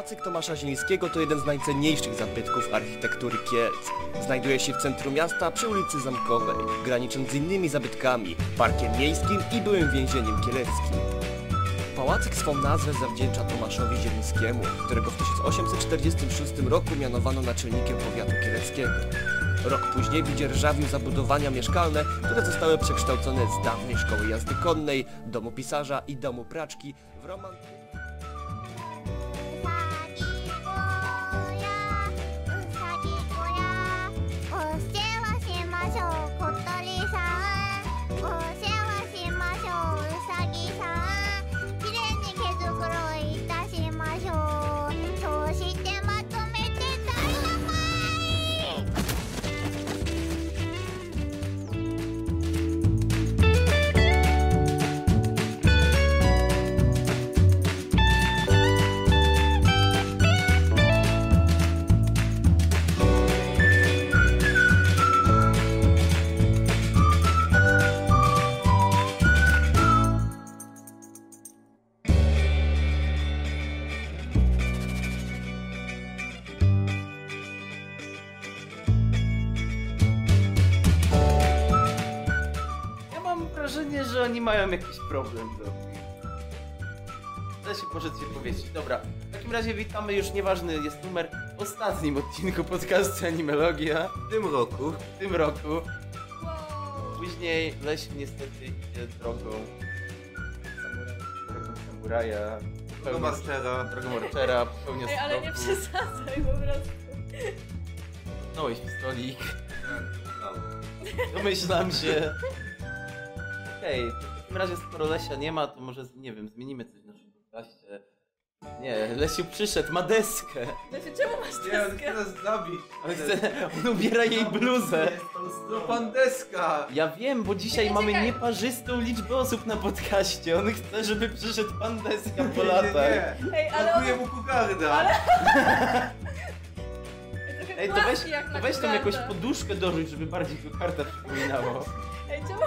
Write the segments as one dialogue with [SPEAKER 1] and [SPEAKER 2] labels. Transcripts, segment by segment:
[SPEAKER 1] Pałacyk Tomasza Zielińskiego to jeden z najcenniejszych zabytków architektury Kielc. Znajduje się w centrum miasta przy ulicy Zamkowej, granicząc z innymi zabytkami, parkiem miejskim i byłym więzieniem kieleckim. Pałacyk swą nazwę zawdzięcza Tomaszowi Zielińskiemu, którego w 1846 roku mianowano naczelnikiem powiatu kieleckiego. Rok później wydzierżawił zabudowania mieszkalne, które zostały przekształcone z dawnej szkoły jazdy konnej, domu pisarza i domu praczki w romantyczny
[SPEAKER 2] oni mają jakiś problem do Da się może coś powiedzieć. Dobra, w takim razie witamy już, nieważny jest numer, w ostatnim odcinku podcastu Animologia
[SPEAKER 3] W tym roku
[SPEAKER 2] w tym roku. Później Lesiu niestety idzie drogą drogą samuraja, drogą Orchera, pełnią
[SPEAKER 4] Ej, ale nie przesadzaj po prostu.
[SPEAKER 2] Pchnąłeś w stolik. Domyślam się. Okej, w takim razie skoro Lesia nie ma, to może, nie wiem, zmienimy coś w naszym podcaście. Nie, Lesiu przyszedł, ma deskę.
[SPEAKER 4] Znaczy, czemu masz
[SPEAKER 3] Nie, on
[SPEAKER 4] deskę?
[SPEAKER 3] chce nas zabić.
[SPEAKER 2] On, chce, on ubiera jej bluzę.
[SPEAKER 3] To pan Deska.
[SPEAKER 2] Ja wiem, bo dzisiaj
[SPEAKER 4] Nie,
[SPEAKER 2] mamy
[SPEAKER 4] czekaj.
[SPEAKER 2] nieparzystą liczbę osób na podcaście. On chce, żeby przyszedł pan deska po
[SPEAKER 3] Nie,
[SPEAKER 2] latach.
[SPEAKER 3] nie,
[SPEAKER 4] Ej,
[SPEAKER 3] nie.
[SPEAKER 4] ale
[SPEAKER 3] Pakuje
[SPEAKER 4] on
[SPEAKER 3] mu kukarda.
[SPEAKER 4] trochę
[SPEAKER 2] Ej, to
[SPEAKER 4] płaci
[SPEAKER 2] weź,
[SPEAKER 4] jak
[SPEAKER 2] to weź tam jakąś poduszkę dorzuć, żeby bardziej go karta przypominało.
[SPEAKER 4] Ej, czemu to...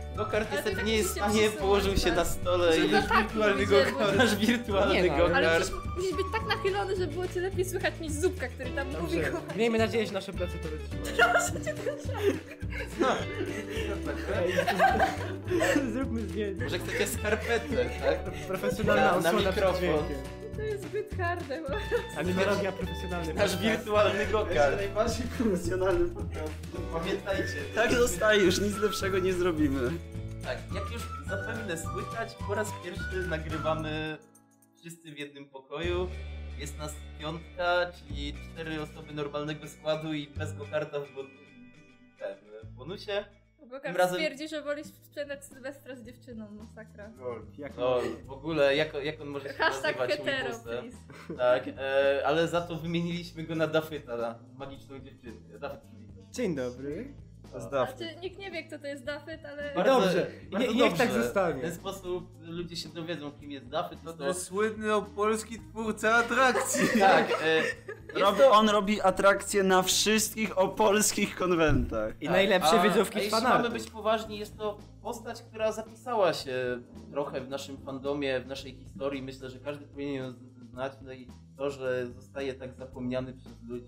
[SPEAKER 2] Ale
[SPEAKER 4] to
[SPEAKER 2] niestety
[SPEAKER 4] tak
[SPEAKER 2] nie jest w stanie, położył się na stole i
[SPEAKER 4] tak
[SPEAKER 2] wirtualny gokart. Nasz wirtualny
[SPEAKER 5] Nie no, ale-
[SPEAKER 4] Ale
[SPEAKER 2] gokart.
[SPEAKER 4] przecież musisz być tak nachylony, żeby było cię lepiej słychać niż Zupka, który tam mówi
[SPEAKER 5] Dobrze,
[SPEAKER 4] kochani.
[SPEAKER 5] miejmy nadzieję, że nasze plecy to wytrzymają. Zróbmy zdjęcie.
[SPEAKER 2] Może chcecie skarpetę, tak?
[SPEAKER 5] Profesjonalna
[SPEAKER 2] Na- na mikrofon.
[SPEAKER 4] To jest zbyt harde, bo...
[SPEAKER 5] Animologia profesjonalny.
[SPEAKER 2] Nasz wirtualny gokart.
[SPEAKER 6] najbardziej profesjonalny podcast.
[SPEAKER 2] Pamiętajcie.
[SPEAKER 6] Tak zostaje, już nic lepszego nie zrobimy.
[SPEAKER 2] Tak, jak już zapewne słychać, po raz pierwszy nagrywamy wszyscy w jednym pokoju. Jest nas piątka, czyli cztery osoby normalnego składu i bez gokarta w, bon- ten, w bonusie. Tym razem-
[SPEAKER 4] stwierdzi, że woli sprzedać Sylwestra z dziewczyną, masakra.
[SPEAKER 5] Jak
[SPEAKER 2] No, w ogóle, jak, jak on może się
[SPEAKER 4] Hashtag
[SPEAKER 2] nazywać?
[SPEAKER 4] hetero, please.
[SPEAKER 2] Tak, e, ale za to wymieniliśmy go na Dafyta, na magiczną dziewczynkę. Dafyt,
[SPEAKER 5] Dzień dobry.
[SPEAKER 4] Znaczy, nikt nie wie, kto to jest Dafyt, ale...
[SPEAKER 2] Bardzo-
[SPEAKER 5] dobrze. I
[SPEAKER 2] bardzo
[SPEAKER 5] nie- niech tak
[SPEAKER 2] dobrze. W
[SPEAKER 5] zostanie.
[SPEAKER 2] ten sposób ludzie się dowiedzą, kim jest Dafyt.
[SPEAKER 3] No
[SPEAKER 2] To,
[SPEAKER 3] to słynny opolski twórca atrakcji.
[SPEAKER 2] tak, e,
[SPEAKER 6] Rob,
[SPEAKER 2] to...
[SPEAKER 6] on robi atrakcje na wszystkich opolskich konwentach.
[SPEAKER 5] I
[SPEAKER 2] Tak,
[SPEAKER 5] najlepsze
[SPEAKER 2] a-
[SPEAKER 5] wiedzówki
[SPEAKER 2] a
[SPEAKER 5] z
[SPEAKER 2] jeśli
[SPEAKER 5] fanartu.
[SPEAKER 2] mamy być poważni, jest to postać, która zapisała się trochę w naszym fandomie, w naszej historii. Myślę, że każdy powinien ją znać. No i to, że zostaje tak zapomniany przez ludzi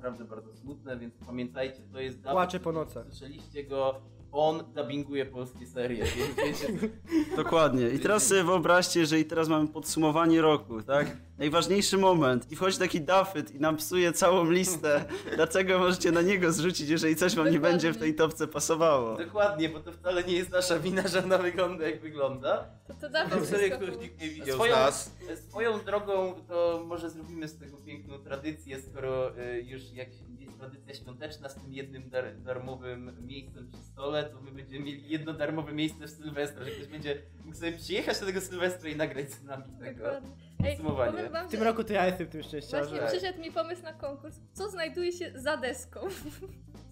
[SPEAKER 2] naprawdę bardzo smutne, więc pamiętajcie, to jest Dawid.
[SPEAKER 5] Płacze po nocach.
[SPEAKER 2] Słyszeliście go, on dubbinguje polskie serie, więc wiecie,
[SPEAKER 6] Dokładnie. I teraz sobie wyobraźcie, że i teraz mamy podsumowanie roku, tak? Najważniejszy moment. I wchodzi taki Dafyt i nam psuje całą listę. Dlaczego możecie na niego zrzucić, jeżeli coś wam nie będzie w tej topce pasowało?
[SPEAKER 2] dokładnie, bo to wcale nie jest nasza wina, że ona wygląda jak wygląda.
[SPEAKER 4] To, to Dafyt
[SPEAKER 3] których nikt nie widział
[SPEAKER 2] Swoją-
[SPEAKER 3] z nas.
[SPEAKER 2] Swoją drogą to może zrobimy z tego piękną tradycję, skoro y, już jak jest tradycja świąteczna z tym jednym dar darmowym miejscem przy stole, to my będziemy mieli jedno darmowe miejsce w Sylwestra, że ktoś będzie mógł sobie przyjechać do tego Sylwestra i nagrać z nami tego.
[SPEAKER 4] Dokładnie. Ej,
[SPEAKER 2] Podsumowanie.
[SPEAKER 4] Wam,
[SPEAKER 5] W tym
[SPEAKER 4] że
[SPEAKER 5] roku to ja jestem tym
[SPEAKER 4] Właśnie
[SPEAKER 5] szczęściarzem.
[SPEAKER 4] przyszedł mi pomysł na konkurs. Co znajduje się za deską?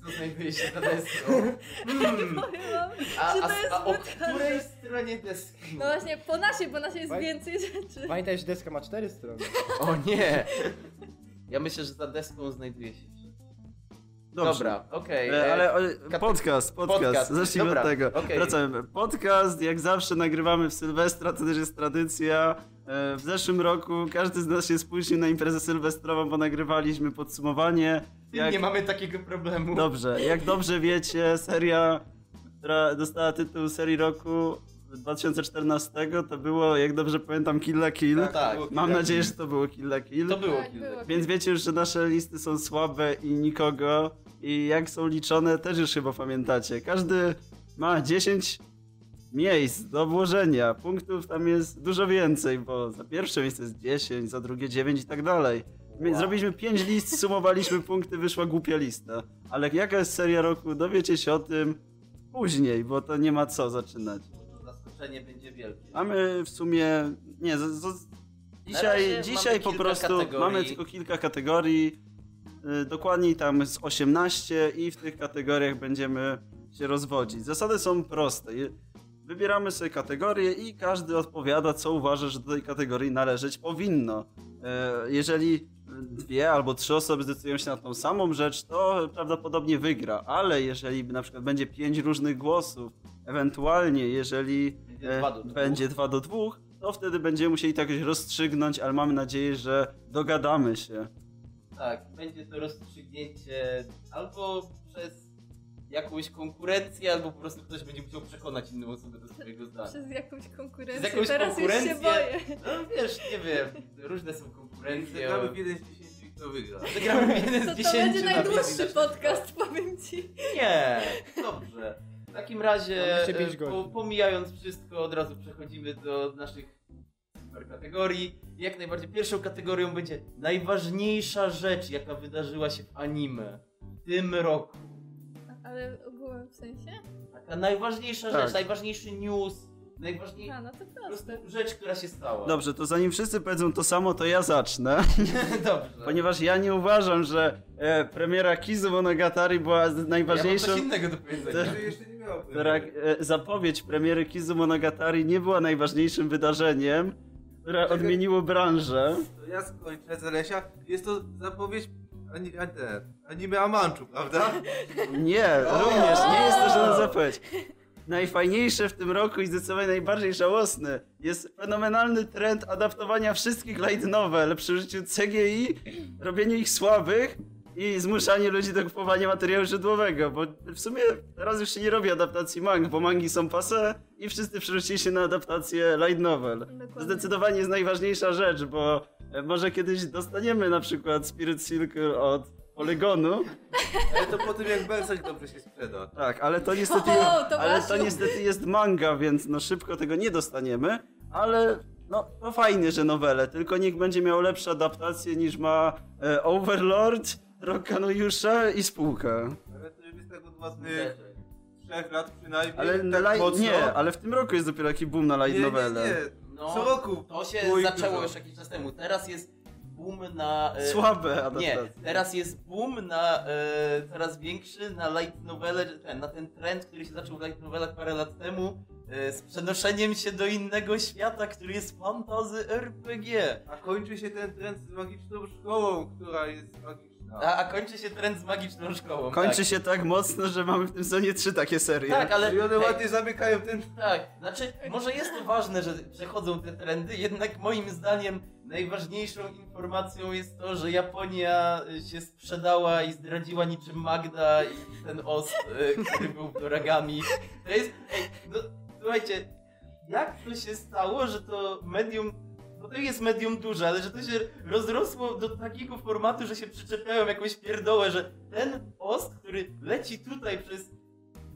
[SPEAKER 2] Co znajduje się za deską? Hmm.
[SPEAKER 4] Powiem wam,
[SPEAKER 2] A,
[SPEAKER 4] że
[SPEAKER 2] a,
[SPEAKER 4] to jest
[SPEAKER 2] a o której stronie deski?
[SPEAKER 4] No właśnie, po naszej, bo naszej jest
[SPEAKER 5] Faj-
[SPEAKER 4] więcej rzeczy.
[SPEAKER 5] Pamiętaj, że deska ma cztery strony.
[SPEAKER 2] O nie! Ja myślę, że za deską znajduje się.
[SPEAKER 6] Dobrze.
[SPEAKER 2] Dobra, okej.
[SPEAKER 6] E,
[SPEAKER 2] e,
[SPEAKER 6] Ale o,
[SPEAKER 2] kate-
[SPEAKER 6] podcast, podcast,
[SPEAKER 2] podcast.
[SPEAKER 6] zacznijmy
[SPEAKER 2] Dobra,
[SPEAKER 6] od tego.
[SPEAKER 2] okej.
[SPEAKER 6] Wracamy. Podcast, jak zawsze nagrywamy w Sylwestra, to też jest tradycja. E, W zeszłym roku każdy z nas się spóźnił na imprezę sylwestrową, bo nagrywaliśmy podsumowanie. Jak...
[SPEAKER 2] Nie mamy takiego problemu.
[SPEAKER 6] Dobrze, jak dobrze wiecie, seria, która dostała tytuł serii roku 2014, to było, jak dobrze pamiętam, Kill la Kill.
[SPEAKER 2] Tak,
[SPEAKER 3] było
[SPEAKER 6] Mam nadzieję,
[SPEAKER 3] dni.
[SPEAKER 6] że to było Kill la Kill.
[SPEAKER 2] to było
[SPEAKER 4] Tak,
[SPEAKER 2] kilka.
[SPEAKER 4] było.
[SPEAKER 6] Więc wiecie już, że nasze listy są słabe i nikogo. I jak są liczone, też już chyba pamiętacie. Każdy ma 10 miejsc do włożenia. Punktów tam jest dużo więcej, bo za pierwsze miejsce jest 10, za drugie 9 i tak dalej.
[SPEAKER 2] Wow.
[SPEAKER 6] Zrobiliśmy 5 list, sumowaliśmy punkty, wyszła głupia lista. Ale jaka jest seria roku, dowiecie się o tym później, bo to nie ma co zaczynać.
[SPEAKER 2] To zaskoczenie będzie wielkie.
[SPEAKER 6] Mamy w sumie. Nie, z, z, dzisiaj, dzisiaj po prostu
[SPEAKER 2] kategorii.
[SPEAKER 6] mamy tylko kilka kategorii. Y, Dokładniej tam z 18 i w tych kategoriach będziemy się rozwodzić. Zasady są proste. Wybieramy sobie kategorię i każdy odpowiada, co uważa, że do tej kategorii należeć powinno. E, Jeżeli dwie albo trzy osoby zdecydują się na tą samą rzecz, to prawdopodobnie wygra, ale jeżeli na przykład będzie pięć różnych głosów, ewentualnie jeżeli
[SPEAKER 2] Będzie
[SPEAKER 6] e,
[SPEAKER 2] dwa do dwóch.
[SPEAKER 6] będzie dwa do dwóch, to wtedy będziemy musieli to jakoś rozstrzygnąć, ale mamy nadzieję, że dogadamy się.
[SPEAKER 2] Tak, będzie to rozstrzygnięcie albo przez jakąś konkurencję, albo po prostu ktoś będzie musiał przekonać inną osobę do swojego zdania.
[SPEAKER 4] Przez jakąś konkurencję.
[SPEAKER 2] Przez jakąś
[SPEAKER 4] Teraz już
[SPEAKER 2] konkurencję?
[SPEAKER 4] się boję.
[SPEAKER 2] No wiesz, nie wiem, różne są konkurencje.
[SPEAKER 3] Zagramy w jeden z dziesięciu kto wygra.
[SPEAKER 2] Zagramy w jeden
[SPEAKER 4] To
[SPEAKER 2] z
[SPEAKER 4] to
[SPEAKER 2] dziesięciu
[SPEAKER 4] będzie
[SPEAKER 2] na
[SPEAKER 4] najdłuższy podcast, powiem ci.
[SPEAKER 2] Nie, dobrze. W takim razie,
[SPEAKER 5] pięć
[SPEAKER 2] e, po, pomijając wszystko, od razu przechodzimy do naszych super kategorii. Jak najbardziej pierwszą kategorią będzie najważniejsza rzecz, jaka wydarzyła się w anime w tym roku.
[SPEAKER 4] Ale ogółem w sensie?
[SPEAKER 2] Taka najważniejsza
[SPEAKER 6] Tak.
[SPEAKER 2] rzecz, najważniejszy news, najważniejsza
[SPEAKER 4] A, no to
[SPEAKER 2] po prostu
[SPEAKER 4] proste.
[SPEAKER 2] rzecz, która się stała.
[SPEAKER 6] Dobrze, to zanim wszyscy powiedzą to samo, to ja zacznę.
[SPEAKER 2] Dobrze.
[SPEAKER 6] Ponieważ ja nie uważam, że e, premiera Kizu Monogatari była z-
[SPEAKER 2] ja mam
[SPEAKER 6] najważniejszą.
[SPEAKER 2] coś innego do powiedzenia.
[SPEAKER 6] Te-
[SPEAKER 3] To jeszcze nie miało
[SPEAKER 6] e, zapowiedź premiery Kizu Monogatari nie była najważniejszym wydarzeniem, które odmieniło branżę.
[SPEAKER 3] To ja skończę Zalesia. Jest to zapowiedź ani, ani, anime Amanchu, prawda?
[SPEAKER 6] Nie, również nie jest to żadna zapowiedź. Najfajniejsze w tym roku i zdecydowanie najbardziej żałosne jest fenomenalny trend adaptowania wszystkich light novel przy użyciu CGI, robieniu ich słabych i zmuszanie ludzi do kupowania materiału źródłowego, bo w sumie teraz już się nie robi adaptacji mang, bo mangi są passe i wszyscy przerzucili się na adaptację light novel.
[SPEAKER 4] Dokładnie.
[SPEAKER 6] Zdecydowanie jest najważniejsza rzecz, bo e, może kiedyś dostaniemy na przykład Spirit Circle od Polygonu,
[SPEAKER 3] Ale to po tym jak Berserk dobrze się sprzeda.
[SPEAKER 6] tak, ale to niestety,
[SPEAKER 4] O, to
[SPEAKER 6] ale to niestety jest manga, więc no szybko tego nie dostaniemy, ale no to fajnie, że nowele, tylko niech będzie miał lepsze adaptacje niż ma e, Overlord, Rokanojusza i spółka.
[SPEAKER 3] Ale to jest tak od ładnych trzech lat przynajmniej.
[SPEAKER 6] Ale
[SPEAKER 3] tak
[SPEAKER 6] light,
[SPEAKER 3] mocno.
[SPEAKER 6] nie, ale w tym roku jest dopiero taki boom na light
[SPEAKER 3] nie,
[SPEAKER 6] nowele.
[SPEAKER 3] Nie, nie.
[SPEAKER 2] No,
[SPEAKER 3] Co roku
[SPEAKER 2] To się zaczęło
[SPEAKER 3] dużo.
[SPEAKER 2] już jakiś czas temu. Teraz jest boom na... e,
[SPEAKER 6] Słabe
[SPEAKER 2] Nie,
[SPEAKER 6] adaptacje.
[SPEAKER 2] teraz jest boom na e, coraz większy na light novele, ten, na ten trend, który się zaczął w light novelach parę lat temu, e, z przenoszeniem się do innego świata, który jest fantazy RPG.
[SPEAKER 3] A kończy się ten trend z magiczną szkołą, która jest magiczna.
[SPEAKER 2] A, a kończy się trend z magiczną szkołą.
[SPEAKER 6] Kończy
[SPEAKER 2] tak.
[SPEAKER 6] się tak mocno, że mamy w tym sezonie trzy takie serie.
[SPEAKER 2] Tak, ale...
[SPEAKER 3] I one
[SPEAKER 2] ej,
[SPEAKER 3] ładnie zamykają ten...
[SPEAKER 2] Tak, znaczy może jest to ważne, że przechodzą te trendy, jednak moim zdaniem najważniejszą informacją jest to, że Japonia się sprzedała i zdradziła niczym Magda i ten ost, y, który był Doragami. To jest, ej, no słuchajcie, jak to się stało, że to medium, bo to jest medium duże, ale że to się rozrosło do takiego formatu, że się przyczepiają jakąś pierdołę, że ten ost, który leci tutaj przez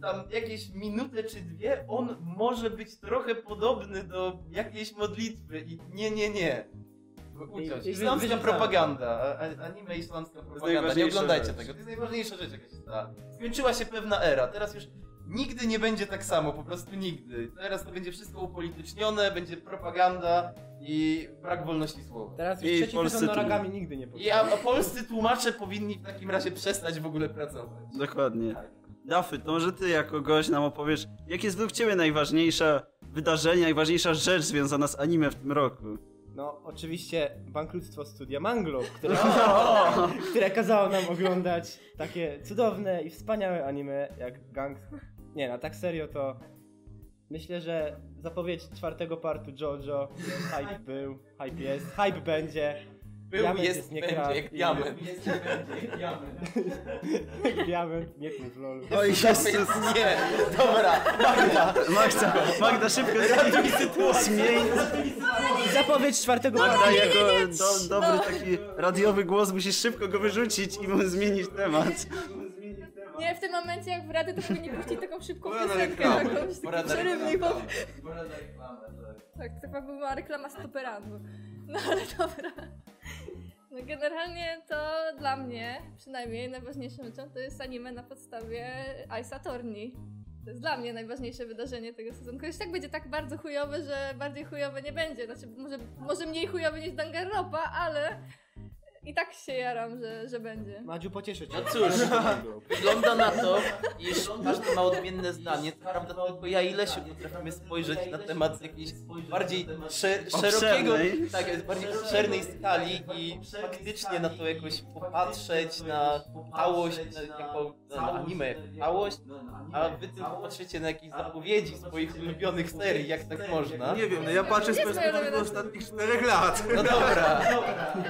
[SPEAKER 2] tam jakieś minutę czy dwie, on może być trochę podobny do jakiejś modlitwy i nie, nie, nie. Uciąć. Islamska propaganda, a- anime islamska propaganda, nie oglądajcie
[SPEAKER 6] rzecz.
[SPEAKER 2] tego, to jest najważniejsza rzecz jaka się stała. Skończyła się pewna era, teraz już nigdy nie będzie tak samo, po prostu nigdy. Teraz to będzie wszystko upolitycznione, będzie propaganda i brak wolności słowa.
[SPEAKER 5] Teraz już
[SPEAKER 6] I
[SPEAKER 5] trzeci
[SPEAKER 6] polscy
[SPEAKER 5] sezon
[SPEAKER 6] tłum.
[SPEAKER 5] Noragami nigdy nie powstał.
[SPEAKER 2] I a, a polscy tłumacze powinni w takim razie przestać w ogóle pracować.
[SPEAKER 6] Dokładnie.
[SPEAKER 2] Tak.
[SPEAKER 6] Dafy, to może ty jako gość nam opowiesz, jakie jest według ciebie najważniejsze wydarzenie, najważniejsza rzecz związana z anime w tym roku?
[SPEAKER 5] No, oczywiście bankructwo studia Manglo, które kazało, które kazało nam oglądać takie cudowne i wspaniałe anime jak Gang... Nie, no tak serio to... Myślę, że zapowiedź czwartego partu JoJo, hype był, hype jest, hype będzie.
[SPEAKER 2] Był,
[SPEAKER 5] Diament
[SPEAKER 2] jest,
[SPEAKER 5] jest nie
[SPEAKER 2] będzie,
[SPEAKER 5] krat
[SPEAKER 2] jak
[SPEAKER 5] i-
[SPEAKER 2] diament. Jest, będzie, jak diament.
[SPEAKER 5] Diament, nie tym w lolu.
[SPEAKER 6] Oj, Jezus.
[SPEAKER 2] Nie, dobra, Magda.
[SPEAKER 6] Magda, Magda szybko zmień.
[SPEAKER 5] Zapowiedź czwartego
[SPEAKER 6] Magda
[SPEAKER 5] partu.
[SPEAKER 6] jako do, dobry taki radiowy głos, musisz szybko go wyrzucić i mu zmienić temat.
[SPEAKER 4] Nie, w tym momencie jak w rady to powinni puścić taką szybką piosenkę,
[SPEAKER 2] na
[SPEAKER 4] przerywnik, bo...
[SPEAKER 2] tak.
[SPEAKER 4] Tak, to chyba była reklama stoperanu. No ale dobra. No generalnie to dla mnie, przynajmniej najważniejszą rzeczą, to jest anime na podstawie Ice Attorney. To jest dla mnie najważniejsze wydarzenie tego sezonu. Chociaż tak będzie tak bardzo chujowe, że bardziej chujowe nie będzie. Znaczy, może, może mniej chujowy niż Danganronpa, ale i tak się jaram, że, że będzie.
[SPEAKER 5] Madziu, pocieszę cię.
[SPEAKER 2] No cóż, wygląda na to, iż każdy ma odmienne zdanie. Prawda tylko ja i Lesiu potrafimy spojrzeć na temat jakiejś bardziej sze szerokiego, tak, bardziej obszernej skali i faktycznie na to jakoś popatrzeć, na całość, na, jako, na anime jako całość, a wy tylko patrzycie na jakieś zapowiedzi swoich ulubionych serii, jak tak można.
[SPEAKER 3] Nie wiem, no ja patrzę z perspektywy ostatnich czterech lat.
[SPEAKER 2] No dobra,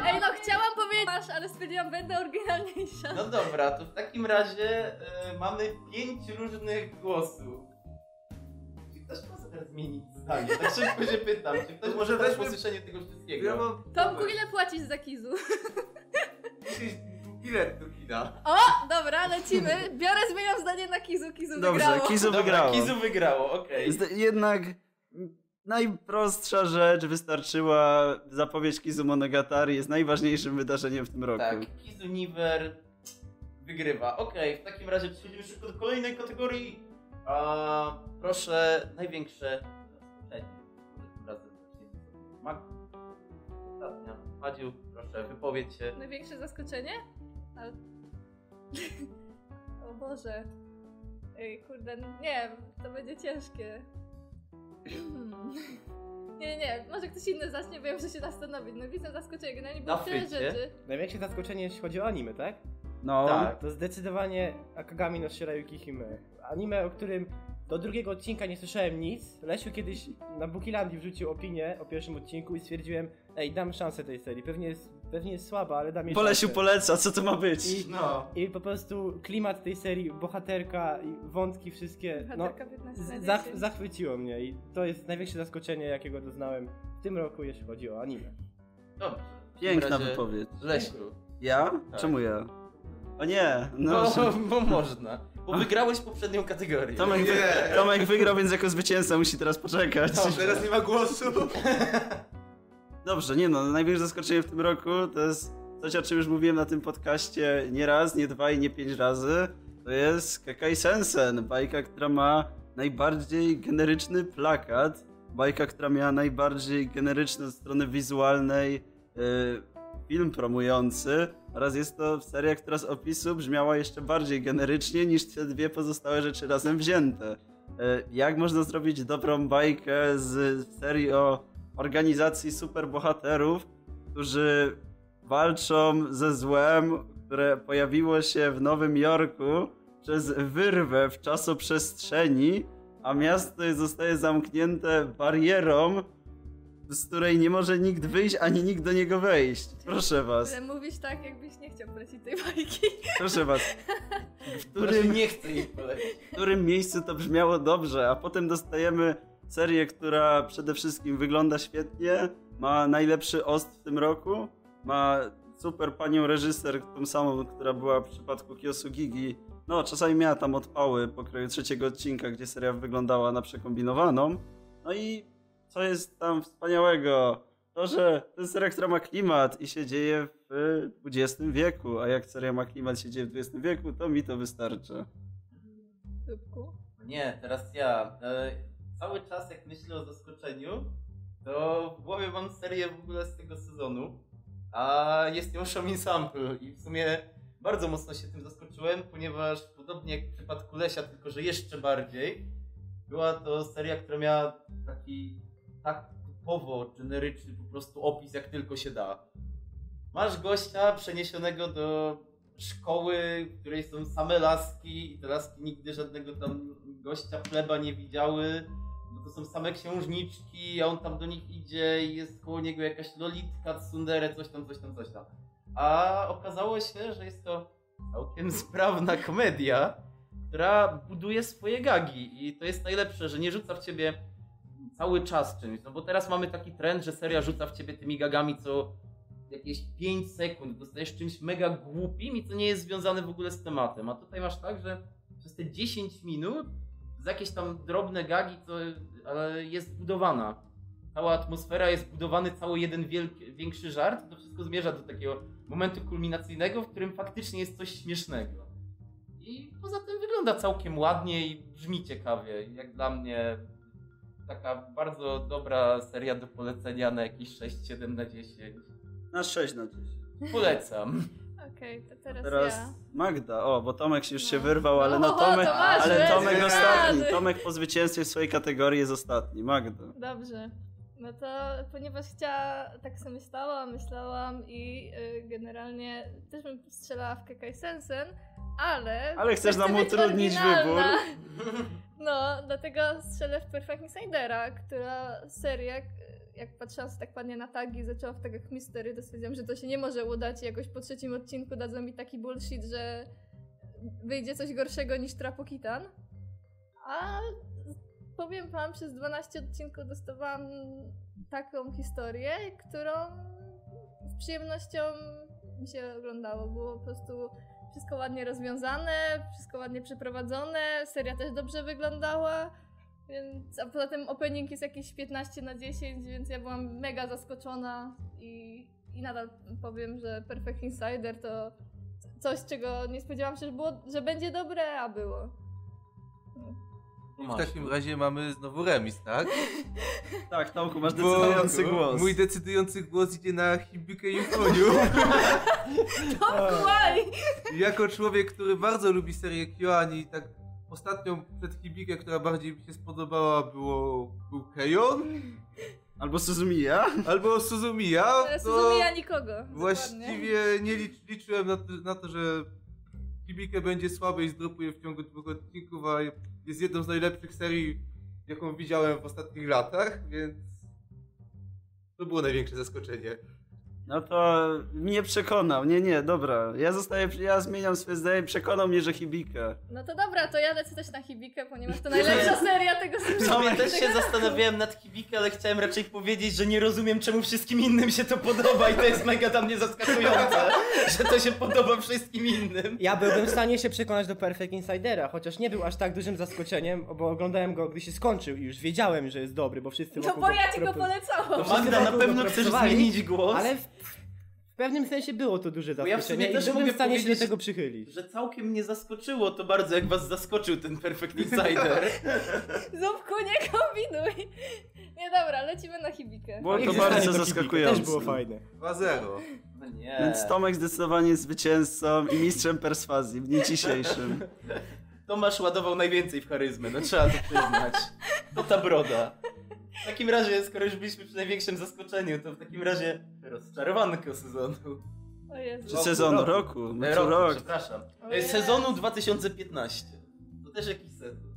[SPEAKER 4] Ej, no chciałam powiedzieć, ale stwierdziłam, będę oryginalniejsza.
[SPEAKER 2] no dobra, to w takim razie e, mamy pięć różnych głosów. Czy ktoś może teraz zmienić zdanie? Tak szybko się pytam, czy ktoś może też po
[SPEAKER 3] weźmy-
[SPEAKER 2] tego
[SPEAKER 3] Ja
[SPEAKER 2] wszystkiego?
[SPEAKER 3] mam...
[SPEAKER 4] Tomku, ile płacisz za Kizu?
[SPEAKER 3] Jakieś bilet do kina.
[SPEAKER 4] O, dobra, lecimy. Biorę, zmieniam zdanie na Kizu. Kizu
[SPEAKER 6] Dobrze,
[SPEAKER 4] wygrało.
[SPEAKER 6] Kizu
[SPEAKER 2] Dobra,
[SPEAKER 6] wygrało.
[SPEAKER 2] Kizu wygrało, okej.
[SPEAKER 6] Jednak najprostsza rzecz wystarczyła. Zapowiedź Kizu Monogatari jest najważniejszym wydarzeniem w tym roku.
[SPEAKER 2] Tak, Kizu Niver wygrywa. Okej, w takim razie przechodzimy szybko do kolejnej kategorii. A, proszę, największe zaskoczenie. Ostatnia. Madziu, proszę, wypowiedz się.
[SPEAKER 4] Największe zaskoczenie? Ale... o Boże. Ej, kurde, nie, to będzie ciężkie. Hmm. Nie, nie, może ktoś inny zacznie, bo ja muszę się zastanowić. No widzę zaskoczenie, generalnie było tyle rzeczy.
[SPEAKER 5] Największe zaskoczenie, jeśli chodzi o anime, tak?
[SPEAKER 6] No,
[SPEAKER 2] Tak.
[SPEAKER 5] To zdecydowanie Akagami no Shirayuki Hime. Anime, o którym do drugiego odcinka nie słyszałem nic. Lesiu kiedyś na Bukilandii wrzucił opinię o pierwszym odcinku i stwierdziłem, ej, dam szansę tej serii. Pewnie jest, pewnie jest słaba, ale dam jej
[SPEAKER 6] Polesiu
[SPEAKER 5] szansę.
[SPEAKER 6] poleca, co to ma być?
[SPEAKER 5] I,
[SPEAKER 3] No.
[SPEAKER 5] I po prostu klimat tej serii, bohaterka i wątki wszystkie, no,
[SPEAKER 4] Bohaterka 15 na
[SPEAKER 5] z- zach
[SPEAKER 4] 10.
[SPEAKER 5] zachwyciło mnie i to jest największe zaskoczenie, jakiego doznałem w tym roku, jeśli chodzi o anime.
[SPEAKER 2] Dobrze.
[SPEAKER 6] Piękna
[SPEAKER 2] razie
[SPEAKER 6] wypowiedź.
[SPEAKER 2] Lesiu.
[SPEAKER 6] Ja?
[SPEAKER 2] Tak.
[SPEAKER 6] Czemu ja? O nie, no.
[SPEAKER 2] No, bo można. Bo wygrałeś poprzednią kategorię.
[SPEAKER 6] Tomek, wy... Tomek wygrał, więc jako zwycięzca musi teraz poczekać.
[SPEAKER 3] Teraz nie ma głosu.
[SPEAKER 6] Dobrze, nie no, największe zaskoczenie w tym roku to jest coś, o czym już mówiłem na tym podcaście nie raz, nie dwa i nie pięć razy. To jest Kekai Sensen, bajka, która ma najbardziej generyczny plakat, bajka, która miała najbardziej generyczny od strony wizualnej yy, film promujący oraz jest to seria, która z opisu brzmiała jeszcze bardziej generycznie niż te dwie pozostałe rzeczy razem wzięte. Yy, jak można zrobić dobrą bajkę z serii o organizacji superbohaterów, którzy walczą ze złem, które pojawiło się w Nowym Jorku przez wyrwę w czasoprzestrzeni, a miasto zostaje zamknięte barierą, z której nie może nikt wyjść, ani nikt do niego wejść. Proszę was,
[SPEAKER 4] Ale mówisz tak, jakbyś nie chciał polecić tej bajki.
[SPEAKER 6] proszę was. W
[SPEAKER 2] Którym
[SPEAKER 6] którym
[SPEAKER 2] nie chce jej polecić.
[SPEAKER 6] w którym miejscu to brzmiało dobrze, a potem dostajemy serię, która przede wszystkim wygląda świetnie, ma najlepszy ost w tym roku, ma super panią reżyser, tą samą, która była w przypadku Kiosugigi. No, czasami miała tam odpały po kroju trzeciego odcinka, gdzie seria wyglądała na przekombinowaną. No i co jest tam wspaniałego? To, że to jest seria, która ma klimat i się dzieje w XX wieku, a jak seria ma klimat i się dzieje w XX wieku, to mi to wystarczy.
[SPEAKER 4] Dupku.
[SPEAKER 2] Nie, teraz ja. Cały czas jak myślę o zaskoczeniu, to w głowie mam serię w ogóle z tego sezonu, a jest ją Shomin Sample i w sumie bardzo mocno się tym zaskoczyłem, ponieważ podobnie jak w przypadku Lesia, tylko że jeszcze bardziej, była to seria, która miała taki tak typowo generyczny po prostu opis, jak tylko się da. Masz gościa przeniesionego do szkoły, w której są same laski i te laski nigdy żadnego tam gościa chleba nie widziały, bo to są same księżniczki, a on tam do nich idzie i jest koło niego jakaś lolitka, tsundere, coś tam, coś tam, coś tam. A okazało się, że jest to całkiem sprawna komedia, która buduje swoje gagi i to jest najlepsze, że nie rzuca w ciebie cały czas czymś, no bo teraz mamy taki trend, że seria rzuca w ciebie tymi gagami co jakieś 5 sekund, dostajesz czymś mega głupim i co nie jest związane w ogóle z tematem, a tutaj masz tak, że przez te 10 minut z jakieś tam drobne gagi, to ale jest budowana. Cała atmosfera jest budowany cały jeden wielki, większy żart, to wszystko zmierza do takiego momentu kulminacyjnego, w którym faktycznie jest coś śmiesznego. I poza tym wygląda całkiem ładnie i brzmi ciekawie. Jak dla mnie taka bardzo dobra seria do polecenia na jakieś 6-7 na 10.
[SPEAKER 6] Na 6 na 10.
[SPEAKER 2] Polecam.
[SPEAKER 4] Okej, to teraz,
[SPEAKER 6] Teraz
[SPEAKER 4] ja.
[SPEAKER 6] Magda, o, bo Tomek już się
[SPEAKER 4] No.
[SPEAKER 6] wyrwał, ale no
[SPEAKER 4] O,
[SPEAKER 6] Tomek,
[SPEAKER 4] to
[SPEAKER 6] ale Tomek ostatni. Tomek po zwycięstwie w swojej kategorii jest ostatni. Magda.
[SPEAKER 4] Dobrze. No to ponieważ chciała, tak sobie myślałam, myślałam i y, generalnie też bym strzelała w Kekai Sensen, ale...
[SPEAKER 6] Ale chcesz nam utrudnić
[SPEAKER 4] oryginalna. No, dlatego strzelę w Perfect Insidera, która seria, jak patrzyłam tak ładnie na tagi, zaczęła w tagach Mystery, to stwierdziłam, że to się nie może udać i jakoś po trzecim odcinku dadzą mi taki bullshit, że wyjdzie coś gorszego niż Trapokitan. A powiem wam, przez 12 odcinków dostawałam taką historię, którą z przyjemnością mi się oglądało. Było po prostu wszystko ładnie rozwiązane, wszystko ładnie przeprowadzone, seria też dobrze wyglądała. Więc, a poza tym opening jest jakieś 15 na 10, więc ja byłam mega zaskoczona i, i nadal powiem, że Perfect Insider to coś, czego nie spodziewałam się, że, było, że będzie dobre, a było.
[SPEAKER 3] I w takim razie mamy znowu remis, tak?
[SPEAKER 6] Tak, Tomku, masz
[SPEAKER 3] Bo
[SPEAKER 6] decydujący głos.
[SPEAKER 3] Mój decydujący głos idzie na Hibikę Infoniu.
[SPEAKER 4] Why?
[SPEAKER 3] jako człowiek, który bardzo lubi serię Kyoani i tak ostatnią przed Hibikę, która bardziej mi się spodobała, było, był Keion
[SPEAKER 6] Albo Suzumiya.
[SPEAKER 3] albo Suzumiya,
[SPEAKER 4] Ale
[SPEAKER 3] to
[SPEAKER 4] Suzumija nikogo. dokładnie.
[SPEAKER 3] właściwie nie licz, liczyłem na to, na to, że Hibikę będzie słaby i zdropuje w ciągu dwóch odcinków, a jest jedną z najlepszych serii, jaką widziałem w ostatnich latach, więc to było największe zaskoczenie.
[SPEAKER 6] No to mnie przekonał. Nie, nie, dobra. Ja zostaję, ja zmieniam swoje zdanie. Przekonał mnie, że Hibika.
[SPEAKER 4] No to dobra, to ja lecę też na Hibikę, ponieważ to najlepsza seria tego
[SPEAKER 2] W
[SPEAKER 4] sezonu.
[SPEAKER 2] sumie też się zastanawiałem nad Hibikę, ale chciałem raczej powiedzieć, że nie rozumiem czemu wszystkim innym się to podoba i to jest mega dla mnie zaskakujące, że to się podoba wszystkim innym.
[SPEAKER 5] Ja byłbym w stanie się przekonać do Perfect Insidera, chociaż nie był aż tak dużym zaskoczeniem, bo oglądałem go, gdy się skończył i już wiedziałem, że jest dobry, bo wszyscy
[SPEAKER 4] No bo ja ci go polecałam.
[SPEAKER 2] To Magda, na pewno chcesz zmienić głos?
[SPEAKER 5] Ale w pewnym sensie było to duże
[SPEAKER 2] Bo ja w
[SPEAKER 5] zaskoczenie
[SPEAKER 2] sumie
[SPEAKER 5] i
[SPEAKER 2] też mogę
[SPEAKER 5] w stanie się do tego przychylić.
[SPEAKER 2] Że całkiem mnie zaskoczyło to bardzo, jak was zaskoczył ten Perfect Insider.
[SPEAKER 4] Zupku, nie kombinuj. Nie dobra, lecimy na Hibikę.
[SPEAKER 6] Było to bardzo zaskakujące.
[SPEAKER 5] Też było fajne.
[SPEAKER 3] 2-0.
[SPEAKER 2] No nie.
[SPEAKER 6] Więc Tomek zdecydowanie jest zwycięzcą i mistrzem perswazji w dniu dzisiejszym.
[SPEAKER 2] Tomasz ładował najwięcej w charyzmę, no trzeba to przyznać. To ta broda. W takim razie, skoro już byliśmy przy największym zaskoczeniu, to w takim razie rozczarowanko sezonu.
[SPEAKER 4] O Jezu.
[SPEAKER 6] Czy sezonu roku? No
[SPEAKER 2] E,
[SPEAKER 6] to
[SPEAKER 2] roku,
[SPEAKER 6] rok.
[SPEAKER 2] przepraszam.
[SPEAKER 4] O
[SPEAKER 2] E,
[SPEAKER 4] Jezu.
[SPEAKER 2] Sezonu 2015. To też jakiś sezon.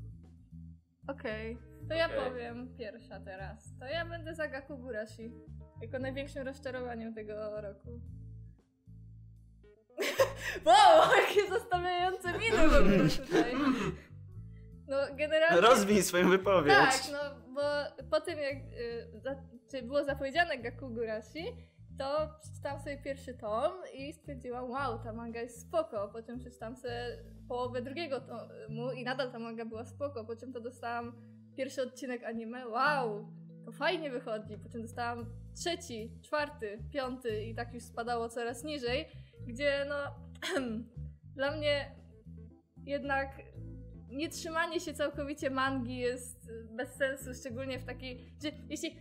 [SPEAKER 4] Okej, to ja powiem pierwsza teraz. To ja będę za Gakugurashi. Jako największym rozczarowaniem tego roku. wow, jakie zastanawiające miny w ogóle tutaj. No generalnie...
[SPEAKER 6] Rozwij swoją wypowiedź.
[SPEAKER 4] Tak, no bo po tym jak y, za, czy było zapowiedziane Gakugurashi, to przeczytałam sobie pierwszy tom i stwierdziłam, wow, ta manga jest spoko. Po czym przeczytałam sobie połowę drugiego tomu i nadal ta manga była spoko. Po czym to dostałam pierwszy odcinek anime, wow, to fajnie wychodzi. Po czym dostałam trzeci, czwarty, piąty i tak już spadało coraz niżej, gdzie no dla mnie jednak nie trzymanie się całkowicie mangi jest bez sensu, szczególnie w takiej. Że jeśli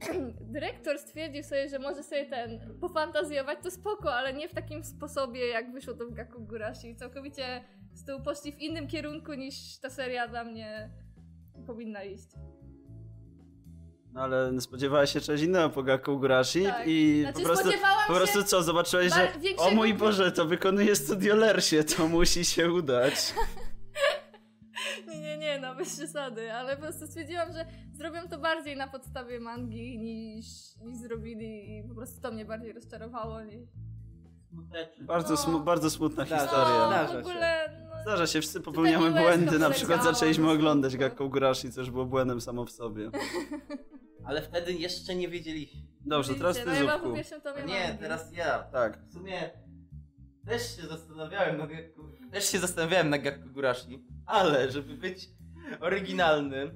[SPEAKER 4] dyrektor stwierdził sobie, że może sobie ten pofantazjować, to spoko, ale nie w takim sposobie, jak wyszło to w Gakugurashi. Całkowicie z tyłu poszli w innym kierunku niż ta seria dla mnie powinna iść.
[SPEAKER 6] No ale spodziewałeś się czegoś innego po Gakugurashi
[SPEAKER 4] Tak.
[SPEAKER 6] i
[SPEAKER 4] Znaczy,
[SPEAKER 6] po prostu, po prostu co, zobaczyłeś,
[SPEAKER 4] ba-
[SPEAKER 6] że o mój Boże, to wykonuje Studio Lersie, to musi się udać.
[SPEAKER 4] bez przesady, ale po prostu stwierdziłam, że zrobią to bardziej na podstawie mangi niż, niż zrobili i po prostu to mnie bardziej rozczarowało niż...
[SPEAKER 6] Bardzo,
[SPEAKER 4] No.
[SPEAKER 6] smu- bardzo smutna
[SPEAKER 5] Zdarza
[SPEAKER 4] No,
[SPEAKER 6] historia.
[SPEAKER 5] Zdarza
[SPEAKER 4] w
[SPEAKER 5] się.
[SPEAKER 4] ogóle... No,
[SPEAKER 6] Zdarza się, wszyscy popełniamy błędy, na przykład zaczęliśmy oglądać
[SPEAKER 4] spoko.
[SPEAKER 6] Gakugurashi, co już było błędem samo w sobie.
[SPEAKER 2] Ale wtedy jeszcze nie wiedzieliśmy.
[SPEAKER 6] Dobrze, teraz ty,
[SPEAKER 4] no po
[SPEAKER 6] Zupku.
[SPEAKER 2] Nie, teraz ja.
[SPEAKER 6] Tak.
[SPEAKER 2] W sumie też się zastanawiałem nad Gakku- też się zastanawiałem Gakugurashi, ale żeby być oryginalnym,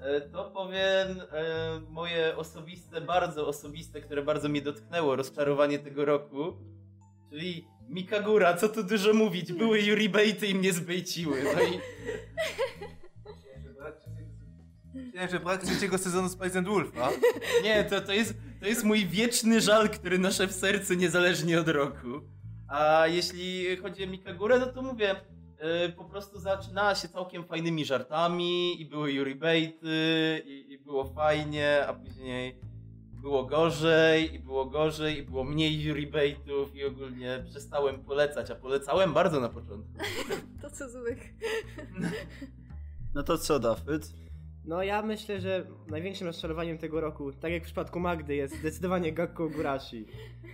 [SPEAKER 2] e, to powiem e, moje osobiste, bardzo osobiste, które bardzo mnie dotknęło, rozczarowanie tego roku, czyli Mikagura, co tu dużo mówić, były Yuri Bejty i mnie zbejciły, no i
[SPEAKER 3] Myślałem, że brak trzeciego sezonu Spice and Wolf, a?
[SPEAKER 2] Nie, to, to, jest, to jest mój wieczny żal, który noszę w sercu niezależnie od roku. A jeśli chodzi o Mikagurę, no to mówię, po prostu zaczynała się całkiem fajnymi żartami i były Yuri Bejty i, i było fajnie, a później było gorzej i było gorzej i było mniej Yuri Bejtów i ogólnie przestałem polecać, a polecałem bardzo na początku.
[SPEAKER 4] To co złych.
[SPEAKER 6] No to co, Dafyt?
[SPEAKER 5] No ja myślę, że największym rozczarowaniem tego roku, tak jak w przypadku Magdy, jest zdecydowanie Gakko Gurashi.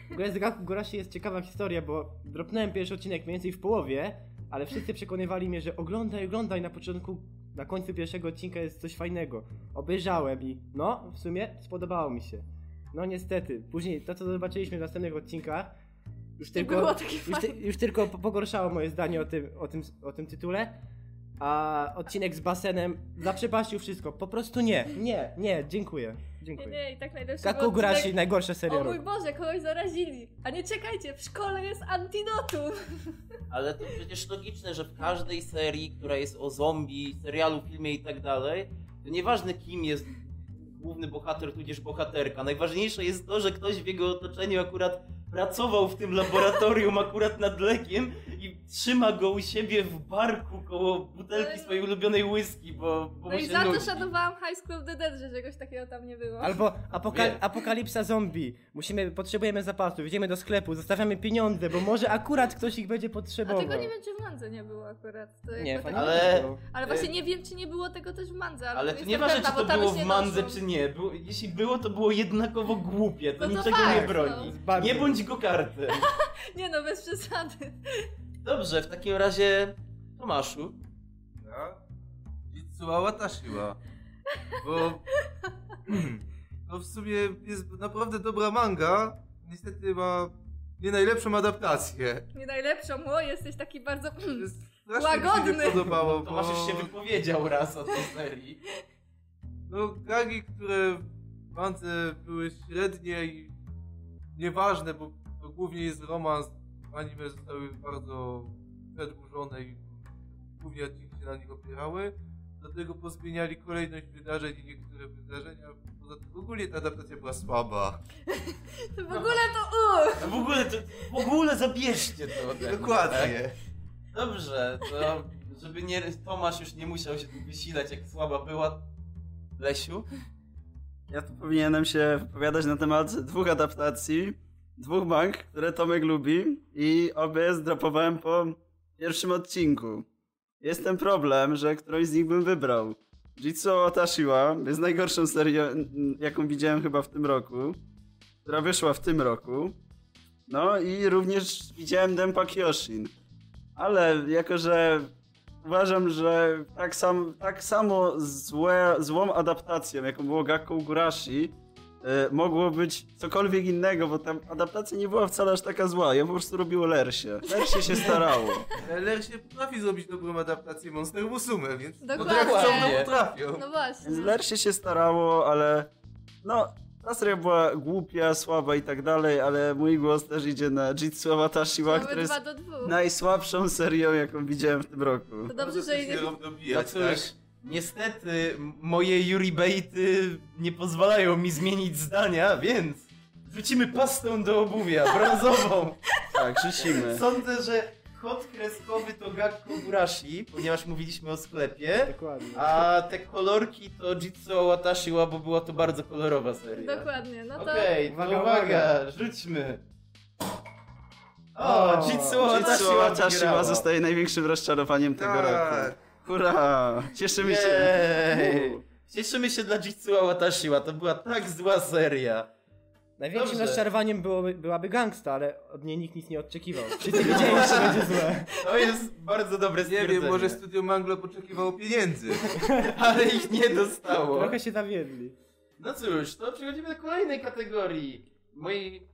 [SPEAKER 5] W ogóle z Gakko Gurashi jest ciekawa historia, bo dropnąłem pierwszy odcinek mniej więcej w połowie, ale wszyscy przekonywali mnie, że oglądaj, oglądaj, na początku, na końcu pierwszego odcinka jest coś fajnego. Obejrzałem i no, w sumie spodobało mi się. No niestety, później to co zobaczyliśmy w następnych odcinkach, już tylko, już, ty, już tylko po- pogorszało moje zdanie o tym, o tym, o tym tytule. A odcinek z basenem zaprzepaścił wszystko. Po prostu nie, nie, nie, dziękuję.
[SPEAKER 4] Nie,
[SPEAKER 5] Dziękuję.
[SPEAKER 4] nie, i tak najlepszy
[SPEAKER 5] Gaku
[SPEAKER 4] był
[SPEAKER 5] Gurashi,
[SPEAKER 4] odcinek-
[SPEAKER 5] najgorsza seria
[SPEAKER 4] O mój. Boże, kogoś zarazili. A nie czekajcie, w szkole jest antidotum.
[SPEAKER 2] Ale to przecież logiczne, że w każdej serii, która jest o zombie, serialu, filmie i tak dalej, to nieważne kim jest główny bohater tudzież bohaterka. Najważniejsze jest to, że ktoś w jego otoczeniu akurat pracował w tym laboratorium akurat nad lekiem i trzyma go u siebie w barku koło butelki swojej ulubionej whisky, bo, bo
[SPEAKER 4] No
[SPEAKER 2] mu
[SPEAKER 4] i za to
[SPEAKER 2] nudzi.
[SPEAKER 4] szanowałam High School of the Dead, że czegoś takiego tam nie było.
[SPEAKER 5] Albo apoka
[SPEAKER 2] Wiem.
[SPEAKER 5] apokalipsa zombie. Musimy, potrzebujemy zapasów, idziemy do sklepu, zostawiamy pieniądze, bo może akurat ktoś ich będzie
[SPEAKER 4] A
[SPEAKER 5] potrzebował.
[SPEAKER 4] tego nie wiem, czy w mandze nie było akurat. To
[SPEAKER 5] Nie, fajnie
[SPEAKER 4] tak-
[SPEAKER 2] Ale-
[SPEAKER 5] było.
[SPEAKER 4] Ale właśnie nie wiem, czy nie było tego też w mandze. Ale,
[SPEAKER 2] Ale to nieważne,
[SPEAKER 4] pewna,
[SPEAKER 2] czy to było w
[SPEAKER 4] nie
[SPEAKER 2] mandze, czy nie. Było, jeśli było, to było jednakowo głupie. To
[SPEAKER 4] No to
[SPEAKER 2] niczego
[SPEAKER 4] fakt,
[SPEAKER 2] nie broni.
[SPEAKER 5] no.
[SPEAKER 2] Nie bądź go.
[SPEAKER 4] Nie no, bez przesady.
[SPEAKER 2] Dobrze, w takim razie Tomaszu.
[SPEAKER 3] Ja? Jitsuwa Watashiwa. Bo... To w sumie jest naprawdę dobra manga. Niestety ma nie najlepszą adaptację.
[SPEAKER 4] Nie najlepszą, o, jesteś taki bardzo...
[SPEAKER 3] Jest Strasznie mi się
[SPEAKER 4] Łagodny.
[SPEAKER 3] nie podobało, bo...
[SPEAKER 2] Tomasz już się wypowiedział raz o tej serii.
[SPEAKER 3] No, gagi, które w mance były średnie i nieważne, bo głównie jest romans, w anime zostały bardzo przedłużone i głównie odcinki się na nich opierały. Dlatego pozmieniali kolejność wydarzeń i niektóre wydarzenia. Poza tym ogólnie ta adaptacja była słaba.
[SPEAKER 4] W ogóle to...
[SPEAKER 2] No w ogóle, to, w ogóle zabierzcie to tak?
[SPEAKER 3] Dokładnie.
[SPEAKER 2] Dobrze, to żeby nie, Tomasz już nie musiał się wysilać, jak słaba była. Lesiu?
[SPEAKER 6] Ja tu powinienem się wypowiadać na temat dwóch adaptacji, dwóch mang, które Tomek lubi i obie zdropowałem po pierwszym odcinku. Jest ten problem, że którąś z nich bym wybrał. Jitsu Otashiwa jest najgorszą serią, jaką widziałem chyba w tym roku, która wyszła w tym roku. No i również widziałem Dempa Kyoshin. Ale jako, że uważam, że tak, sam, tak samo złe, złą adaptacją, jaką było Gakko Ugurashi, y, mogło być cokolwiek innego, bo tam adaptacja nie była wcale aż taka zła, ja po prostu robiło Lersie. Lersie się starało.
[SPEAKER 3] LR się potrafi zrobić dobrą adaptację Monster Musume, więc
[SPEAKER 4] Dokładnie.
[SPEAKER 3] no chcą, to potrafią.
[SPEAKER 4] No właśnie.
[SPEAKER 6] Więc Lersie się starało, ale no, ta seria była głupia, słaba i tak dalej, ale mój głos też idzie na Jitsu Watashiwa,
[SPEAKER 4] Mamy
[SPEAKER 6] która jest najsłabszą serią, jaką widziałem w tym roku.
[SPEAKER 4] To dobrze, że idzie...
[SPEAKER 2] No
[SPEAKER 3] bijać,
[SPEAKER 2] cóż,
[SPEAKER 3] tak?
[SPEAKER 2] niestety moje Yuri Bejty nie pozwalają mi zmienić zdania, więc wrzucimy pastę do obuwia, brązową.
[SPEAKER 6] Tak, rzucimy.
[SPEAKER 2] Sądzę, że kod kreskowy to Gakko Burashi, ponieważ mówiliśmy o sklepie,
[SPEAKER 5] Dokładnie.
[SPEAKER 2] a te kolorki to Jitsu Watashiwa, bo była to bardzo kolorowa seria.
[SPEAKER 4] Dokładnie, no to...
[SPEAKER 2] Okej,
[SPEAKER 5] Uwaga,
[SPEAKER 2] to uwaga,
[SPEAKER 5] uwaga.
[SPEAKER 2] rzućmy. O,
[SPEAKER 5] O,
[SPEAKER 2] Jitsu
[SPEAKER 6] Jitsu
[SPEAKER 2] Watashiwa
[SPEAKER 6] Watashiwa zostaje największym rozczarowaniem tego
[SPEAKER 3] Tak.
[SPEAKER 6] roku. Hurra! Cieszymy się.
[SPEAKER 2] Jej. Cieszymy się dla Jitsu Watashiwa, to była tak zła seria.
[SPEAKER 5] Największym
[SPEAKER 2] Dobrze.
[SPEAKER 5] rozczarowaniem byłoby, byłaby gangsta, ale od niej nikt nic nie oczekiwał. Wszyscy wiedzieli, że będzie złe.
[SPEAKER 2] To jest bardzo dobre
[SPEAKER 3] Nie wiem, może Studio Manglo poczekiwało pieniędzy.
[SPEAKER 2] Ale ich nie dostało.
[SPEAKER 5] Trochę się zawiedli.
[SPEAKER 2] No cóż, to przechodzimy do kolejnej kategorii. Mojej,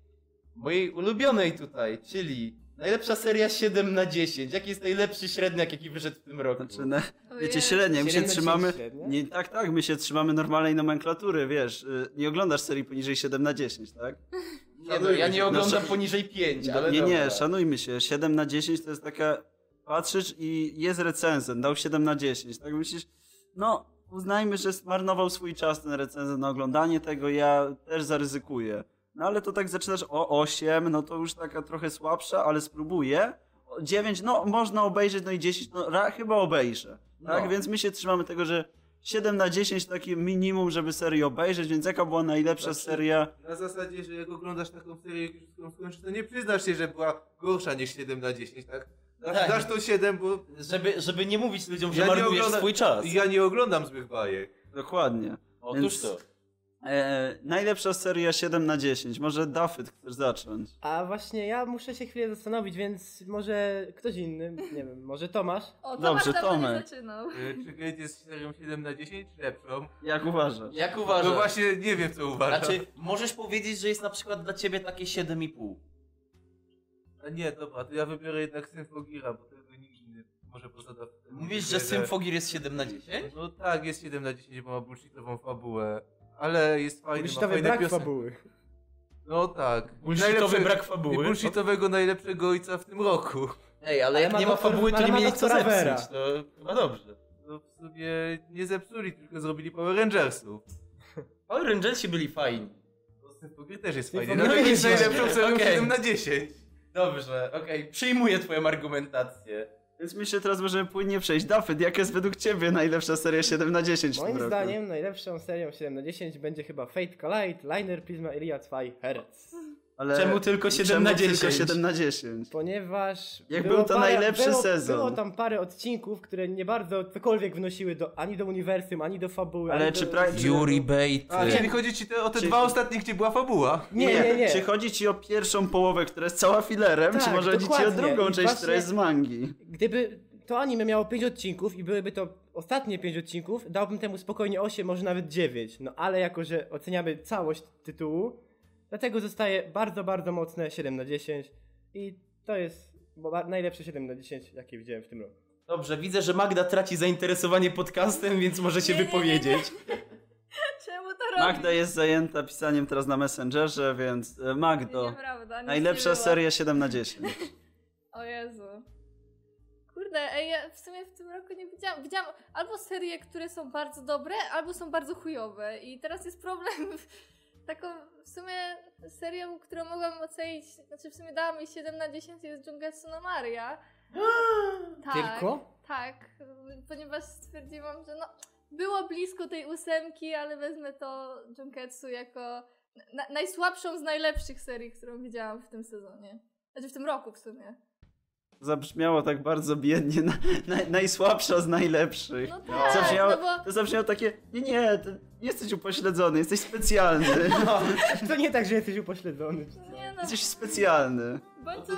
[SPEAKER 2] mojej ulubionej tutaj, czyli najlepsza seria 7 na 10. Jaki jest najlepszy średniak, jaki wyszedł w tym roku?
[SPEAKER 6] Znaczy, na. Wiecie, średnio, my się
[SPEAKER 5] 7 na 10
[SPEAKER 6] trzymamy... Nie, tak, tak, my się trzymamy normalnej nomenklatury, wiesz. y, Nie oglądasz serii poniżej 7 na 10, tak?
[SPEAKER 2] Nie, no, ja nie oglądam
[SPEAKER 6] Znaczy-
[SPEAKER 2] poniżej 5, ale
[SPEAKER 6] nie, nie,
[SPEAKER 2] dobra.
[SPEAKER 6] szanujmy się. 7 na 10 to jest taka... Patrzysz i jest recenzent, dał 7 na 10, tak myślisz... No, uznajmy, że zmarnował swój czas ten recenzent na oglądanie tego, ja też zaryzykuję. No ale to tak zaczynasz o 8, no to już taka trochę słabsza, ale spróbuję. O 9, no można obejrzeć, no i 10, no ra, chyba obejrzę. Tak,
[SPEAKER 2] No.
[SPEAKER 6] więc my się trzymamy tego, że 7 na 10 takie minimum, żeby serię obejrzeć, więc jaka była najlepsza
[SPEAKER 3] Znaczy-
[SPEAKER 6] seria?
[SPEAKER 3] Na zasadzie, że jak oglądasz taką serię, jak już ją skończysz, to nie przyznasz się, że była gorsza niż 7 na 10, tak? Dasz,
[SPEAKER 2] Tak.
[SPEAKER 3] dasz to 7, bo
[SPEAKER 2] Żeby, żeby nie mówić ludziom, że
[SPEAKER 3] Ja
[SPEAKER 2] marnujesz
[SPEAKER 3] oglądam-
[SPEAKER 2] swój czas.
[SPEAKER 3] ja nie oglądam złych bajek.
[SPEAKER 6] Dokładnie.
[SPEAKER 2] Otóż
[SPEAKER 6] Więc-
[SPEAKER 2] to.
[SPEAKER 6] E, najlepsza seria 7 na 10. Może Dafyt chcesz zacząć?
[SPEAKER 5] A właśnie ja muszę się chwilę zastanowić, więc może ktoś inny, nie wiem, może Tomasz?
[SPEAKER 4] O,
[SPEAKER 6] Dobrze,
[SPEAKER 4] Tomasz nie
[SPEAKER 6] Tomek.
[SPEAKER 4] zaczynał.
[SPEAKER 3] Y, Czy Gate jest serią 7 na 10, czy lepszą?
[SPEAKER 6] Jak uważasz?
[SPEAKER 2] Jak
[SPEAKER 3] No
[SPEAKER 2] uważasz?
[SPEAKER 3] właśnie nie wiem, co uważam.
[SPEAKER 2] Znaczy, możesz powiedzieć, że jest na przykład dla ciebie takie 7,5.
[SPEAKER 3] A nie, dobra, to ja wybiorę jednak Symfogira, bo tego nikt inny może poza Dafytem
[SPEAKER 2] Mówisz, że. Symfogir jest 7 na 10?
[SPEAKER 3] No tak, jest 7 na 10, bo ma bullshitową fabułę. Ale jest fajny, ma fajne
[SPEAKER 5] brak fabuły.
[SPEAKER 3] No tak.
[SPEAKER 2] Bullshitowy brak
[SPEAKER 3] I
[SPEAKER 2] fabuły.
[SPEAKER 3] bullshitowego najlepszego ojca w tym roku.
[SPEAKER 2] Ej, ale
[SPEAKER 5] Ale
[SPEAKER 2] jak
[SPEAKER 5] ma
[SPEAKER 2] nie ma
[SPEAKER 5] doktor-
[SPEAKER 2] fabuły, to nie
[SPEAKER 5] ma
[SPEAKER 2] mieli co
[SPEAKER 5] doktora Vera.
[SPEAKER 2] zepsuć. To chyba dobrze.
[SPEAKER 3] No w sumie nie zepsuli, tylko zrobili Power Rangersów.
[SPEAKER 2] Power Rangersi byli fajni.
[SPEAKER 3] No Symfogir też jest fajny,
[SPEAKER 2] No i
[SPEAKER 3] jest najlepszą serią
[SPEAKER 2] Okej.
[SPEAKER 3] 7 na 10.
[SPEAKER 2] Dobrze, okej, przyjmuję twoją argumentację.
[SPEAKER 6] Więc myślę, teraz możemy płynnie przejść. Dafyt, jaka jest według ciebie najlepsza seria 7 na 10 w
[SPEAKER 5] Moim zdaniem najlepszą serią 7 na 10 będzie chyba Fate Collide, Liner Prisma Iria 2 Hertz.
[SPEAKER 6] Ale
[SPEAKER 2] Czemu tylko 7
[SPEAKER 6] czemu
[SPEAKER 2] na 10?
[SPEAKER 6] tylko 7 na 10?
[SPEAKER 5] Ponieważ.
[SPEAKER 6] Jak
[SPEAKER 5] było
[SPEAKER 6] był to najlepszy
[SPEAKER 5] było,
[SPEAKER 6] sezon.
[SPEAKER 5] Było tam parę odcinków, które nie bardzo cokolwiek wnosiły do, ani do uniwersum, ani do fabuły.
[SPEAKER 6] Ale czy
[SPEAKER 5] do...
[SPEAKER 6] pra-
[SPEAKER 2] Yuri Bait.
[SPEAKER 3] A, czyli chodzi ci te, o te
[SPEAKER 6] Czy-
[SPEAKER 3] dwa ostatnie, gdzie była fabuła?
[SPEAKER 5] Nie, nie, nie.
[SPEAKER 6] Czy chodzi ci o pierwszą połowę, która jest cała filerem,
[SPEAKER 5] Tak,
[SPEAKER 6] czy może chodzi ci o drugą
[SPEAKER 5] I
[SPEAKER 6] część, która jest z mangi?
[SPEAKER 5] Gdyby to anime miało 5 odcinków i byłyby to ostatnie 5 odcinków, dałbym temu spokojnie 8, może nawet 9. No ale jako, że oceniamy całość tytułu, dlatego zostaje bardzo, bardzo mocne 7 na 10 i to jest najlepsze 7 na 10, jakie widziałem w tym roku.
[SPEAKER 2] Dobrze, widzę, że Magda traci zainteresowanie podcastem, więc może się
[SPEAKER 4] Nie, nie, nie,
[SPEAKER 2] wypowiedzieć.
[SPEAKER 4] Czemu to robisz?
[SPEAKER 6] Magda jest zajęta pisaniem teraz na Messengerze, więc e, Magdo,
[SPEAKER 4] Nieprawda,
[SPEAKER 6] najlepsza
[SPEAKER 4] nie
[SPEAKER 6] seria 7 na 10.
[SPEAKER 4] O Jezu. Kurde, ej, ja w sumie w tym roku nie widziałam. Widziałam albo serie, które są bardzo dobre, albo są bardzo chujowe. I teraz jest problem. Taką w sumie serią, którą mogłam ocenić, znaczy w sumie dała mi 7 na 10 jest Jungetsu no Maria. tak,
[SPEAKER 5] Tylko?
[SPEAKER 4] Tak, ponieważ stwierdziłam, że no było blisko tej ósemki, ale wezmę to Junketsu jako na, najsłabszą z najlepszych serii, którą widziałam w tym sezonie. Znaczy w tym roku w sumie.
[SPEAKER 6] Zabrzmiało tak bardzo biednie, na, na, najsłabsza z najlepszych.
[SPEAKER 4] No tak,
[SPEAKER 6] zabrzmiało,
[SPEAKER 4] no bo-
[SPEAKER 6] To zabrzmiało takie, nie, nie, ty jesteś upośledzony, jesteś specjalny.
[SPEAKER 5] To nie tak, że jesteś upośledzony.
[SPEAKER 4] Nie no,
[SPEAKER 6] Jesteś specjalny.
[SPEAKER 4] bądź
[SPEAKER 3] No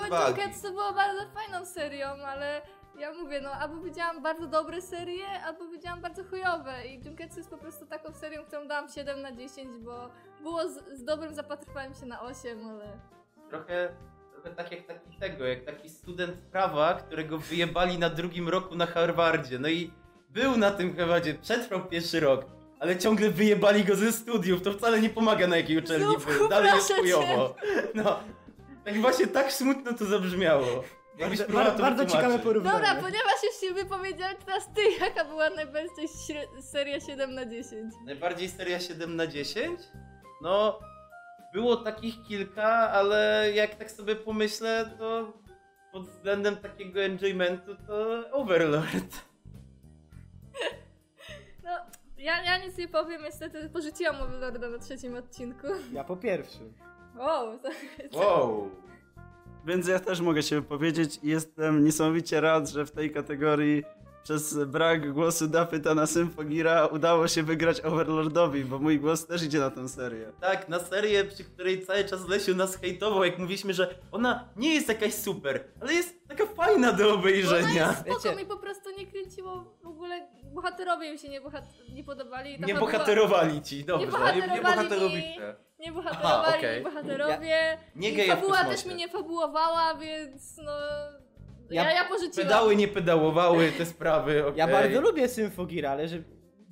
[SPEAKER 3] to
[SPEAKER 4] było bardzo fajną serią, ale ja mówię, no albo widziałam bardzo dobre serie, albo widziałam bardzo chujowe i Junketsu jest po prostu taką serią, którą dałam 7 na 10, bo było z, z dobrym zapatrywaniem się na 8, ale...
[SPEAKER 2] Trochę, trochę tak jak taki tego, jak taki student prawa, którego wyjebali na drugim roku na Harvardzie. No i był na tym Harvardzie, przetrwał pierwszy rok, ale ciągle wyjebali go ze studiów. To wcale nie pomaga na jakiej uczelni był. Dalej jest chujowo. No, tak właśnie tak smutno to zabrzmiało.
[SPEAKER 5] Bardzo, bardzo
[SPEAKER 2] wytłumaczyć.
[SPEAKER 5] ciekawe porównanie.
[SPEAKER 4] Dobra, ponieważ już się wypowiedziałam, teraz ty, jaka była najbardziej seria 7 na 10?
[SPEAKER 2] Najbardziej seria 7 na 10? No, było takich kilka, ale jak tak sobie pomyślę, to pod względem takiego enjoymentu to Overlord.
[SPEAKER 4] No, ja, ja nic nie powiem, niestety porzuciłam Overlorda na trzecim odcinku.
[SPEAKER 5] Ja po pierwszym.
[SPEAKER 4] Wow, to,
[SPEAKER 2] Wow.
[SPEAKER 6] Więc ja też mogę się wypowiedzieć i jestem niesamowicie rad, że w tej kategorii przez brak głosu Dapyta na Symfogira udało się wygrać Overlordowi, bo mój głos też idzie na tę serię.
[SPEAKER 2] Tak, na serię, przy której cały czas Lesiu nas hejtował, jak mówiliśmy, że ona nie jest jakaś super, ale jest taka fajna do obejrzenia.
[SPEAKER 4] spoko,
[SPEAKER 5] Wiecie-
[SPEAKER 4] mi po prostu nie kręciło w ogóle, bohaterowie mi się nie, bohat- nie podobali. Ta
[SPEAKER 2] Nie
[SPEAKER 4] fabuła-
[SPEAKER 2] bohaterowali ci, dobrze.
[SPEAKER 4] Nie bohater-
[SPEAKER 3] Nie, nie bohaterowi
[SPEAKER 4] mi-. Nie bohaterowali,
[SPEAKER 2] Aha,
[SPEAKER 4] nie bohaterowie.
[SPEAKER 2] Nie
[SPEAKER 4] I
[SPEAKER 2] geje w
[SPEAKER 4] fabuła też mi nie fabułowała, więc no...
[SPEAKER 5] Ja-
[SPEAKER 4] Ja, ja, porzuciłam.
[SPEAKER 2] Pedały nie pedałowały te sprawy, okej.
[SPEAKER 5] Ja bardzo lubię Symfogira, ale że,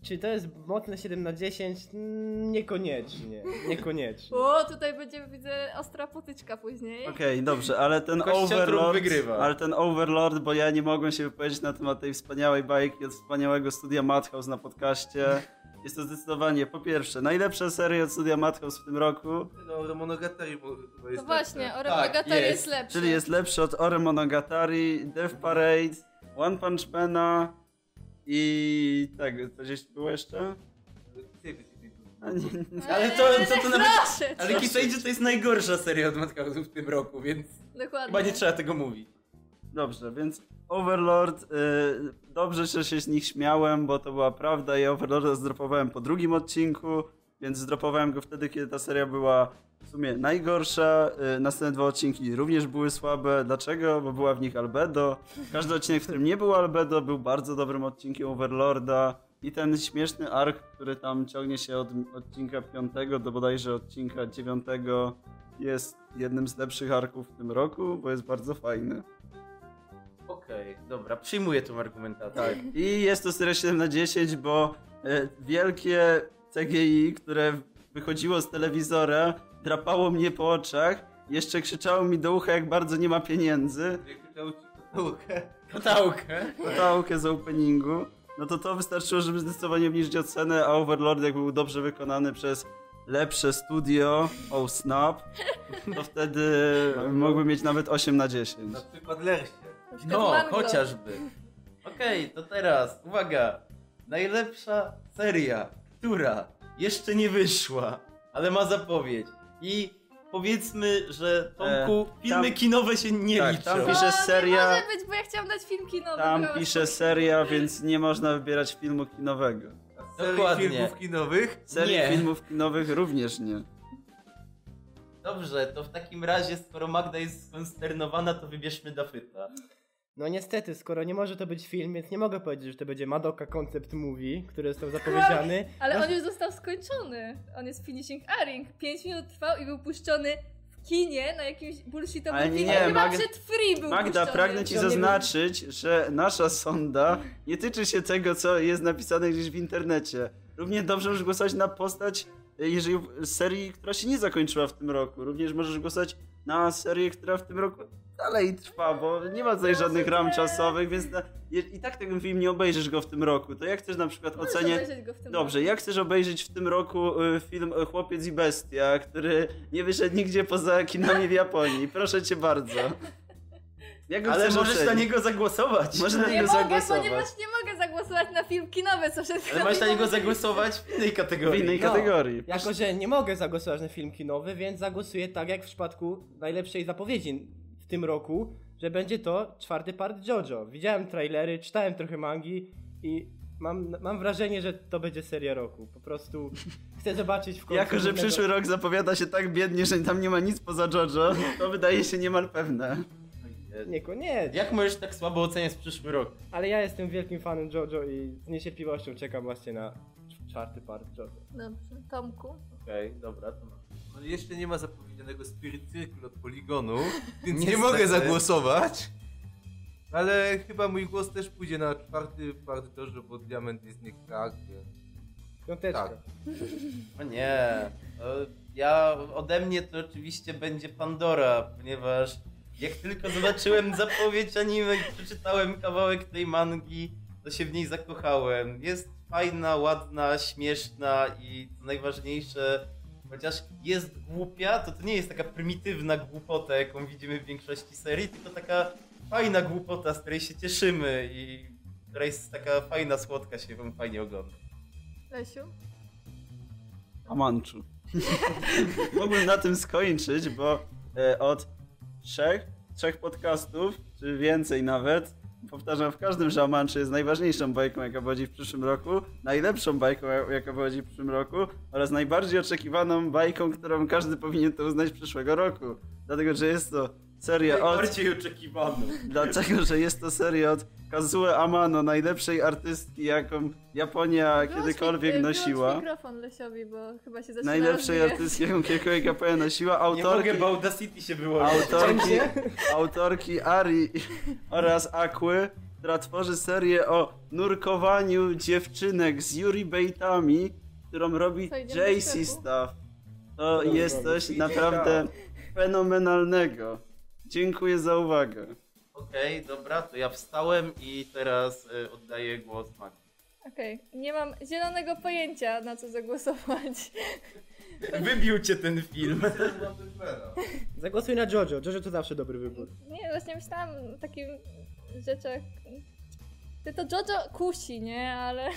[SPEAKER 5] czy to jest mocne 7 na 10? Mm, Niekoniecznie. Niekoniecznie.
[SPEAKER 4] O, tutaj będzie, widzę, ostra potyczka później.
[SPEAKER 6] Okej, dobrze, ale ten Overlord,
[SPEAKER 2] wygrywa.
[SPEAKER 6] ale ten Overlord, bo ja nie mogłem się wypowiedzieć na temat tej wspaniałej bajki od wspaniałego studia Madhouse na podcaście. Jest to zdecydowanie, po pierwsze, najlepsza seria od studia Madhouse w tym roku,
[SPEAKER 3] No, Monogatari bo- jest
[SPEAKER 4] No właśnie. Ore
[SPEAKER 2] Tak,
[SPEAKER 4] Monogatari
[SPEAKER 2] jest.
[SPEAKER 4] jest lepszy.
[SPEAKER 6] czyli jest lepszy od Ore Monogatari, Death Parade, One Punch Mana i tak, to gdzieś było jeszcze? Nie,
[SPEAKER 2] Ale to, to, to nawet...
[SPEAKER 4] Proszę
[SPEAKER 2] Ale. Kisaidzie to jest najgorsza seria od Madhouse'u w tym roku, więc
[SPEAKER 4] Dokładnie.
[SPEAKER 2] chyba nie trzeba tego mówić.
[SPEAKER 6] Dobrze, więc Overlord, y, dobrze, że się z nich śmiałem, bo to była prawda i Overlorda zdropowałem po drugim odcinku, więc zdropowałem go wtedy, kiedy ta seria była w sumie najgorsza. Y, następne dwa odcinki również były słabe. Dlaczego? Bo była w nich Albedo. Każdy odcinek, w którym nie było Albedo, był bardzo dobrym odcinkiem Overlorda. I ten śmieszny ark, który tam ciągnie się od odcinka 5 do bodajże odcinka 9, jest jednym z lepszych arków w tym roku, bo jest bardzo fajny.
[SPEAKER 2] Okej, dobra, przyjmuję tą argumentację.
[SPEAKER 6] Tak. I jest to seria 7 na 10, bo e, wielkie CGI, które wychodziło z telewizora, drapało mnie po oczach, jeszcze krzyczało mi do ucha, jak bardzo nie ma pieniędzy,
[SPEAKER 3] Jak krzyczał ci kotałkę.
[SPEAKER 2] Kotałkę.
[SPEAKER 6] kotałkę z openingu, no to to wystarczyło, żeby zdecydowanie obniżyć ocenę, a Overlord jak był dobrze wykonany przez lepsze studio, oh snap, to wtedy mógłbym mieć nawet 8 na 10.
[SPEAKER 3] Na przykład Lersie.
[SPEAKER 4] Na przykład
[SPEAKER 2] No,
[SPEAKER 4] Mango.
[SPEAKER 2] chociażby. Okej, to teraz, uwaga. Najlepsza seria, która jeszcze nie wyszła, ale ma zapowiedź. I powiedzmy, że Tomku,
[SPEAKER 6] E,
[SPEAKER 2] filmy
[SPEAKER 6] tam-
[SPEAKER 2] kinowe się nie
[SPEAKER 6] tak,
[SPEAKER 2] liczą.
[SPEAKER 6] tam
[SPEAKER 4] O,
[SPEAKER 6] pisze
[SPEAKER 4] nie
[SPEAKER 6] seria-
[SPEAKER 4] może być, bo ja chciałam dać film kinowy.
[SPEAKER 6] Tam pisze seria, więc nie można wybierać filmu kinowego.
[SPEAKER 3] A serii
[SPEAKER 2] Dokładnie.
[SPEAKER 3] filmów kinowych.
[SPEAKER 6] Serii
[SPEAKER 2] Nie.
[SPEAKER 6] filmów kinowych również nie.
[SPEAKER 2] Dobrze, to w takim razie, skoro Magda jest skonsternowana, to wybierzmy Dafyta.
[SPEAKER 5] No niestety, skoro nie może to być film, więc nie mogę powiedzieć, że to będzie Madoka Concept Movie, który został zapowiedziany.
[SPEAKER 4] Ale
[SPEAKER 5] No,
[SPEAKER 4] on już został skończony. On jest finishing airing. 5 minut trwał i był puszczony w kinie na jakimś bullshitowym
[SPEAKER 6] Ale nie,
[SPEAKER 4] filmie.
[SPEAKER 6] nie,
[SPEAKER 4] Chyba
[SPEAKER 6] Mag-
[SPEAKER 4] przed free był
[SPEAKER 6] Magda,
[SPEAKER 4] puszczony.
[SPEAKER 6] pragnę ci zaznaczyć, że nasza sonda nie tyczy się tego, co jest napisane gdzieś w internecie. Równie dobrze możesz głosować na postać, jeżeli serii, która się nie zakończyła w tym roku. Również możesz głosować na serię, która w tym roku dalej trwa, bo nie ma tutaj żadnych ram czasowych, więc na, i tak ten film nie obejrzysz go w tym roku. To jak chcesz na przykład oceniać... Dobrze, jak chcesz obejrzeć w tym roku y, film Chłopiec i Bestia, który nie wyszedł nigdzie poza kinami w Japonii? Proszę cię bardzo. Jak go
[SPEAKER 2] Ale
[SPEAKER 6] chcesz
[SPEAKER 2] możesz na niego zagłosować.
[SPEAKER 6] Można na
[SPEAKER 4] Nie
[SPEAKER 6] niego
[SPEAKER 4] mogę,
[SPEAKER 6] zagłosować.
[SPEAKER 4] ponieważ nie mogę zagłosować na film kinowy, co przed
[SPEAKER 2] Ale możesz na niego zagłosować w innej
[SPEAKER 6] W
[SPEAKER 2] kategorii.
[SPEAKER 6] innej
[SPEAKER 5] No.
[SPEAKER 6] kategorii.
[SPEAKER 5] Jako, że nie mogę zagłosować na film kinowy, więc zagłosuję tak jak w przypadku najlepszej zapowiedzi w tym roku, że będzie to czwarty part JoJo. Widziałem trailery, czytałem trochę mangi i mam, mam wrażenie, że to będzie seria roku. Po prostu chcę zobaczyć w końcu...
[SPEAKER 6] Jako, że przyszły rok zapowiada się tak biednie, że tam nie ma nic poza JoJo, to wydaje się niemal pewne.
[SPEAKER 5] Niekoniecznie.
[SPEAKER 2] Jak możesz tak słabo oceniać przyszły rok?
[SPEAKER 5] Ale ja jestem wielkim fanem JoJo i z niecierpliwością czekam właśnie na cz- czwarty part JoJo.
[SPEAKER 4] Dobrze, Tomku.
[SPEAKER 2] Okej, dobra, to
[SPEAKER 3] No, jeszcze nie ma zapowiedzianego Spirit Circle od Poligonu, więc nie mogę zagłosować. Ale chyba mój głos też pójdzie na czwarty part Jojo, bo Diament jest nie tak, więc...
[SPEAKER 5] Piąteczka.
[SPEAKER 3] Tak.
[SPEAKER 2] O nie. Ja ode mnie to oczywiście będzie Pandora, ponieważ jak tylko zobaczyłem zapowiedź anime i przeczytałem kawałek tej mangi, to się w niej zakochałem. Jest fajna, ładna, śmieszna i co najważniejsze, chociaż jest głupia, to to nie jest taka prymitywna głupota, jaką widzimy w większości serii, tylko taka fajna głupota, z której się cieszymy i która jest taka fajna, słodka, się wam fajnie ogląda.
[SPEAKER 4] Lesiu?
[SPEAKER 6] Amanczu. Mógłbym na tym skończyć, bo e, od trzech, trzech podcastów, czy więcej nawet, powtarzam w każdym, że Amanczy jest najważniejszą bajką, jaka wychodzi w przyszłym roku, najlepszą bajką, jaka wychodzi w przyszłym roku oraz najbardziej oczekiwaną bajką, którą każdy powinien to uznać przyszłego roku. Dlatego, że jest to seria od...
[SPEAKER 2] Najbardziej oczekiwaną.
[SPEAKER 6] Dlatego, że jest to seria od Kazue Amano, najlepszej artystki, jaką Japonia
[SPEAKER 4] Wyłącz
[SPEAKER 6] kiedykolwiek
[SPEAKER 4] wyłącz
[SPEAKER 6] nosiła.
[SPEAKER 4] mikrofon Lesiowi, bo chyba się zaczyna
[SPEAKER 6] Najlepszej artystki, jaką kiedykolwiek Japonia nosiła.
[SPEAKER 2] Nie
[SPEAKER 6] Autorki,
[SPEAKER 2] mogę, bo Audacity się
[SPEAKER 6] autorki, autorki Ari oraz Aquy, która tworzy serię o nurkowaniu dziewczynek z Yuri Baitami, którą robi JC? Staff. To jest coś naprawdę fenomenalnego. Dziękuję za uwagę.
[SPEAKER 2] Okej, dobra, to ja wstałem i teraz y, oddaję głos Magdzie.
[SPEAKER 4] Okej, nie mam zielonego pojęcia na co zagłosować.
[SPEAKER 2] Wybił cię ten film.
[SPEAKER 5] Zagłosuj na Jojo. Jojo to zawsze dobry wybór.
[SPEAKER 4] Nie, właśnie myślałam o takich rzeczach. Ty to Jojo kusi, nie? Ale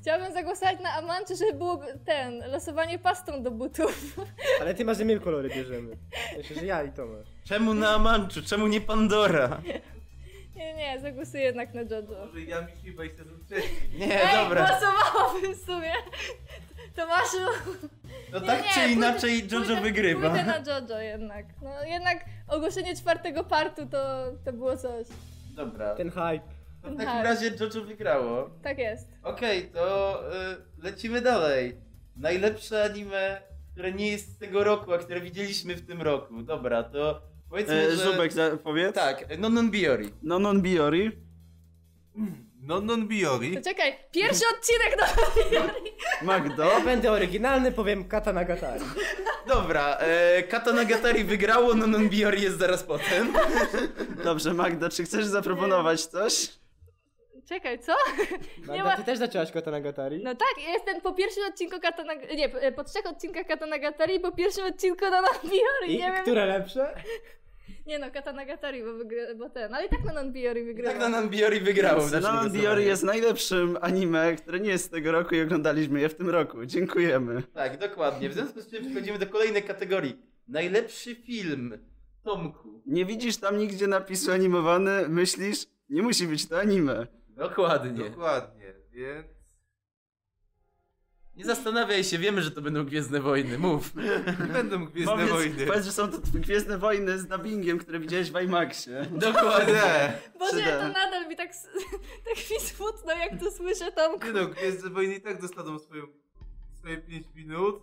[SPEAKER 4] chciałabym zagłosować na Amanczy, żeby było ten, losowanie pastą do butów.
[SPEAKER 5] Ale ty masz, że my kolory bierzemy. Myślę, że ja i Tomasz.
[SPEAKER 2] Czemu na Amanchu? Czemu nie Pandora?
[SPEAKER 4] Nie, nie, zagłosuję jednak na Jojo.
[SPEAKER 3] Może ja mi chyba i sezon wcześniej.
[SPEAKER 2] Nie,
[SPEAKER 4] Ej,
[SPEAKER 2] dobra.
[SPEAKER 4] głosowałabym w sumie. Tomaszu,
[SPEAKER 2] To
[SPEAKER 4] Nie,
[SPEAKER 2] tak
[SPEAKER 4] nie,
[SPEAKER 2] czy
[SPEAKER 4] pójdę-
[SPEAKER 2] inaczej Jojo
[SPEAKER 4] pójdę,
[SPEAKER 2] wygrywa.
[SPEAKER 4] Pójdę na Jojo jednak. No jednak ogłoszenie czwartego partu to, to było coś.
[SPEAKER 2] Dobra.
[SPEAKER 5] Ten hype.
[SPEAKER 2] W takim razie Jojo wygrało.
[SPEAKER 4] Tak jest.
[SPEAKER 2] Okej, to y, lecimy dalej. Najlepsze anime, które nie jest z tego roku, a które widzieliśmy w tym roku. Dobra, to powiedzmy,
[SPEAKER 6] E,
[SPEAKER 2] że...
[SPEAKER 6] Zubek, za- powiedz.
[SPEAKER 2] Tak, Nonon Biori.
[SPEAKER 6] No non Biori.
[SPEAKER 3] Non non biori.
[SPEAKER 4] To czekaj, pierwszy odcinek do
[SPEAKER 6] Magdo.
[SPEAKER 5] Ja będę oryginalny, powiem Kata Nagatari.
[SPEAKER 2] Dobra, e, Kata Nagatari wygrało, Nonon Biori jest zaraz potem.
[SPEAKER 6] Dobrze, Magda, czy chcesz zaproponować coś?
[SPEAKER 4] Czekaj, co?
[SPEAKER 5] Magda,
[SPEAKER 4] ma-
[SPEAKER 5] ty też zaczęłaś Kata Nagatari?
[SPEAKER 4] No tak, ja jestem po pierwszym odcinku Katana... Nie, po- trzech odcinkach Katanagatari i po pierwszym odcinku Non-Biori,
[SPEAKER 5] I
[SPEAKER 4] nie wiem...
[SPEAKER 5] które lepsze?
[SPEAKER 4] Nie no, Katanagatari, bo, wygry... bo ten, ale i tak Non-Biori wygrywa.
[SPEAKER 2] Tak Nonon Biori wygrało. w naszym
[SPEAKER 6] Non
[SPEAKER 2] głosowaniu.
[SPEAKER 6] Biori jest najlepszym anime, które nie jest z tego roku i oglądaliśmy je w tym roku. Dziękujemy.
[SPEAKER 2] Tak, dokładnie. W związku z czym przechodzimy do kolejnej kategorii. Najlepszy film. Tomku.
[SPEAKER 6] Nie widzisz tam nigdzie napisu animowany, myślisz, nie musi być to anime.
[SPEAKER 2] Dokładnie.
[SPEAKER 3] Dokładnie, więc...
[SPEAKER 2] Nie zastanawiaj się, wiemy, że to będą Gwiezdne Wojny. Mów.
[SPEAKER 3] Nie będą Gwiezdne
[SPEAKER 6] Powiedz,
[SPEAKER 3] Wojny.
[SPEAKER 6] powiedz, że są to Gwiezdne Wojny z dubbingiem, które widziałeś w IMAXie.
[SPEAKER 2] Dokładnie.
[SPEAKER 4] Boże,
[SPEAKER 6] 3D.
[SPEAKER 4] to nadal mi tak, tak mi smutno, jak to słyszę, Tomku.
[SPEAKER 3] Nie no, Gwiezdne Wojny i tak dostaną swoją, swoje 5 minut.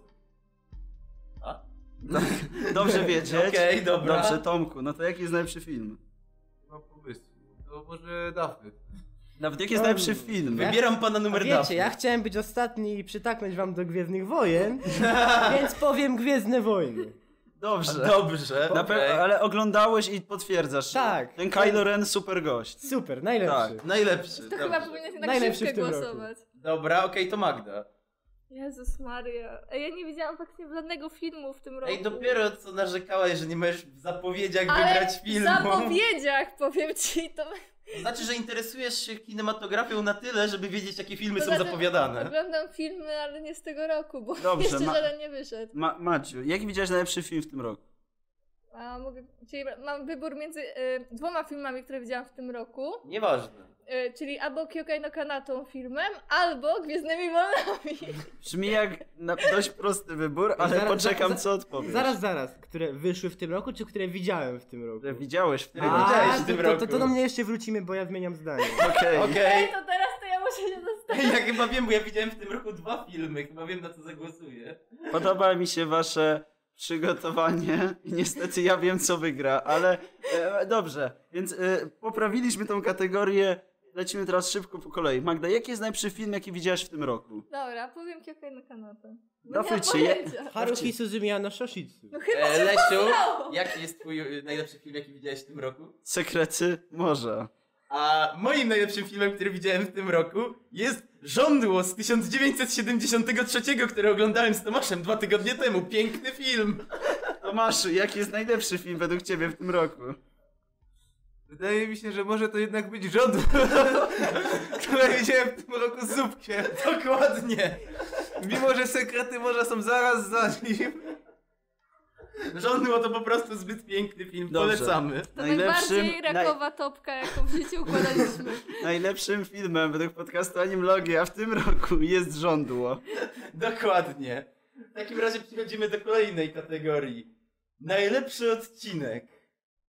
[SPEAKER 6] Dobrze wiedzieć.
[SPEAKER 2] Okej, dobra.
[SPEAKER 6] Dobrze, Tomku, no to jaki jest najlepszy film?
[SPEAKER 3] Mam pomysłu. To może Dawny.
[SPEAKER 6] Nawet jaki jest najlepszy film?
[SPEAKER 2] Wybieram pana numer
[SPEAKER 5] wiecie,
[SPEAKER 2] Daphne.
[SPEAKER 5] ja chciałem być ostatni i przytaknąć wam do Gwiezdnych Wojen, więc powiem Gwiezdne Wojny.
[SPEAKER 6] Dobrze.
[SPEAKER 2] Dobrze,
[SPEAKER 6] pe- ale oglądałeś i potwierdzasz.
[SPEAKER 5] Tak.
[SPEAKER 6] Ten Kylo Ren super gość.
[SPEAKER 5] Super, najlepszy.
[SPEAKER 6] Tak.
[SPEAKER 2] Najlepszy.
[SPEAKER 4] To
[SPEAKER 2] dobrze.
[SPEAKER 4] chyba powinien się na
[SPEAKER 5] Najlepszy tym roku.
[SPEAKER 4] głosować.
[SPEAKER 2] Dobra, okej, to Magda.
[SPEAKER 4] Jezus Maria. Ej, ja nie widziałam faktycznie żadnego filmu w tym roku.
[SPEAKER 2] Ej, dopiero co narzekałaś, że nie możesz w zapowiedziach
[SPEAKER 4] Ale
[SPEAKER 2] wygrać filmu.
[SPEAKER 4] w zapowiedziach, powiem ci, to...
[SPEAKER 2] To znaczy, że interesujesz się kinematografią na tyle, żeby wiedzieć, jakie filmy
[SPEAKER 4] Poza
[SPEAKER 2] są
[SPEAKER 4] tym
[SPEAKER 2] zapowiadane.
[SPEAKER 4] Oglądam filmy, ale nie z tego roku, bo
[SPEAKER 6] Dobrze,
[SPEAKER 4] jeszcze
[SPEAKER 6] ma-
[SPEAKER 4] żaden nie wyszedł.
[SPEAKER 6] Ma- Maciu, jaki widziałeś najlepszy film w tym roku?
[SPEAKER 4] A mogę, czyli mam wybór między y, dwoma filmami, które widziałam w tym roku,
[SPEAKER 2] Nieważne.
[SPEAKER 4] Y, czyli albo Kyokai no Kanatą filmem, albo Gwiezdnymi Wolnami.
[SPEAKER 6] Brzmi jak na dość prosty wybór, ale
[SPEAKER 5] Zaraz-
[SPEAKER 6] poczekam
[SPEAKER 5] za-
[SPEAKER 6] co odpowiesz.
[SPEAKER 5] Zaraz, zaraz. Które wyszły w tym roku, czy które widziałem w tym roku?
[SPEAKER 6] Że widziałeś w tym
[SPEAKER 2] A,
[SPEAKER 6] roku.
[SPEAKER 2] widziałeś w
[SPEAKER 5] to,
[SPEAKER 2] tym
[SPEAKER 5] to, to,
[SPEAKER 2] roku.
[SPEAKER 5] to do mnie jeszcze wrócimy, bo ja zmieniam zdanie.
[SPEAKER 6] Okej.
[SPEAKER 2] Okej.
[SPEAKER 4] Ej, to teraz to ja muszę się zastanowić.
[SPEAKER 2] Ja chyba wiem, bo ja widziałem w tym roku dwa filmy, chyba wiem na co zagłosuję.
[SPEAKER 6] Podoba mi się wasze przygotowanie i niestety ja wiem co wygra, ale e, dobrze, więc e, poprawiliśmy tą kategorię. Lecimy teraz szybko po kolei. Magda, jaki jest najlepszy film, jaki widziałaś w tym roku?
[SPEAKER 4] Dobra, powiem Kyokai no mam
[SPEAKER 6] czy je-
[SPEAKER 4] pojęcia.
[SPEAKER 5] Haruhi Suzumiya no Shoshitsu.
[SPEAKER 4] No chyba
[SPEAKER 2] E, Lesiu, jaki jest twój najlepszy film, jaki widziałeś w tym roku?
[SPEAKER 6] Sekrety morza.
[SPEAKER 2] A moim najlepszym filmem, który widziałem w tym roku jest Żądło z 1973, który oglądałem z Tomaszem dwa tygodnie temu. Piękny film.
[SPEAKER 6] Tomaszu, jaki jest najlepszy film według ciebie w tym roku?
[SPEAKER 3] Wydaje mi się, że może to jednak być rząd, które widziałem w tym roku z Zupkiem.
[SPEAKER 2] Dokładnie.
[SPEAKER 3] Mimo, że sekrety morza są zaraz za nim.
[SPEAKER 2] Żądło to po prostu zbyt piękny film,
[SPEAKER 6] Dobrze.
[SPEAKER 2] polecamy.
[SPEAKER 4] To
[SPEAKER 6] Najlepszym-
[SPEAKER 4] najbardziej rakowa topka, jaką w życiu układaliśmy.
[SPEAKER 6] Najlepszym filmem według podcastu Animlogia w tym roku jest Żądło.
[SPEAKER 2] Dokładnie. W takim razie przechodzimy do kolejnej kategorii. Najlepszy odcinek.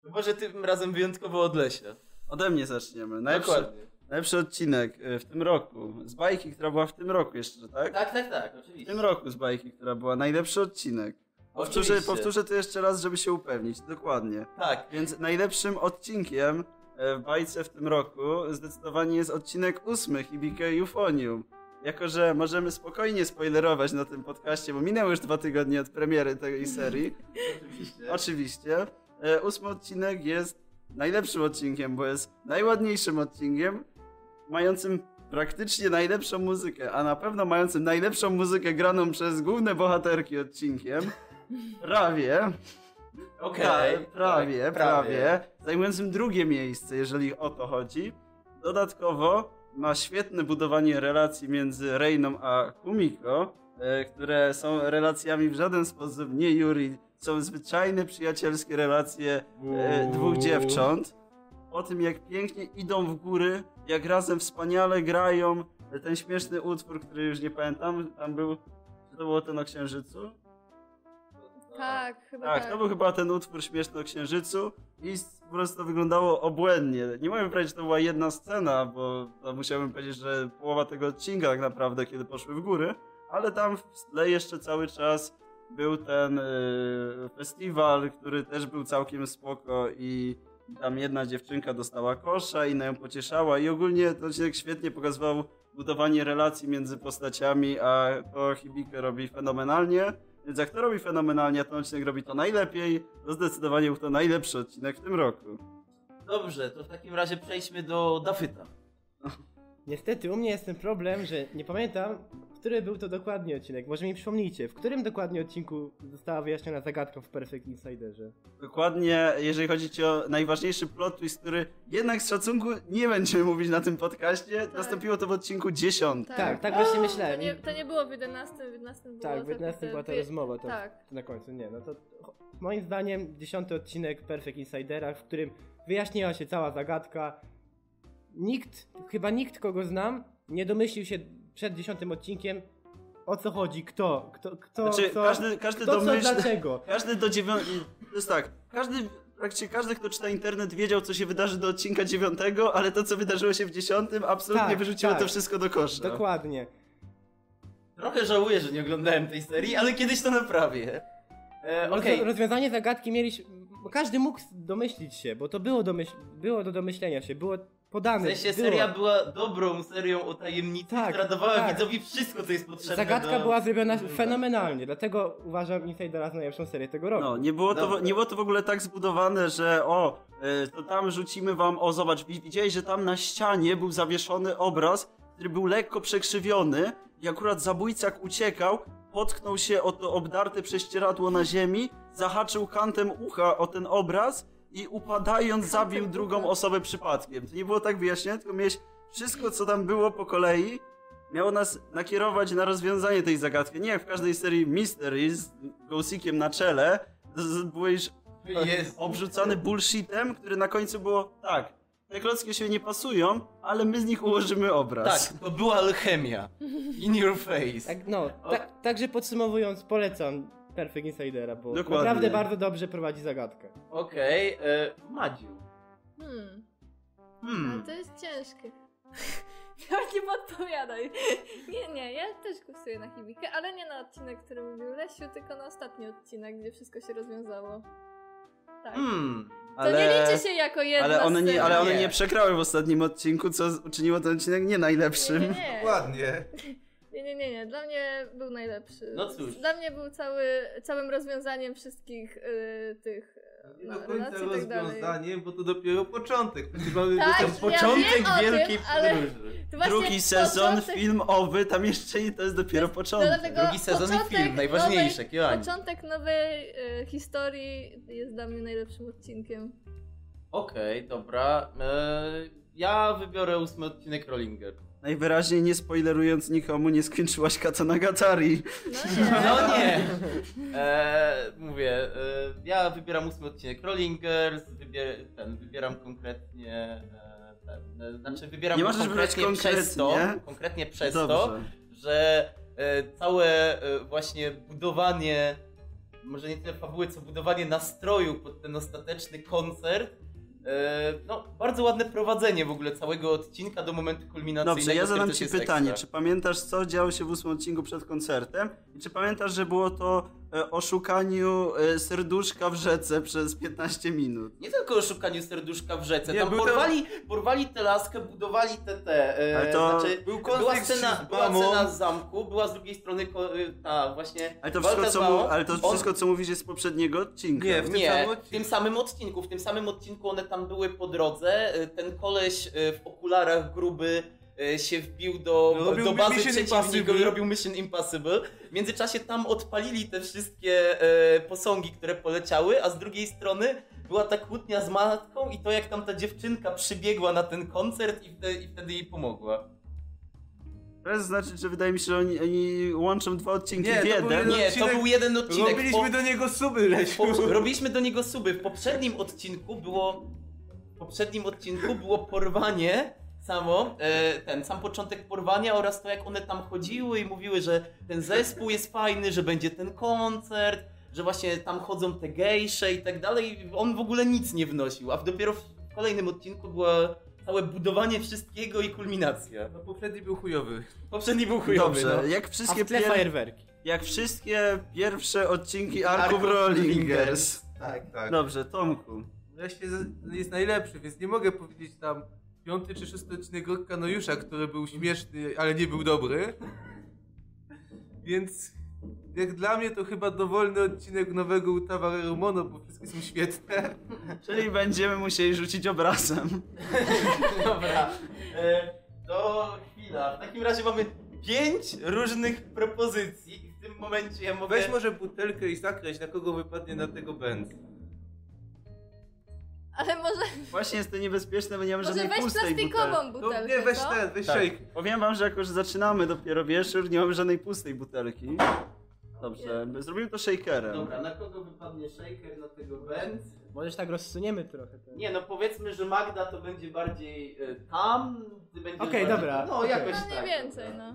[SPEAKER 2] Może tym razem wyjątkowo od Lesia.
[SPEAKER 6] Ode mnie zaczniemy. Najlepszy,
[SPEAKER 2] Dokładnie.
[SPEAKER 6] najlepszy odcinek y, w tym roku. Z bajki, która była w tym roku jeszcze, tak?
[SPEAKER 2] Tak, tak, tak,
[SPEAKER 6] W
[SPEAKER 2] oczywiście.
[SPEAKER 6] tym roku z bajki, która była najlepszy odcinek. Powtórzę,
[SPEAKER 2] Oczywiście.
[SPEAKER 6] powtórzę to jeszcze raz, żeby się upewnić. Dokładnie.
[SPEAKER 2] Tak.
[SPEAKER 6] Więc najlepszym odcinkiem e, w bajce w tym roku zdecydowanie jest odcinek ósmy Hibike Euphonium. Jako, że możemy spokojnie spoilerować na tym podcaście, bo minęły już dwa tygodnie od premiery tej serii.
[SPEAKER 2] Oczywiście.
[SPEAKER 6] Oczywiście. E, ósmy odcinek jest najlepszym odcinkiem, bo jest najładniejszym odcinkiem, mającym praktycznie najlepszą muzykę, a na pewno mającym najlepszą muzykę graną przez główne bohaterki odcinkiem. Prawie.
[SPEAKER 2] Okej.
[SPEAKER 6] Tak, prawie,
[SPEAKER 2] tak,
[SPEAKER 6] prawie. Zajmującym drugie miejsce, jeżeli o to chodzi. Dodatkowo ma świetne budowanie relacji między Reiną a Kumiko, e, które są relacjami w żaden sposób nie Yuri. Są zwyczajne, przyjacielskie relacje e, dwóch dziewcząt. O tym, jak pięknie idą w góry, jak razem wspaniale grają. Ten śmieszny utwór, który już nie pamiętam, tam był... Czy to było ten o Księżycu?
[SPEAKER 4] Tak, chyba
[SPEAKER 6] Tak,
[SPEAKER 4] tak.
[SPEAKER 6] to był chyba ten utwór śmieszny o księżycu i po prostu to wyglądało obłędnie. Nie mogę powiedzieć, że to była jedna scena, bo to musiałbym powiedzieć, że połowa tego odcinka tak naprawdę, kiedy poszły w góry, ale tam w tle jeszcze cały czas był ten y, festiwal, który też był całkiem spoko i tam jedna dziewczynka dostała kosza, inna ją pocieszała i ogólnie ten odcinek świetnie pokazywał budowanie relacji między postaciami, a to Hibike robi fenomenalnie. Więc jak to robi fenomenalnie, a ten odcinek robi to najlepiej, to zdecydowanie był to najlepszy odcinek w tym roku.
[SPEAKER 2] Dobrze, to w takim razie przejdźmy do Dafyta.
[SPEAKER 5] Niestety u mnie jest ten problem, że nie pamiętam, który był to dokładnie odcinek. Może mi przypomnijcie, w którym dokładnie odcinku została wyjaśniona zagadka w Perfect Insiderze?
[SPEAKER 6] Dokładnie, jeżeli chodzi ci o najważniejszy plot twist, który jednak z szacunku nie będziemy mówić na tym podcaście, nastąpiło to w odcinku 10.
[SPEAKER 5] Tak, tak właśnie
[SPEAKER 4] To
[SPEAKER 5] myślałem.
[SPEAKER 4] nie, to nie było w 11, w 11 było
[SPEAKER 5] Tak, w 11
[SPEAKER 4] te-
[SPEAKER 5] była ta rozmowa, to
[SPEAKER 4] Tak.
[SPEAKER 5] na końcu nie. No to moim zdaniem dziesiąty odcinek Perfect Insidera, w którym wyjaśniła się cała zagadka. Nikt, chyba nikt kogo znam, nie domyślił się przed dziesiątym odcinkiem o co chodzi, kto, kto, kto,
[SPEAKER 6] Znaczy,
[SPEAKER 5] co,
[SPEAKER 6] każdy, każdy
[SPEAKER 5] kto co,
[SPEAKER 6] domyśl...
[SPEAKER 5] dlaczego.
[SPEAKER 6] Każdy do dziewiątego... To jest tak, każdy... Praktycznie każdy, kto czyta internet, wiedział, co się wydarzy do odcinka dziewiątego, ale to, co wydarzyło się w dziesiątym, absolutnie
[SPEAKER 5] Tak,
[SPEAKER 6] wyrzuciło
[SPEAKER 5] tak.
[SPEAKER 6] to wszystko do kosza.
[SPEAKER 5] Dokładnie.
[SPEAKER 2] Trochę żałuję, że nie oglądałem tej serii, ale kiedyś to naprawię. E, Okej,
[SPEAKER 5] Rozwiązanie zagadki mieliśmy. bo Każdy mógł domyślić się, bo to było, domyśl... było do domyślenia się, było
[SPEAKER 2] w
[SPEAKER 5] podane.
[SPEAKER 2] sensie
[SPEAKER 5] było.
[SPEAKER 2] seria była dobrą serią o tajemnicy,
[SPEAKER 5] Tak,
[SPEAKER 2] która dawała
[SPEAKER 5] tak.
[SPEAKER 2] widzowi wszystko, co jest potrzebne
[SPEAKER 5] Zagadka
[SPEAKER 2] do...
[SPEAKER 5] była zrobiona
[SPEAKER 2] Tak.
[SPEAKER 5] fenomenalnie, dlatego uważam Insidera za najlepszą serię tego roku.
[SPEAKER 6] No, nie było, to, nie było to w ogóle tak zbudowane, że o, y, to tam rzucimy wam, o zobacz, wi- widziałeś, że tam na ścianie był zawieszony obraz, który był lekko przekrzywiony i akurat zabójca jak uciekał, potknął się o to obdarte prześcieradło na ziemi, zahaczył kantem ucha o ten obraz i upadając zabił drugą osobę przypadkiem. To nie było tak wyjaśnione, tylko miałeś wszystko, co tam było po kolei, miało nas nakierować na rozwiązanie tej zagadki. Nie jak w każdej serii Mystery z Ghosikiem na czele, byłeś
[SPEAKER 2] Jest.
[SPEAKER 6] obrzucany bullshitem, który na końcu było tak, te klocki się nie pasują, ale my z nich ułożymy obraz.
[SPEAKER 2] Tak, to była alchemia. In your face.
[SPEAKER 5] Tak, no, tak, także podsumowując, polecam Perfect Insidera, bo
[SPEAKER 6] Dokładnie.
[SPEAKER 5] naprawdę bardzo dobrze prowadzi zagadkę.
[SPEAKER 2] Okej, e, Madziu.
[SPEAKER 4] Hmm. Ale
[SPEAKER 2] Hmm.
[SPEAKER 4] to jest ciężkie. Nawet nie podpowiadaj. Nie, nie, ja też głosuję na Hibikę, ale nie na odcinek, który mówił Lesiu, tylko na ostatni odcinek, gdzie wszystko się rozwiązało. Tak.
[SPEAKER 2] Hmm.
[SPEAKER 4] To nie liczy się jako jedna
[SPEAKER 6] ale one, nie, ale one
[SPEAKER 2] Nie.
[SPEAKER 6] nie przegrały w ostatnim odcinku, co uczyniło ten odcinek nie
[SPEAKER 4] Nie,
[SPEAKER 6] najlepszym.
[SPEAKER 4] nie, nie.
[SPEAKER 3] Dokładnie.
[SPEAKER 4] Nie, nie, nie, nie. Dla mnie był najlepszy.
[SPEAKER 2] No cóż.
[SPEAKER 4] Dla mnie był cały, całym rozwiązaniem wszystkich y, tych
[SPEAKER 3] Nie
[SPEAKER 4] no,
[SPEAKER 3] do końca
[SPEAKER 4] dalej.
[SPEAKER 3] rozwiązaniem, bo to dopiero początek. Mamy
[SPEAKER 4] Tak, ja
[SPEAKER 2] Początek
[SPEAKER 4] wiem o tym,
[SPEAKER 2] wielkiej
[SPEAKER 4] ale-
[SPEAKER 2] podróży.
[SPEAKER 6] Drugi sezon
[SPEAKER 4] początek-
[SPEAKER 6] filmowy, tam jeszcze nie, to jest dopiero początek.
[SPEAKER 4] dlatego
[SPEAKER 2] Drugi sezon i
[SPEAKER 4] początek
[SPEAKER 2] film, najważniejsze,
[SPEAKER 4] Nowej, początek nowej y, historii jest dla mnie najlepszym odcinkiem.
[SPEAKER 2] Okej, dobra. E, ja wybiorę ósmy odcinek Rollinger.
[SPEAKER 6] Najwyraźniej nie spoilerując nikomu, nie skończyłaś Katanagatari.
[SPEAKER 4] No nie.
[SPEAKER 2] No nie! E, mówię, e, ja wybieram ósmy odcinek Rollingers, wybier, ten, wybieram konkretnie... E, ten, e, znaczy wybieram
[SPEAKER 6] Nie możesz wybrać
[SPEAKER 2] konkretnie przez to,
[SPEAKER 6] konkretnie.
[SPEAKER 2] konkretnie przez to, że e, całe e, właśnie budowanie, może nie tyle fabuły, co budowanie nastroju pod ten ostateczny koncert, no bardzo ładne prowadzenie w ogóle całego odcinka do momentu kulminacyjnego.
[SPEAKER 6] Dobrze, ja zadam ci pytanie.
[SPEAKER 2] ekstra.
[SPEAKER 6] Czy pamiętasz, co działo się w ósmym odcinku przed koncertem? I czy pamiętasz, że było to e, o szukaniu e, serduszka w rzece przez 15 minut?
[SPEAKER 2] Nie tylko o szukaniu serduszka w rzece.
[SPEAKER 3] Nie,
[SPEAKER 2] tam porwali, porwali tę laskę, budowali te te. E,
[SPEAKER 6] Ale to-
[SPEAKER 2] znaczy,
[SPEAKER 3] Był
[SPEAKER 2] była scena,
[SPEAKER 3] z
[SPEAKER 2] była scena z zamku, była z drugiej strony ko, ta właśnie.
[SPEAKER 6] Ale to wszystko, co, mu, ale to
[SPEAKER 2] On-
[SPEAKER 6] wszystko, co mówisz, jest z poprzedniego odcinka.
[SPEAKER 3] Nie, w tym
[SPEAKER 2] Nie,
[SPEAKER 3] samym
[SPEAKER 2] w
[SPEAKER 3] odcinku.
[SPEAKER 2] tym samym odcinku. W tym samym odcinku one tam były po drodze. Y, Ten koleś y, w okularach gruby y, się wbił do,
[SPEAKER 3] Robił
[SPEAKER 2] do bazy
[SPEAKER 3] Mission
[SPEAKER 2] przeciwnika i robił Mission Impossible. W międzyczasie tam odpalili te wszystkie e, posągi, które poleciały, a z drugiej strony była ta kłótnia z matką i to jak tam ta dziewczynka przybiegła na ten koncert i wtedy, i wtedy jej pomogła.
[SPEAKER 6] To znaczy, że wydaje mi się, że oni, oni łączą dwa odcinki
[SPEAKER 3] Nie,
[SPEAKER 6] w
[SPEAKER 3] to był
[SPEAKER 6] jeden.
[SPEAKER 2] Nie, to
[SPEAKER 3] odcinek-
[SPEAKER 2] był jeden odcinek.
[SPEAKER 3] Robiliśmy do niego suby, Lesiu.
[SPEAKER 2] Po, robiliśmy do niego suby. W poprzednim odcinku było. W poprzednim odcinku było porwanie samo, e, ten sam początek porwania oraz to jak one tam chodziły i mówiły, że ten zespół jest fajny, że będzie ten koncert, że właśnie tam chodzą te gejsze i tak dalej. On w ogóle nic nie wnosił, a w dopiero w kolejnym odcinku było całe budowanie wszystkiego i kulminacja.
[SPEAKER 3] No poprzedni był chujowy.
[SPEAKER 2] Poprzedni był chujowy,
[SPEAKER 6] Dobrze,
[SPEAKER 2] no.
[SPEAKER 6] jak
[SPEAKER 5] A
[SPEAKER 6] wszystkie,
[SPEAKER 5] w tle
[SPEAKER 6] pier...
[SPEAKER 5] fajerwerki.
[SPEAKER 6] jak wszystkie pierwsze odcinki Arków
[SPEAKER 2] Arków
[SPEAKER 6] Rollingers.
[SPEAKER 2] Tak.
[SPEAKER 3] Tak.
[SPEAKER 6] Dobrze, Tomku.
[SPEAKER 3] Wreszcie z- jest najlepszy, więc nie mogę powiedzieć tam piąty czy szósty odcinek Rokka Nojusza, który był śmieszny, ale nie był dobry. Więc jak dla mnie to chyba dowolny odcinek nowego Utawareru Mono, bo wszystkie są świetne.
[SPEAKER 6] Czyli będziemy musieli rzucić obrazem.
[SPEAKER 2] Dobra, e, to chwila. W takim razie mamy pięć różnych propozycji i w tym momencie ja mogę...
[SPEAKER 3] Weź może butelkę i zakreś, na kogo wypadnie na tego Benz.
[SPEAKER 4] Ale może,
[SPEAKER 6] Właśnie jest to niebezpieczne, bo nie mamy
[SPEAKER 4] może
[SPEAKER 6] żadnej
[SPEAKER 4] weź
[SPEAKER 6] pustej
[SPEAKER 4] plastikową
[SPEAKER 6] butelki.
[SPEAKER 3] No
[SPEAKER 4] butelkę,
[SPEAKER 3] nie, weź
[SPEAKER 4] co?
[SPEAKER 3] ten, weź
[SPEAKER 2] Tak.
[SPEAKER 3] shake.
[SPEAKER 6] Powiem wam, że jako, że zaczynamy dopiero wieczór, nie mamy żadnej pustej butelki. Dobrze, zrobimy to shakerem.
[SPEAKER 2] Dobra, na kogo wypadnie shaker, na tego Benz?
[SPEAKER 5] Możesz tak rozsuniemy trochę. Ten...
[SPEAKER 2] Nie no, powiedzmy, że Magda to będzie bardziej e, tam, ty będziesz
[SPEAKER 5] Okej,
[SPEAKER 2] bardziej...
[SPEAKER 5] dobra,
[SPEAKER 2] No,
[SPEAKER 5] okej.
[SPEAKER 2] jakoś
[SPEAKER 4] No
[SPEAKER 2] tak.
[SPEAKER 4] więcej, no.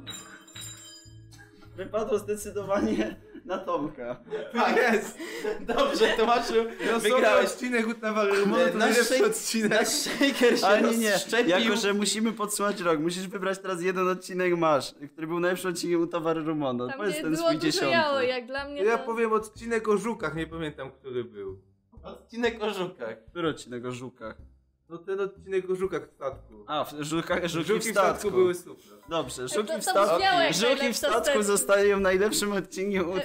[SPEAKER 6] Wypadło zdecydowanie na Tomka.
[SPEAKER 2] Tak jest. Dobrze, Tomaszu, wygrałeś.
[SPEAKER 3] odcinek Utawareru Mono to
[SPEAKER 2] Nasz
[SPEAKER 3] najlepszy
[SPEAKER 2] shake-
[SPEAKER 3] odcinek.
[SPEAKER 2] Nasz shaker się
[SPEAKER 6] Ale nie, nie.
[SPEAKER 2] rozszczepił.
[SPEAKER 6] Jako, że musimy podsumować rok, musisz wybrać teraz jeden odcinek masz, który był najlepszym odcinkiem u Towaru Rumono.
[SPEAKER 4] Tam
[SPEAKER 6] Powiedz
[SPEAKER 4] gdzie
[SPEAKER 6] ten
[SPEAKER 4] było
[SPEAKER 6] swój
[SPEAKER 4] dużo
[SPEAKER 6] dziesiąty.
[SPEAKER 4] jało, jak dla mnie
[SPEAKER 3] Ja
[SPEAKER 4] to...
[SPEAKER 3] powiem odcinek o żukach, nie pamiętam, który był.
[SPEAKER 2] Odcinek o żukach.
[SPEAKER 6] Który odcinek o żukach?
[SPEAKER 3] No ten odcinek o żukach w statku.
[SPEAKER 6] A, w żukach, żuki,
[SPEAKER 3] Żuki
[SPEAKER 6] w statku.
[SPEAKER 3] były super.
[SPEAKER 6] Dobrze, żuki
[SPEAKER 4] to
[SPEAKER 6] w statku.
[SPEAKER 4] brzmiało jak
[SPEAKER 6] Żuki w
[SPEAKER 4] najlepsza
[SPEAKER 6] statku zostają najlepszym odcinkiem u, w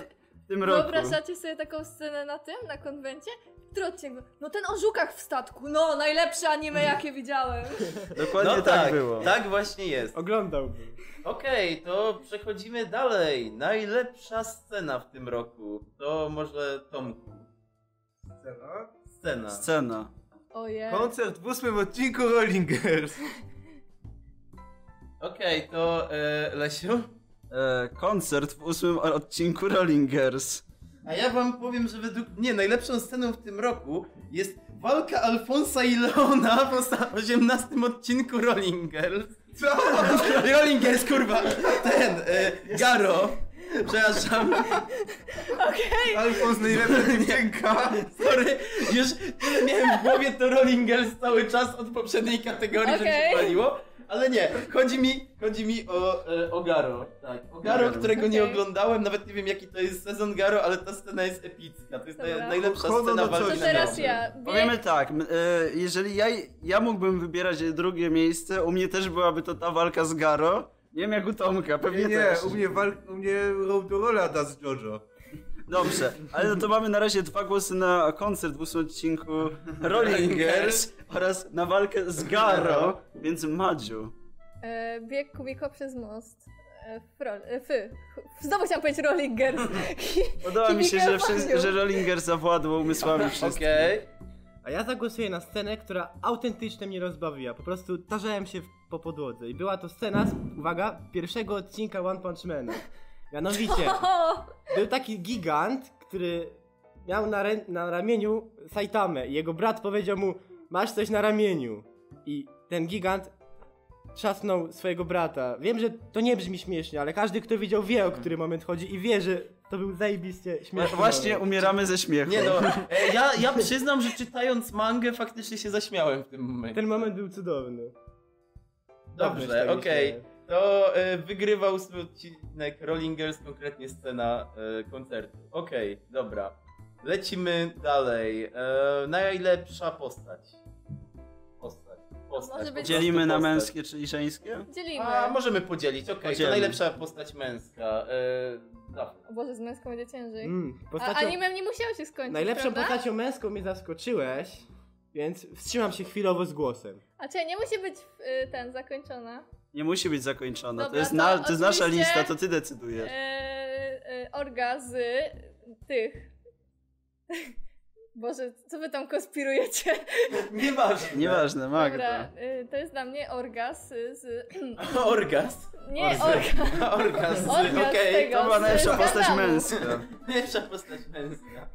[SPEAKER 6] tym roku.
[SPEAKER 4] Wyobrażacie sobie taką scenę na tym, na konwencie? Który odcinek? No ten o żukach w statku, no najlepsze anime jakie widziałem.
[SPEAKER 6] Dokładnie
[SPEAKER 2] no
[SPEAKER 6] tak,
[SPEAKER 2] tak,
[SPEAKER 6] było.
[SPEAKER 2] tak właśnie jest.
[SPEAKER 5] Oglądałbym.
[SPEAKER 2] Okej, to przechodzimy dalej. Najlepsza scena w tym roku. To może Tomku.
[SPEAKER 3] Scena.
[SPEAKER 2] Scena.
[SPEAKER 6] Scena.
[SPEAKER 4] Ojej.
[SPEAKER 3] Koncert w ósmym odcinku Rollingers.
[SPEAKER 2] Okej, to e, Lesiu.
[SPEAKER 6] E, koncert w ósmym odcinku Rollingers.
[SPEAKER 2] A ja wam powiem, że według mnie najlepszą sceną w tym roku jest walka Alfonsa i Leona w osta- 18 odcinku Rolling Girls.
[SPEAKER 3] Co?
[SPEAKER 2] Rolling Girls, kurwa! Ten, e, Garo. Przepraszam,
[SPEAKER 3] Alfons najlepsza dziewczynka.
[SPEAKER 2] sorry, już tyle miałem w głowie to Rolling Girls cały czas od poprzedniej kategorii, że mi
[SPEAKER 4] Okej.
[SPEAKER 2] się paliło. Ale nie, chodzi mi, chodzi mi o, e, o Garo. Tak, o Garo,
[SPEAKER 6] Garo.
[SPEAKER 2] którego nie
[SPEAKER 4] Okej.
[SPEAKER 2] oglądałem, nawet nie wiem jaki to jest sezon Garo, ale ta scena jest epicka. To jest
[SPEAKER 4] Dobra.
[SPEAKER 2] naj, najlepsza
[SPEAKER 3] Hono
[SPEAKER 2] scena
[SPEAKER 3] no
[SPEAKER 2] walki.
[SPEAKER 4] To
[SPEAKER 2] na
[SPEAKER 4] teraz ja. Bieg,
[SPEAKER 6] Powiemy tak, m- e, jeżeli ja, ja mógłbym wybierać drugie miejsce, u mnie też byłaby to ta walka z Garo. Nie wiem jak u Tomka, pewnie
[SPEAKER 3] Nie, nie,
[SPEAKER 6] też.
[SPEAKER 3] u mnie, walk, u mnie Road to Rolla da z Jojo.
[SPEAKER 6] Dobrze, ale no to mamy na razie dwa głosy na koncert w ósmym odcinku Rollingers oraz na walkę z Garo, więc Madziu.
[SPEAKER 4] e, bieg Kubiko przez most. E, frol, e, fy. Znowu chciałam powiedzieć Rolling Girls.
[SPEAKER 6] Podoba mi się, że, wszyscy, że Rollingers zawładło umysłami wszystkich.
[SPEAKER 2] Okej.
[SPEAKER 5] A ja zagłosuję na scenę, która autentycznie mnie rozbawiła. Po prostu tarzałem się w- po podłodze. I była to scena, z- uwaga, pierwszego odcinka One Punch Mana. Mianowicie, był taki gigant, który miał na, na ramieniu Saitamę i jego brat powiedział mu masz coś na ramieniu. I ten gigant trzasnął swojego brata. Wiem, że to nie brzmi śmiesznie, ale każdy, kto widział, wie o który moment chodzi i wie, że to był zajebiście śmieszny
[SPEAKER 6] Właśnie
[SPEAKER 5] moment.
[SPEAKER 6] umieramy ze śmiechu.
[SPEAKER 2] Nie no, e, ja, ja przyznam, że czytając mangę faktycznie się zaśmiałem w tym momencie.
[SPEAKER 5] Ten moment był cudowny.
[SPEAKER 2] Dobrze,
[SPEAKER 5] nie
[SPEAKER 2] okej.
[SPEAKER 5] śmiałem.
[SPEAKER 2] To e, wygrywał swój odcinek Rolling Girls, konkretnie scena e, koncertu. Okej, dobra. Lecimy dalej. E, najlepsza postać. Postać. postać.
[SPEAKER 4] Może być-
[SPEAKER 6] Dzielimy na
[SPEAKER 2] postać.
[SPEAKER 6] męskie czy żeńskie?
[SPEAKER 4] Dzielimy.
[SPEAKER 2] A, możemy podzielić, okej. To
[SPEAKER 6] Podzielmy.
[SPEAKER 2] najlepsza postać męska. E, Dafne.
[SPEAKER 4] O Boże, z męską będzie ciężej.
[SPEAKER 5] Mm,
[SPEAKER 4] A
[SPEAKER 5] postacią,
[SPEAKER 4] animem nie musiało się skończyć,
[SPEAKER 5] najlepszą
[SPEAKER 4] prawda?
[SPEAKER 5] postacią męską mnie zaskoczyłeś, więc wstrzymam się chwilowo z głosem.
[SPEAKER 4] A czy nie musi być y, ten zakończona?
[SPEAKER 6] Nie musi być zakończona. to
[SPEAKER 4] Dobra,
[SPEAKER 6] jest,
[SPEAKER 4] to
[SPEAKER 6] na, to jest nasza lista, to ty decydujesz.
[SPEAKER 4] E, e, orga z tych. Boże, co wy tam konspirujecie?
[SPEAKER 2] Nieważne.
[SPEAKER 6] Nieważne, Magda.
[SPEAKER 4] Dobra, y, to jest dla mnie orgaz z...
[SPEAKER 2] Orgazm.
[SPEAKER 4] Nie,
[SPEAKER 2] Orze.
[SPEAKER 4] orga.
[SPEAKER 2] Orgazm.
[SPEAKER 4] Orgazm
[SPEAKER 2] Okej,
[SPEAKER 4] tego.
[SPEAKER 6] To była najlepsza postać męska.
[SPEAKER 2] najlepsza postać męska.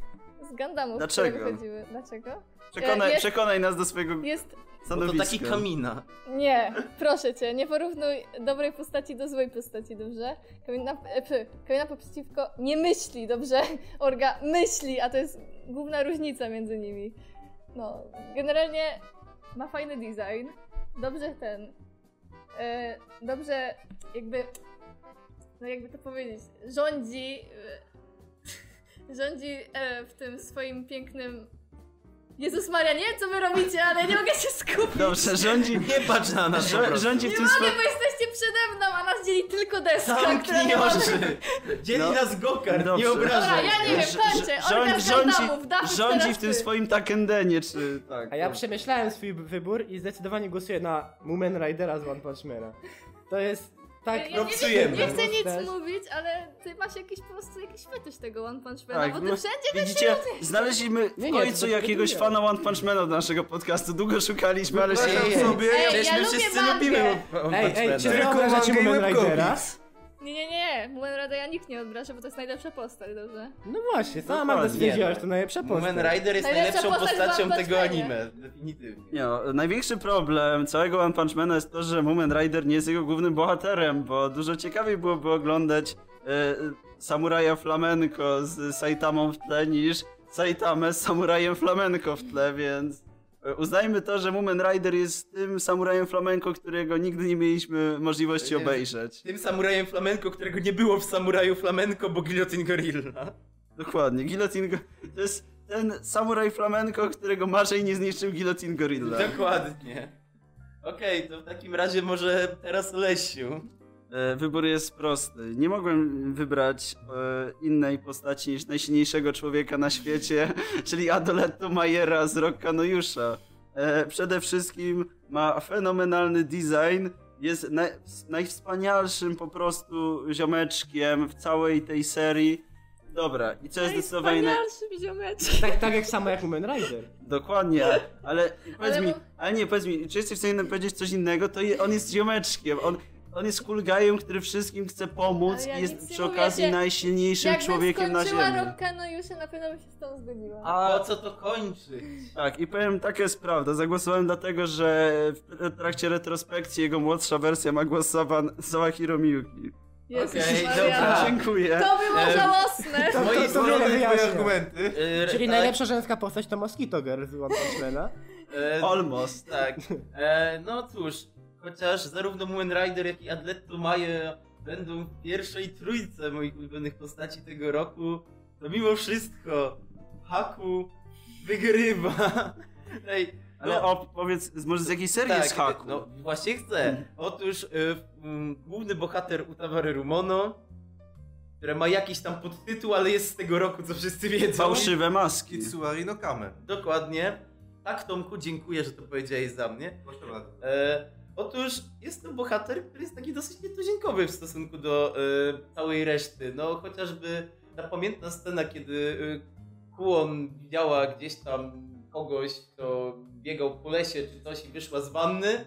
[SPEAKER 4] Z Gundamów,
[SPEAKER 6] Dlaczego?
[SPEAKER 4] które wychodziły. Dlaczego?
[SPEAKER 6] Przekonaj,
[SPEAKER 4] Jest-
[SPEAKER 6] przekonaj nas do swojego
[SPEAKER 4] Jest...
[SPEAKER 2] Bo to
[SPEAKER 6] stanowiska.
[SPEAKER 2] taki kamina.
[SPEAKER 4] Nie, proszę cię, nie porównuj dobrej postaci do złej postaci, dobrze? Kamina, e, p, Kamina poprzeciwko nie myśli, dobrze? Orga myśli, a to jest główna różnica między nimi. No, generalnie ma fajny design, dobrze ten, e, dobrze jakby, no jakby to powiedzieć, rządzi, e, rządzi e, w tym swoim pięknym... Jezus Maria, nie wiem co wy robicie, ale nie mogę się skupić.
[SPEAKER 6] Dobrze, rządzi,
[SPEAKER 2] Nie patrz na nas
[SPEAKER 6] rzo- rządzi w
[SPEAKER 4] Nie
[SPEAKER 6] tym
[SPEAKER 4] mogę,
[SPEAKER 6] swoim...
[SPEAKER 4] bo jesteście przede mną, a nas dzieli tylko deska, która
[SPEAKER 2] Zamknij
[SPEAKER 4] nie
[SPEAKER 2] oczy! Dzieli
[SPEAKER 6] No.
[SPEAKER 2] nas
[SPEAKER 6] Dobrze.
[SPEAKER 2] nie obrażaj.
[SPEAKER 4] Dobra, ja nie wiem,
[SPEAKER 6] Rz-
[SPEAKER 4] kończę.
[SPEAKER 6] rz-
[SPEAKER 4] Orgaz Gundamów, Dawid,
[SPEAKER 6] rządzi
[SPEAKER 4] teraz
[SPEAKER 6] w tym
[SPEAKER 4] ty.
[SPEAKER 6] swoim Takendenie, czy... Tak,
[SPEAKER 5] A ja
[SPEAKER 6] dobrze.
[SPEAKER 5] przemyślałem swój wybór i zdecydowanie głosuję na Moomin Ridera z One Punch Mana. To jest tak...
[SPEAKER 4] Ja nie, nie, nie chcę nic
[SPEAKER 5] Postać.
[SPEAKER 4] mówić, ale ty masz jakiś po prostu jakiś fetysz tego One Punch Mana,
[SPEAKER 6] Tak,
[SPEAKER 4] bo ty
[SPEAKER 6] no,
[SPEAKER 4] wszędzie
[SPEAKER 6] Widzicie, znaleźliśmy w
[SPEAKER 5] Nie, nie,
[SPEAKER 6] końcu
[SPEAKER 5] to
[SPEAKER 6] jakiegoś fana One Punch Mana do naszego podcastu. Długo szukaliśmy, ale się...
[SPEAKER 2] Ej, ej,
[SPEAKER 3] sobie.
[SPEAKER 4] Ej, ja
[SPEAKER 2] wszyscy
[SPEAKER 4] mangę.
[SPEAKER 2] lubimy
[SPEAKER 5] Ej, ej, czy wy
[SPEAKER 3] Tylko
[SPEAKER 5] obrażacie
[SPEAKER 3] manga i
[SPEAKER 5] Moomin Ridera?
[SPEAKER 4] Nie, nie, nie, Moomin Ridera nikt nie odbraża, bo to jest najlepsza postać, dobrze?
[SPEAKER 5] No właśnie, sama
[SPEAKER 6] Dokładnie.
[SPEAKER 5] Magda stwierdziła,
[SPEAKER 2] Nie,
[SPEAKER 5] że to najlepsza postać.
[SPEAKER 2] Moomin Rider jest
[SPEAKER 4] Najlepsza
[SPEAKER 2] najlepszą
[SPEAKER 4] postać w
[SPEAKER 2] postacią
[SPEAKER 4] One
[SPEAKER 2] tego
[SPEAKER 4] Manie.
[SPEAKER 2] anime, definitywnie.
[SPEAKER 6] Nie no, największy problem całego One Punch Mana jest to, że Moomin Rider nie jest jego głównym bohaterem, bo dużo ciekawiej byłoby oglądać e, samuraja flamenko z Saitamą w tle niż Saitamę z samurajem flamenko w tle, więc uznajmy to, że Moomin Rider jest tym samurajem flamenko, którego nigdy nie mieliśmy możliwości
[SPEAKER 2] Jest.
[SPEAKER 6] obejrzeć.
[SPEAKER 2] Tym samurajem flamenko, którego nie było w samuraju flamenko, bo Guillotine Gorilla.
[SPEAKER 6] Dokładnie, Guillotine to jest ten samuraj flamenko, którego marzeń nie zniszczył Guillotine Gorilla.
[SPEAKER 2] Dokładnie. Okej, to w takim razie może teraz Lesiu.
[SPEAKER 6] E, Wybór jest prosty. Nie mogłem wybrać e, innej postaci niż najsilniejszego człowieka na świecie, czyli Adoletto Majera z Rocka Nojusza. E, przede wszystkim ma fenomenalny design, jest naj, najwspanialszym po prostu ziomeczkiem w całej tej serii. Dobra, i co jest zdecydowanie... naj-
[SPEAKER 4] Najwspanialszy ziomeczek.
[SPEAKER 5] Tak, tak jak samo jak Moomin Rider.
[SPEAKER 6] Dokładnie, ale powiedz
[SPEAKER 4] Ale
[SPEAKER 6] mi,
[SPEAKER 4] bo-
[SPEAKER 6] ale nie, powiedz mi, czy jesteś w stanie powiedzieć coś innego, to je, on jest ziomeczkiem, on, on jest cool guyem, który wszystkim chce pomóc
[SPEAKER 4] ja
[SPEAKER 6] i jest przy okazji najsilniejszym
[SPEAKER 4] Jakbym
[SPEAKER 6] człowiekiem na
[SPEAKER 4] skończyła
[SPEAKER 6] ziemi.
[SPEAKER 4] Rocka Nojusze, na pewno bym się z tą zgodziła.
[SPEAKER 2] A po co to kończyć?
[SPEAKER 6] Tak, i powiem, taka jest prawda, zagłosowałem dlatego, że w trakcie retrospekcji jego młodsza wersja ma głos Sawa- Sawahiro Miyuki.
[SPEAKER 4] Jezus Maria.
[SPEAKER 2] dobra.
[SPEAKER 6] Dziękuję.
[SPEAKER 4] To było
[SPEAKER 2] Em,
[SPEAKER 4] żałosne.
[SPEAKER 5] To, to, to
[SPEAKER 3] Twoje
[SPEAKER 5] wyjaśnia.
[SPEAKER 3] argumenty.
[SPEAKER 2] Yy,
[SPEAKER 5] Czyli
[SPEAKER 2] tak,
[SPEAKER 5] najlepsza żeńska postać to Mosquito Girl z One Punch
[SPEAKER 2] e,
[SPEAKER 6] Almost.
[SPEAKER 2] Tak. E, no cóż, chociaż zarówno Moomin Rider, jak i Adletto Maje będą w pierwszej trójce moich ulubionych postaci tego roku, to mimo wszystko Haku wygrywa. Ej,
[SPEAKER 6] Ale
[SPEAKER 2] no,
[SPEAKER 6] o, powiedz, może z jakiej serii jest Haku?
[SPEAKER 2] No właśnie chcę. Otóż y, mm, główny bohater Utawary Rumono, które ma jakiś tam podtytuł, ale jest z tego roku, co wszyscy wiedzą.
[SPEAKER 6] Fałszywe maski.
[SPEAKER 3] Kitsuari no Kame.
[SPEAKER 2] Dokładnie. Tak, Tomku, dziękuję, że to powiedziałeś za mnie.
[SPEAKER 3] Proszę bardzo.
[SPEAKER 2] E, otóż jest to bohater, który jest taki dosyć nietuzinkowy w stosunku do e, całej reszty. No chociażby ta pamiętna scena, kiedy e, Kuon widziała gdzieś tam kogoś, kto biegał po lesie czy coś i wyszła z wanny,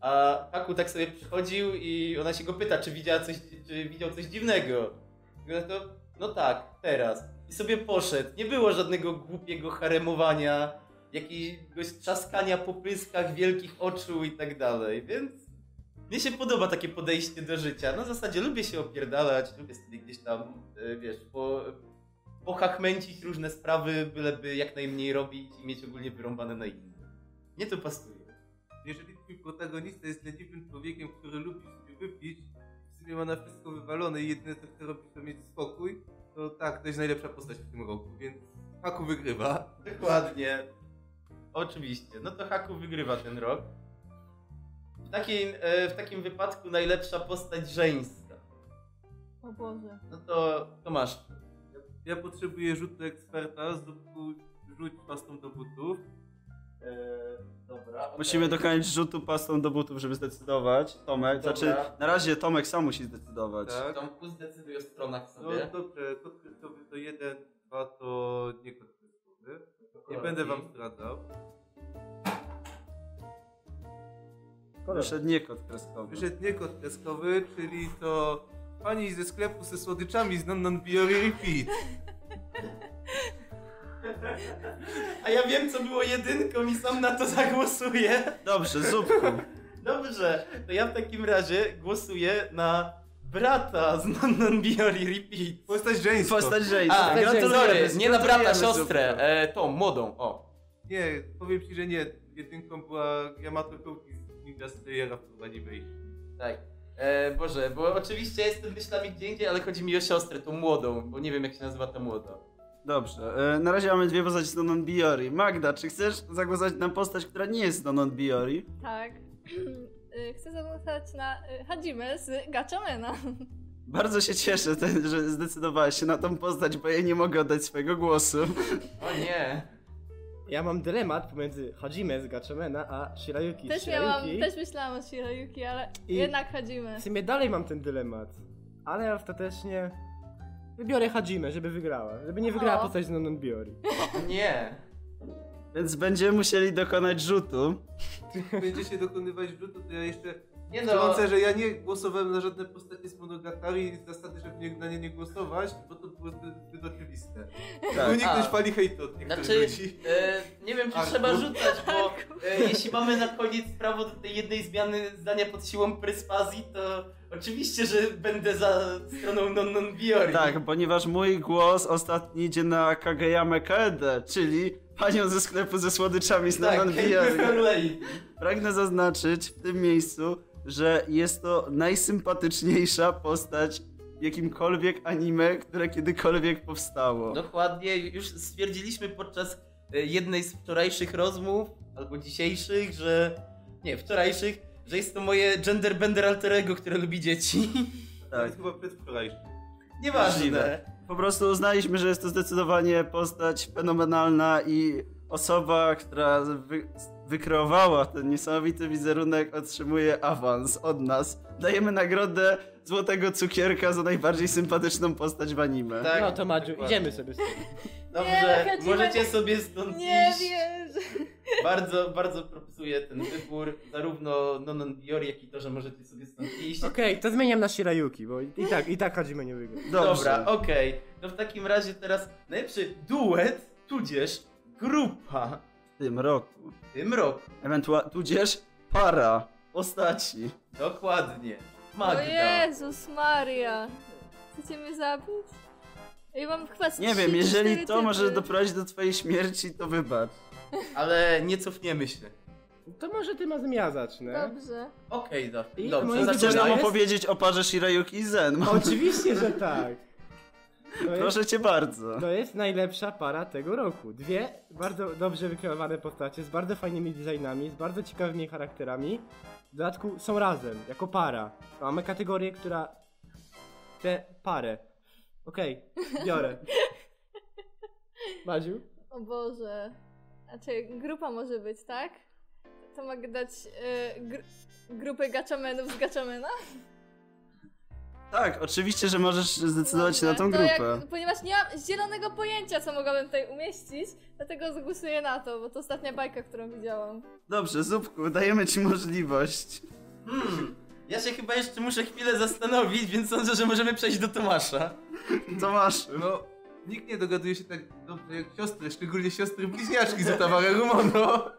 [SPEAKER 2] a Haku tak sobie przychodził i ona się go pyta, czy widziała coś, czy widział coś dziwnego. I on to, no tak, teraz. I sobie poszedł. Nie było żadnego głupiego haremowania, jakiegoś trzaskania po pyskach, wielkich oczu i tak dalej, więc mnie się podoba takie podejście do życia. Na zasadzie lubię się opierdalać, lubię sobie gdzieś tam, e, wiesz, po, pochachmęcić różne sprawy, byleby jak najmniej robić i mieć ogólnie wyrąbane na inne. Mnie to pasuje.
[SPEAKER 3] Jeżeli twój protagonista jest leniwym człowiekiem, który lubi sobie wypić, w sumie ma na wszystko wywalone i jedyne co chce robić to mieć spokój, to tak, to jest najlepsza postać w tym roku, więc Haku wygrywa.
[SPEAKER 2] Dokładnie. Oczywiście. No to Haku wygrywa ten rok. W takim, e, w takim wypadku najlepsza postać żeńska.
[SPEAKER 4] O Boże.
[SPEAKER 2] No to, to masz.
[SPEAKER 3] Ja potrzebuję rzutu eksperta, zrób- rzuć pastą do butów.
[SPEAKER 2] E, dobra. okej.
[SPEAKER 6] Musimy dokonać rzutu pastą do butów, żeby zdecydować. Tomek,
[SPEAKER 2] Dobra.
[SPEAKER 6] znaczy na razie Tomek sam musi zdecydować.
[SPEAKER 3] Tak.
[SPEAKER 2] Tomku zdecyduj o stronach
[SPEAKER 3] No
[SPEAKER 2] sobie.
[SPEAKER 3] dobrze, kod kreskowy to jeden, dwa to nie kod kreskowy. Nie będę wam zdradzał.
[SPEAKER 6] Wyszedł nie kod kreskowy.
[SPEAKER 3] Wyszedł nie kod kreskowy, czyli to pani ze sklepu ze słodyczami z Non Non Biori Repeat.
[SPEAKER 2] A ja wiem, co było jedynką i sam na to zagłosuję.
[SPEAKER 6] Dobrze, zupku.
[SPEAKER 2] Dobrze, to ja w takim razie głosuję na brata z Non Non Biori Repeat.
[SPEAKER 3] Postać żeńską.
[SPEAKER 6] Postać żeńska.
[SPEAKER 2] A,
[SPEAKER 6] Gratulujemy,
[SPEAKER 2] sorry, nie na brata, siostrę, e, tą, młodą, o.
[SPEAKER 3] Nie, powiem ci, że nie. Jedynką była Yamato Koki z Ninja Slayera w anime.
[SPEAKER 2] Tak. E, Boże, bo oczywiście jestem myślami gdzie indziej, ale chodzi mi o siostrę, tą młodą, bo nie wiem jak się nazywa ta młoda.
[SPEAKER 6] Dobrze, e, na razie mamy dwie postaci z Nonon Biori. Magda, czy chcesz zagłosować na postać, która nie jest Nonon Biori?
[SPEAKER 4] Tak. Y, Chcę zagłosować na y, Hajime z Gatchamena.
[SPEAKER 6] Bardzo się cieszę, że zdecydowałeś się na tą postać, bo ja nie mogę oddać swojego głosu.
[SPEAKER 2] O nie.
[SPEAKER 5] Ja mam dylemat pomiędzy Hajime z Gatchamena a Shirayuki z
[SPEAKER 4] Też miałam,
[SPEAKER 5] Shirayuki.
[SPEAKER 4] też myślałam o Shirayuki, ale
[SPEAKER 5] I-
[SPEAKER 4] jednak Hajime.
[SPEAKER 5] W sumie dalej mam ten dylemat, ale ostatecznie wybiorę Hajime, żeby wygrała. Żeby nie wygrała
[SPEAKER 4] O.
[SPEAKER 5] postać z Nonon Biori.
[SPEAKER 2] O nie.
[SPEAKER 6] Więc będziemy musieli dokonać rzutu.
[SPEAKER 3] Będziecie dokonywać rzutu, to ja jeszcze
[SPEAKER 2] Nie no,
[SPEAKER 3] Wtrącę, że ja nie głosowałem na żadne postacie z Monogatari z zasady, żeby nie, na nie nie głosować, bo to było zbyt, oczywiste.
[SPEAKER 6] Tak.
[SPEAKER 3] Uniknąć
[SPEAKER 2] A.
[SPEAKER 3] fali hejtu od
[SPEAKER 2] znaczy,
[SPEAKER 3] ludzi.
[SPEAKER 2] e, nie wiem czy
[SPEAKER 3] Arku.
[SPEAKER 2] trzeba rzucać, bo e, jeśli mamy na koniec prawo do tej jednej zmiany zdania pod siłą perswazji, to oczywiście, że będę za stroną non non biori.
[SPEAKER 6] Tak, ponieważ mój głos ostatni idzie na Kageyame Kaede, czyli panią ze sklepu ze słodyczami z
[SPEAKER 2] tak.
[SPEAKER 6] Pragnę zaznaczyć w tym miejscu, że jest to najsympatyczniejsza postać jakimkolwiek anime, które kiedykolwiek powstało.
[SPEAKER 2] Dokładnie, już stwierdziliśmy podczas e, jednej z wczorajszych rozmów, albo dzisiejszych, że... Nie, wczorajszych, że jest to moje gender bender alterego, które lubi dzieci.
[SPEAKER 6] tak.
[SPEAKER 3] Chyba przedwczorajszy.
[SPEAKER 2] Nieważne.
[SPEAKER 6] Po prostu uznaliśmy, że jest to zdecydowanie postać fenomenalna i osoba, która wy, wykreowała ten niesamowity wizerunek, otrzymuje awans od nas. Dajemy nagrodę Złotego Cukierka za najbardziej sympatyczną postać w anime.
[SPEAKER 2] Tak,
[SPEAKER 5] no to Madziu, idziemy sobie z tym.
[SPEAKER 2] Dobrze,
[SPEAKER 4] Nie,
[SPEAKER 2] możecie sobie stąd
[SPEAKER 4] Nie
[SPEAKER 2] iść.
[SPEAKER 4] wierzę.
[SPEAKER 2] Bardzo, bardzo propsuję ten wybór, zarówno Nonon Biori, jak i to, że możecie sobie stąd iść.
[SPEAKER 5] Okej, to zmieniam na Shirayuki, bo i tak, i tak Hajime nie wygra.
[SPEAKER 2] Dobra, okej. No w takim razie teraz najlepszy duet, tudzież grupa
[SPEAKER 6] W tym roku.
[SPEAKER 2] w tym roku.
[SPEAKER 6] Ewentualnie, tudzież para postaci.
[SPEAKER 2] Dokładnie.
[SPEAKER 4] O
[SPEAKER 2] Magda.
[SPEAKER 4] Jezus Maria. Chcecie mnie zabić? Ja mam chyba z
[SPEAKER 6] Nie
[SPEAKER 4] trzy,
[SPEAKER 6] wiem, jeżeli
[SPEAKER 4] cztery
[SPEAKER 6] to
[SPEAKER 4] typy.
[SPEAKER 6] może doprowadzić do twojej śmierci, to wybacz.
[SPEAKER 2] Ale nie cofniemy się.
[SPEAKER 5] To może ty razem ja zacznę.
[SPEAKER 4] Dobrze.
[SPEAKER 2] Okej, do,
[SPEAKER 5] I
[SPEAKER 2] dobrze.
[SPEAKER 5] moim
[SPEAKER 6] Chcesz nam
[SPEAKER 5] jest?
[SPEAKER 6] opowiedzieć o parze Shirayuki i Zen?
[SPEAKER 5] Oczywiście, że tak. To jest,
[SPEAKER 6] Proszę cię bardzo.
[SPEAKER 5] to jest najlepsza para tego roku. Dwie bardzo dobrze wykreowane postacie, z bardzo fajnymi designami, z bardzo ciekawymi charakterami. W dodatku są razem, jako para. Mamy kategorię, która... Tę parę. Okej, biorę. Madziu?
[SPEAKER 4] O Boże. Znaczy, grupa może być, tak? To mogę dać e, gr- grupę gaczamenów z gaczamena?
[SPEAKER 6] Tak, oczywiście, że możesz zdecydować się na tą grupę.
[SPEAKER 4] Jak, ponieważ nie mam zielonego pojęcia, co mogłabym tutaj umieścić, dlatego zagłosuję na to, bo to ostatnia bajka, którą widziałam.
[SPEAKER 6] Dobrze, Zupku, dajemy ci możliwość.
[SPEAKER 2] Hmm, ja się chyba jeszcze muszę chwilę zastanowić, więc sądzę, że możemy przejść do Tomasza.
[SPEAKER 6] Tomasz,
[SPEAKER 3] No, nikt nie dogaduje się tak dobrze jak siostry, szczególnie siostry bliźniaczki z Otawara Rumono.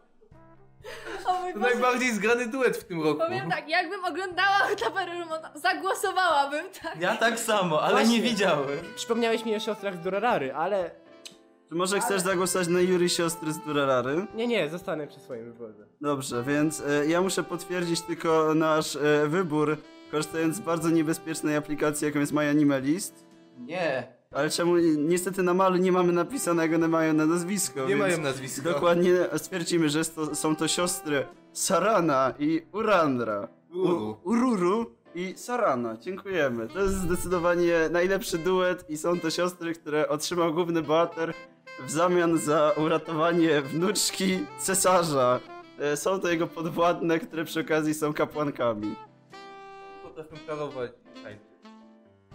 [SPEAKER 4] O mój
[SPEAKER 3] To
[SPEAKER 4] Boże,
[SPEAKER 3] najbardziej zgrany duet w tym roku.
[SPEAKER 4] powiem tak, jakbym oglądała Tapery Rumona, zagłosowałabym, tak.
[SPEAKER 2] Ja tak samo, ale
[SPEAKER 5] Właśnie.
[SPEAKER 2] nie widziałem.
[SPEAKER 5] Przypomniałeś mi o siostrach z Durarary, ale
[SPEAKER 6] czy może chcesz zagłosować na Yuri siostry z Durarary?
[SPEAKER 5] nie, nie, zostanę przy swoim wyborze.
[SPEAKER 6] Dobrze, więc e, ja muszę potwierdzić tylko nasz e, wybór, korzystając z bardzo niebezpiecznej aplikacji, jaką jest MyAnimeList.
[SPEAKER 2] Nie.
[SPEAKER 6] Ale czemu niestety na malu nie mamy napisanego, nie mają na nazwisko.
[SPEAKER 3] Nie mają nazwiska.
[SPEAKER 6] Dokładnie stwierdzimy, że to, są to siostry Sarana i Urandra.
[SPEAKER 3] Uru.
[SPEAKER 6] U, Ururu i Sarana. Dziękujemy. To jest zdecydowanie najlepszy duet i są to siostry, które otrzymał główny bohater w zamian za uratowanie wnuczki cesarza. E, Są to jego podwładne, które przy okazji są kapłankami.
[SPEAKER 3] Potrafią parować.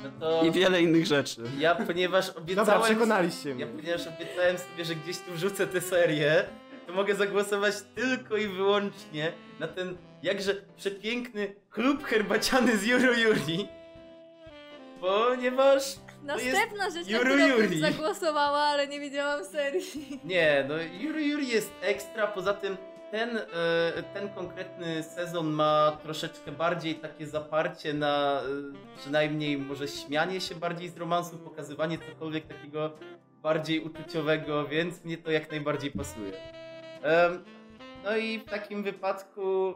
[SPEAKER 2] No to
[SPEAKER 6] I wiele innych rzeczy.
[SPEAKER 2] ja, ponieważ
[SPEAKER 5] Dobra,
[SPEAKER 2] obiecałem...
[SPEAKER 5] przekonaliście
[SPEAKER 2] Ja
[SPEAKER 5] mnie.
[SPEAKER 2] ponieważ obiecałem sobie, że gdzieś tu wrzucę tę serię, to mogę zagłosować tylko i wyłącznie na ten jakże przepiękny klub herbaciany z Juru Juri. Ponieważ...
[SPEAKER 4] Następna rzecz, na
[SPEAKER 2] Juru
[SPEAKER 4] którą bym
[SPEAKER 2] Juri.
[SPEAKER 4] zagłosowała, ale nie widziałam serii.
[SPEAKER 2] Nie, no Juru Juri jest ekstra, poza tym ten, e, ten konkretny sezon ma troszeczkę bardziej takie zaparcie na e, przynajmniej może śmianie się bardziej z romansu, pokazywanie cokolwiek takiego bardziej uczuciowego, więc mnie to jak najbardziej pasuje. No i w takim wypadku e,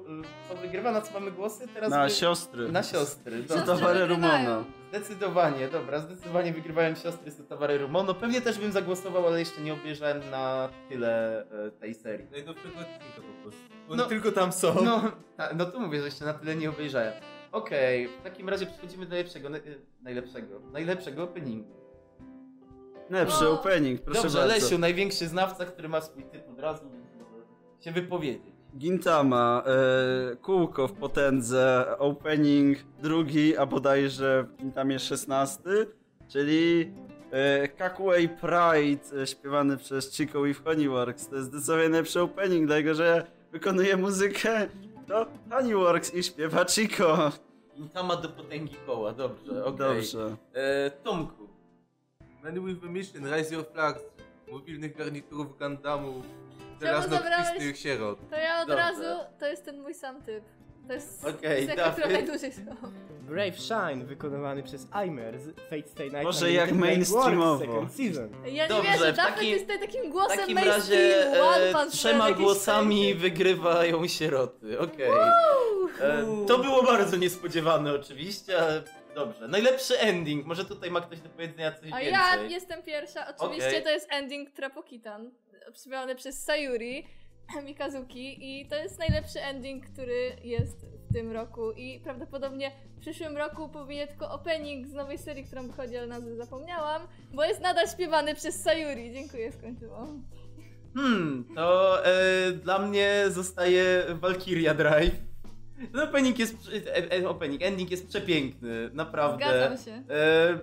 [SPEAKER 2] co wygrywa, na co mamy głosy? Teraz
[SPEAKER 6] Na
[SPEAKER 2] wy-
[SPEAKER 6] siostry.
[SPEAKER 2] Na siostry.
[SPEAKER 6] To towarę
[SPEAKER 4] wygrywają.
[SPEAKER 6] Rumona.
[SPEAKER 2] Zdecydowanie, dobra, zdecydowanie wygrywają siostry z Towary Rumono. Pewnie też bym zagłosował, ale jeszcze nie obejrzałem na tyle e, tej serii.
[SPEAKER 3] Najnowszego odcinka po prostu.
[SPEAKER 2] No.
[SPEAKER 3] tylko tam są.
[SPEAKER 2] No, ta, no tu mówię, że jeszcze na tyle nie obejrzałem. Okej, w takim razie przechodzimy do najlepszego, na, e, najlepszego, najlepszego openingu.
[SPEAKER 6] Lepszy
[SPEAKER 4] O.
[SPEAKER 6] opening, proszę
[SPEAKER 2] Dobrze,
[SPEAKER 6] bardzo.
[SPEAKER 2] Lesiu, największy znawca, który ma swój typ od razu, się wypowiedzieć.
[SPEAKER 6] Gintama, e, kółko w potędze, opening drugi, a bodajże w Gintamie szesnasty, czyli e, Kakuei Pride e, śpiewany przez Chico i Honeyworks. To jest zdecydowanie najlepszy opening, dlatego że wykonuje muzykę to Honeyworks i śpiewa Chico.
[SPEAKER 2] Intama do potęgi koła, dobrze, okej.
[SPEAKER 6] Dobrze.
[SPEAKER 2] E, Tomku,
[SPEAKER 3] Man with a Mission, Rise Your Flags, mobilnych garniturów Gandamu,
[SPEAKER 4] Czemu
[SPEAKER 3] żelazno-krwistych
[SPEAKER 4] zabrałeś-
[SPEAKER 3] sierot.
[SPEAKER 4] To ja od
[SPEAKER 2] Dobrze.
[SPEAKER 4] razu, to jest ten mój sam typ. To jest
[SPEAKER 2] Okej,
[SPEAKER 4] piosenka, która najdłużej słucham.
[SPEAKER 5] Brave Shine, wykonywany przez Aimer z Fate Stay Night.
[SPEAKER 6] Może jak mainstreamowo.
[SPEAKER 4] Ja
[SPEAKER 2] Dobrze,
[SPEAKER 4] nie wierzę, Dafyt
[SPEAKER 2] takim-
[SPEAKER 4] jest tutaj takim
[SPEAKER 2] w
[SPEAKER 4] głosem
[SPEAKER 2] takim
[SPEAKER 4] mainstreamu,
[SPEAKER 2] razie e, trzema głosami wygrywają sieroty, okej. E, To było bardzo niespodziewane oczywiście, ale dobrze. Najlepszy ending, może tutaj ma ktoś do powiedzenia coś
[SPEAKER 4] A
[SPEAKER 2] więcej.
[SPEAKER 4] ja jestem pierwsza. Oczywiście
[SPEAKER 2] Okej.
[SPEAKER 4] to jest ending Trapokitan, przypomniany przez Sayuri Mikazuki i to jest najlepszy ending, który jest w tym roku i prawdopodobnie w przyszłym roku powinien tylko opening z nowej serii, którą wychodzi, ale nazwy zapomniałam, bo jest nadal śpiewany przez Sayuri. Dziękuję, skończyłam.
[SPEAKER 2] Hmm, to e, dla mnie zostaje Valkyria Drive. Ten opening jest, e, e, opening, ending jest przepiękny, naprawdę.
[SPEAKER 4] Zgadzam się.
[SPEAKER 2] E,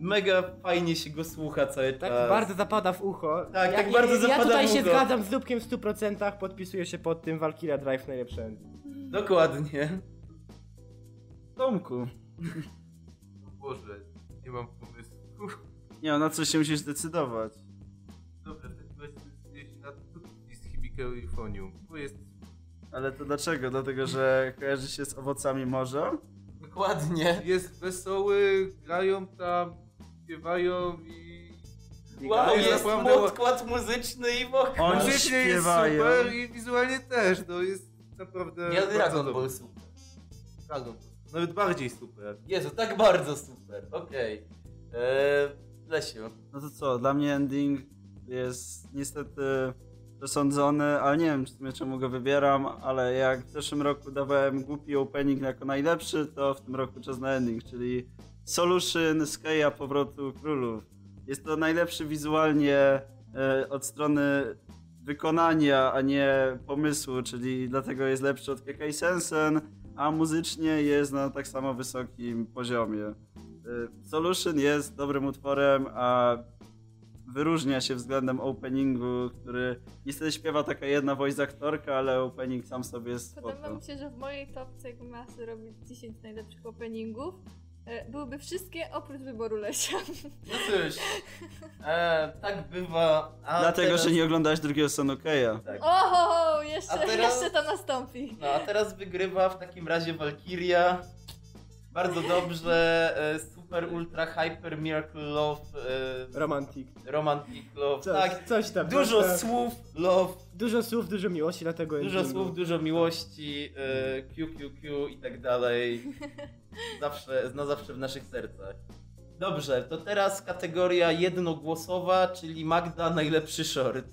[SPEAKER 2] mega fajnie się go słucha cały
[SPEAKER 5] Tak
[SPEAKER 2] czas.
[SPEAKER 5] bardzo zapada w ucho.
[SPEAKER 2] Tak,
[SPEAKER 5] ja,
[SPEAKER 2] tak bardzo
[SPEAKER 5] ja,
[SPEAKER 2] zapada
[SPEAKER 5] Ja tutaj
[SPEAKER 2] w
[SPEAKER 5] się
[SPEAKER 2] ucho.
[SPEAKER 5] zgadzam z Dubkiem w 100%, podpisuję się pod tym Valkyria Drive najlepszy.
[SPEAKER 2] Dokładnie.
[SPEAKER 6] Tomku.
[SPEAKER 3] O Boże, nie mam pomysłu.
[SPEAKER 6] Nie, na co się musisz zdecydować.
[SPEAKER 3] Dobra, w takim razie się na Tutsi z Hibike Euphonium, bo jest
[SPEAKER 6] Ale to dlaczego? Dlatego, że kojarzy się z owocami morza?
[SPEAKER 2] Dokładnie.
[SPEAKER 3] jest wesoły, grają tam, śpiewają i...
[SPEAKER 2] Wow,
[SPEAKER 3] jest
[SPEAKER 2] jest
[SPEAKER 3] naprawdę-
[SPEAKER 2] podkład muzyczny i wokół.
[SPEAKER 6] Oni
[SPEAKER 3] Muzycznie jest
[SPEAKER 6] śpiewają.
[SPEAKER 3] super i wizualnie też, no jest naprawdę
[SPEAKER 2] Ja
[SPEAKER 3] bardzo
[SPEAKER 2] Dragon. Ball super.
[SPEAKER 3] Dragon Ball. Nawet bardziej super.
[SPEAKER 2] Jezu, tak bardzo super. Okej. Eee, Lesiu.
[SPEAKER 6] No to co, dla mnie ending jest niestety przesądzony, ale nie wiem w sumie czemu go wybieram, ale jak w zeszłym roku dawałem głupi opening jako najlepszy, to w tym roku czas na ending, czyli Solution Sky'a Powrotu Królów. Jest to najlepszy wizualnie e, od strony wykonania, a nie pomysłu, czyli dlatego jest lepszy od Kekai Sensen, a muzycznie jest na tak samo wysokim poziomie. Y, Solution jest dobrym utworem, a wyróżnia się względem openingu, który niestety śpiewa taka jedna voice aktorka, ale opening sam sobie jest
[SPEAKER 4] Podoba mi się, że w mojej topce, jak sobie robić 10 najlepszych openingów, e, byłyby wszystkie oprócz wyboru Lesia.
[SPEAKER 2] No cóż, e, tak bywa. A
[SPEAKER 6] Dlatego,
[SPEAKER 2] teraz...
[SPEAKER 6] że nie oglądałeś drugiego Sonokeja.
[SPEAKER 2] Tak.
[SPEAKER 4] Oho, jeszcze,
[SPEAKER 2] teraz-
[SPEAKER 4] jeszcze to nastąpi.
[SPEAKER 2] No a teraz wygrywa w takim razie Valkyria. Bardzo dobrze. E, super, ultra, hyper, miracle love. E,
[SPEAKER 5] Romantik.
[SPEAKER 2] romantic love.
[SPEAKER 5] Coś,
[SPEAKER 2] tak.
[SPEAKER 5] coś tam.
[SPEAKER 2] Dużo
[SPEAKER 5] coś tam.
[SPEAKER 2] słów, love.
[SPEAKER 5] Dużo słów, dużo miłości, dlatego
[SPEAKER 2] Dużo
[SPEAKER 5] endingu.
[SPEAKER 2] słów, dużo miłości, e, QQQ i tak dalej. Zawsze, na zawsze w naszych sercach. Dobrze, to teraz kategoria jednogłosowa, czyli Magda najlepszy short.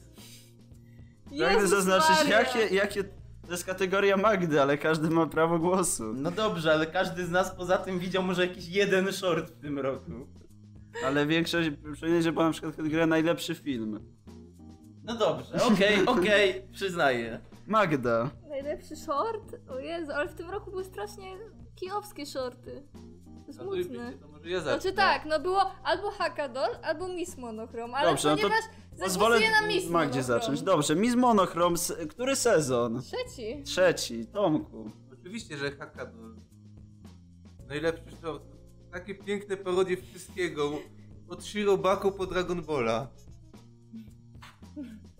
[SPEAKER 6] Pragnę zaznaczyć, jakie, jakie... To jest kategoria Magdy, ale każdy ma prawo głosu.
[SPEAKER 2] No dobrze, ale każdy z nas poza tym widział może jakiś jeden short w tym roku.
[SPEAKER 6] Ale większość przynajmniej, że była na przykład kategoria najlepszy film.
[SPEAKER 2] No dobrze, okej, okej, przyznaję.
[SPEAKER 6] Magda.
[SPEAKER 4] Najlepszy short? O Jezu, ale w tym roku były strasznie kijowskie shorty. Smutne.
[SPEAKER 3] ja zacznę.
[SPEAKER 4] Znaczy tak, no było albo Hakadol, albo Miss Monochrom, ale
[SPEAKER 6] Dobrze, no to
[SPEAKER 4] ponieważ
[SPEAKER 6] Pozwolę
[SPEAKER 4] zagłosuję na Miss
[SPEAKER 6] Magdzie
[SPEAKER 4] Monochrom.
[SPEAKER 6] zacząć. Dobrze, Miss Monochrom, który sezon?
[SPEAKER 4] Trzeci.
[SPEAKER 6] Trzeci, Tomku.
[SPEAKER 3] Oczywiście, że Hakadol. Najlepszy short. Takie piękne parodie wszystkiego. Od Shirobako po Dragon Balla.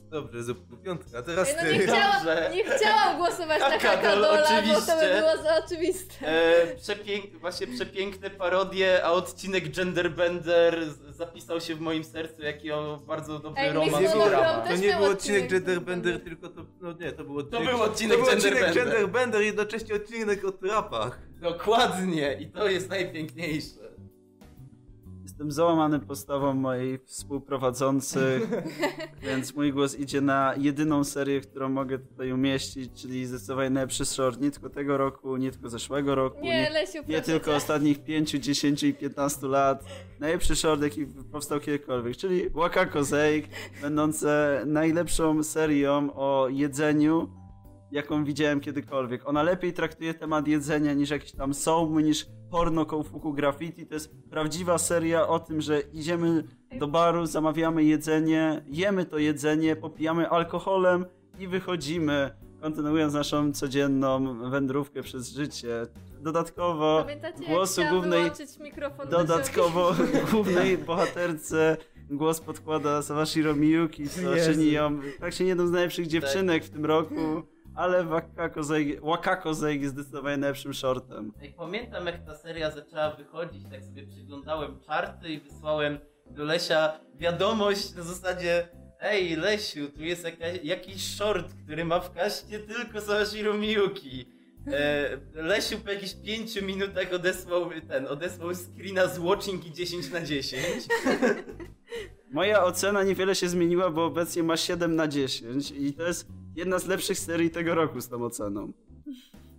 [SPEAKER 3] Dobrze, zupku piątka. A teraz
[SPEAKER 4] no nie
[SPEAKER 3] ty.
[SPEAKER 4] chciałam, nie chciałam głosować na
[SPEAKER 2] Hakadol,
[SPEAKER 4] Hakadola, bo to by
[SPEAKER 2] oczywiście.
[SPEAKER 4] było za oczywiste.
[SPEAKER 2] E, przepięk, właśnie przepiękne parodie, a odcinek Genderbender zapisał się w moim sercu jako bardzo dobry
[SPEAKER 4] Ej,
[SPEAKER 2] romans
[SPEAKER 4] Monochrom
[SPEAKER 2] drama.
[SPEAKER 4] też
[SPEAKER 3] To nie był
[SPEAKER 4] odcinek
[SPEAKER 3] Genderbender, tylko to. No nie, to był odcinek.
[SPEAKER 2] był odcinek
[SPEAKER 3] to był odcinek
[SPEAKER 2] Genderbender.
[SPEAKER 3] Genderbender, jednocześnie odcinek o trapach.
[SPEAKER 2] Dokładnie, i to jest najpiękniejsze.
[SPEAKER 6] Jestem załamany postawą mojej współprowadzących, więc mój głos idzie na jedyną serię, którą mogę tutaj umieścić, czyli zdecydowanie najlepszy short nie tylko tego roku, nie tylko zeszłego roku,
[SPEAKER 4] Nie, Lesiu,
[SPEAKER 6] nie tylko ostatnich 5, 10 i 15 lat. Najlepszy short, jaki powstał kiedykolwiek, czyli Wakako Zeik, będące najlepszą serią o jedzeniu, jaką widziałem kiedykolwiek. Ona lepiej traktuje temat jedzenia niż jakieś tam sołmy, niż porno Koufuku Graffiti. To jest prawdziwa seria o tym, że idziemy do baru, zamawiamy jedzenie, jemy to jedzenie, popijamy alkoholem i wychodzimy, kontynuując naszą codzienną wędrówkę przez życie. Dodatkowo
[SPEAKER 4] Pamiętacie,
[SPEAKER 6] głosu głównej Dodatkowo głównej bohaterce głos podkłada Sawashiro Miyuki, co
[SPEAKER 5] Jezu.
[SPEAKER 6] czyni ją praktycznie jedną z najlepszych dziewczynek w tym roku, ale Wakako Zeig, Wakako Zeig jest zdecydowanie najlepszym shortem.
[SPEAKER 2] Jak pamiętam, jak ta seria zaczęła wychodzić, tak sobie przyglądałem czarty i wysłałem do Lesia wiadomość na zasadzie Ej, Lesiu, tu jest jakaś, jakiś short, który ma w kaście tylko Sawashiro Miyuki. E, Lesiu po jakichś 5 minutach odesłał ten, odesłał screena z watching i 10 na 10.
[SPEAKER 6] Moja ocena niewiele się zmieniła, bo obecnie ma 7 na 10 i to jest jedna z lepszych serii tego roku z tą oceną.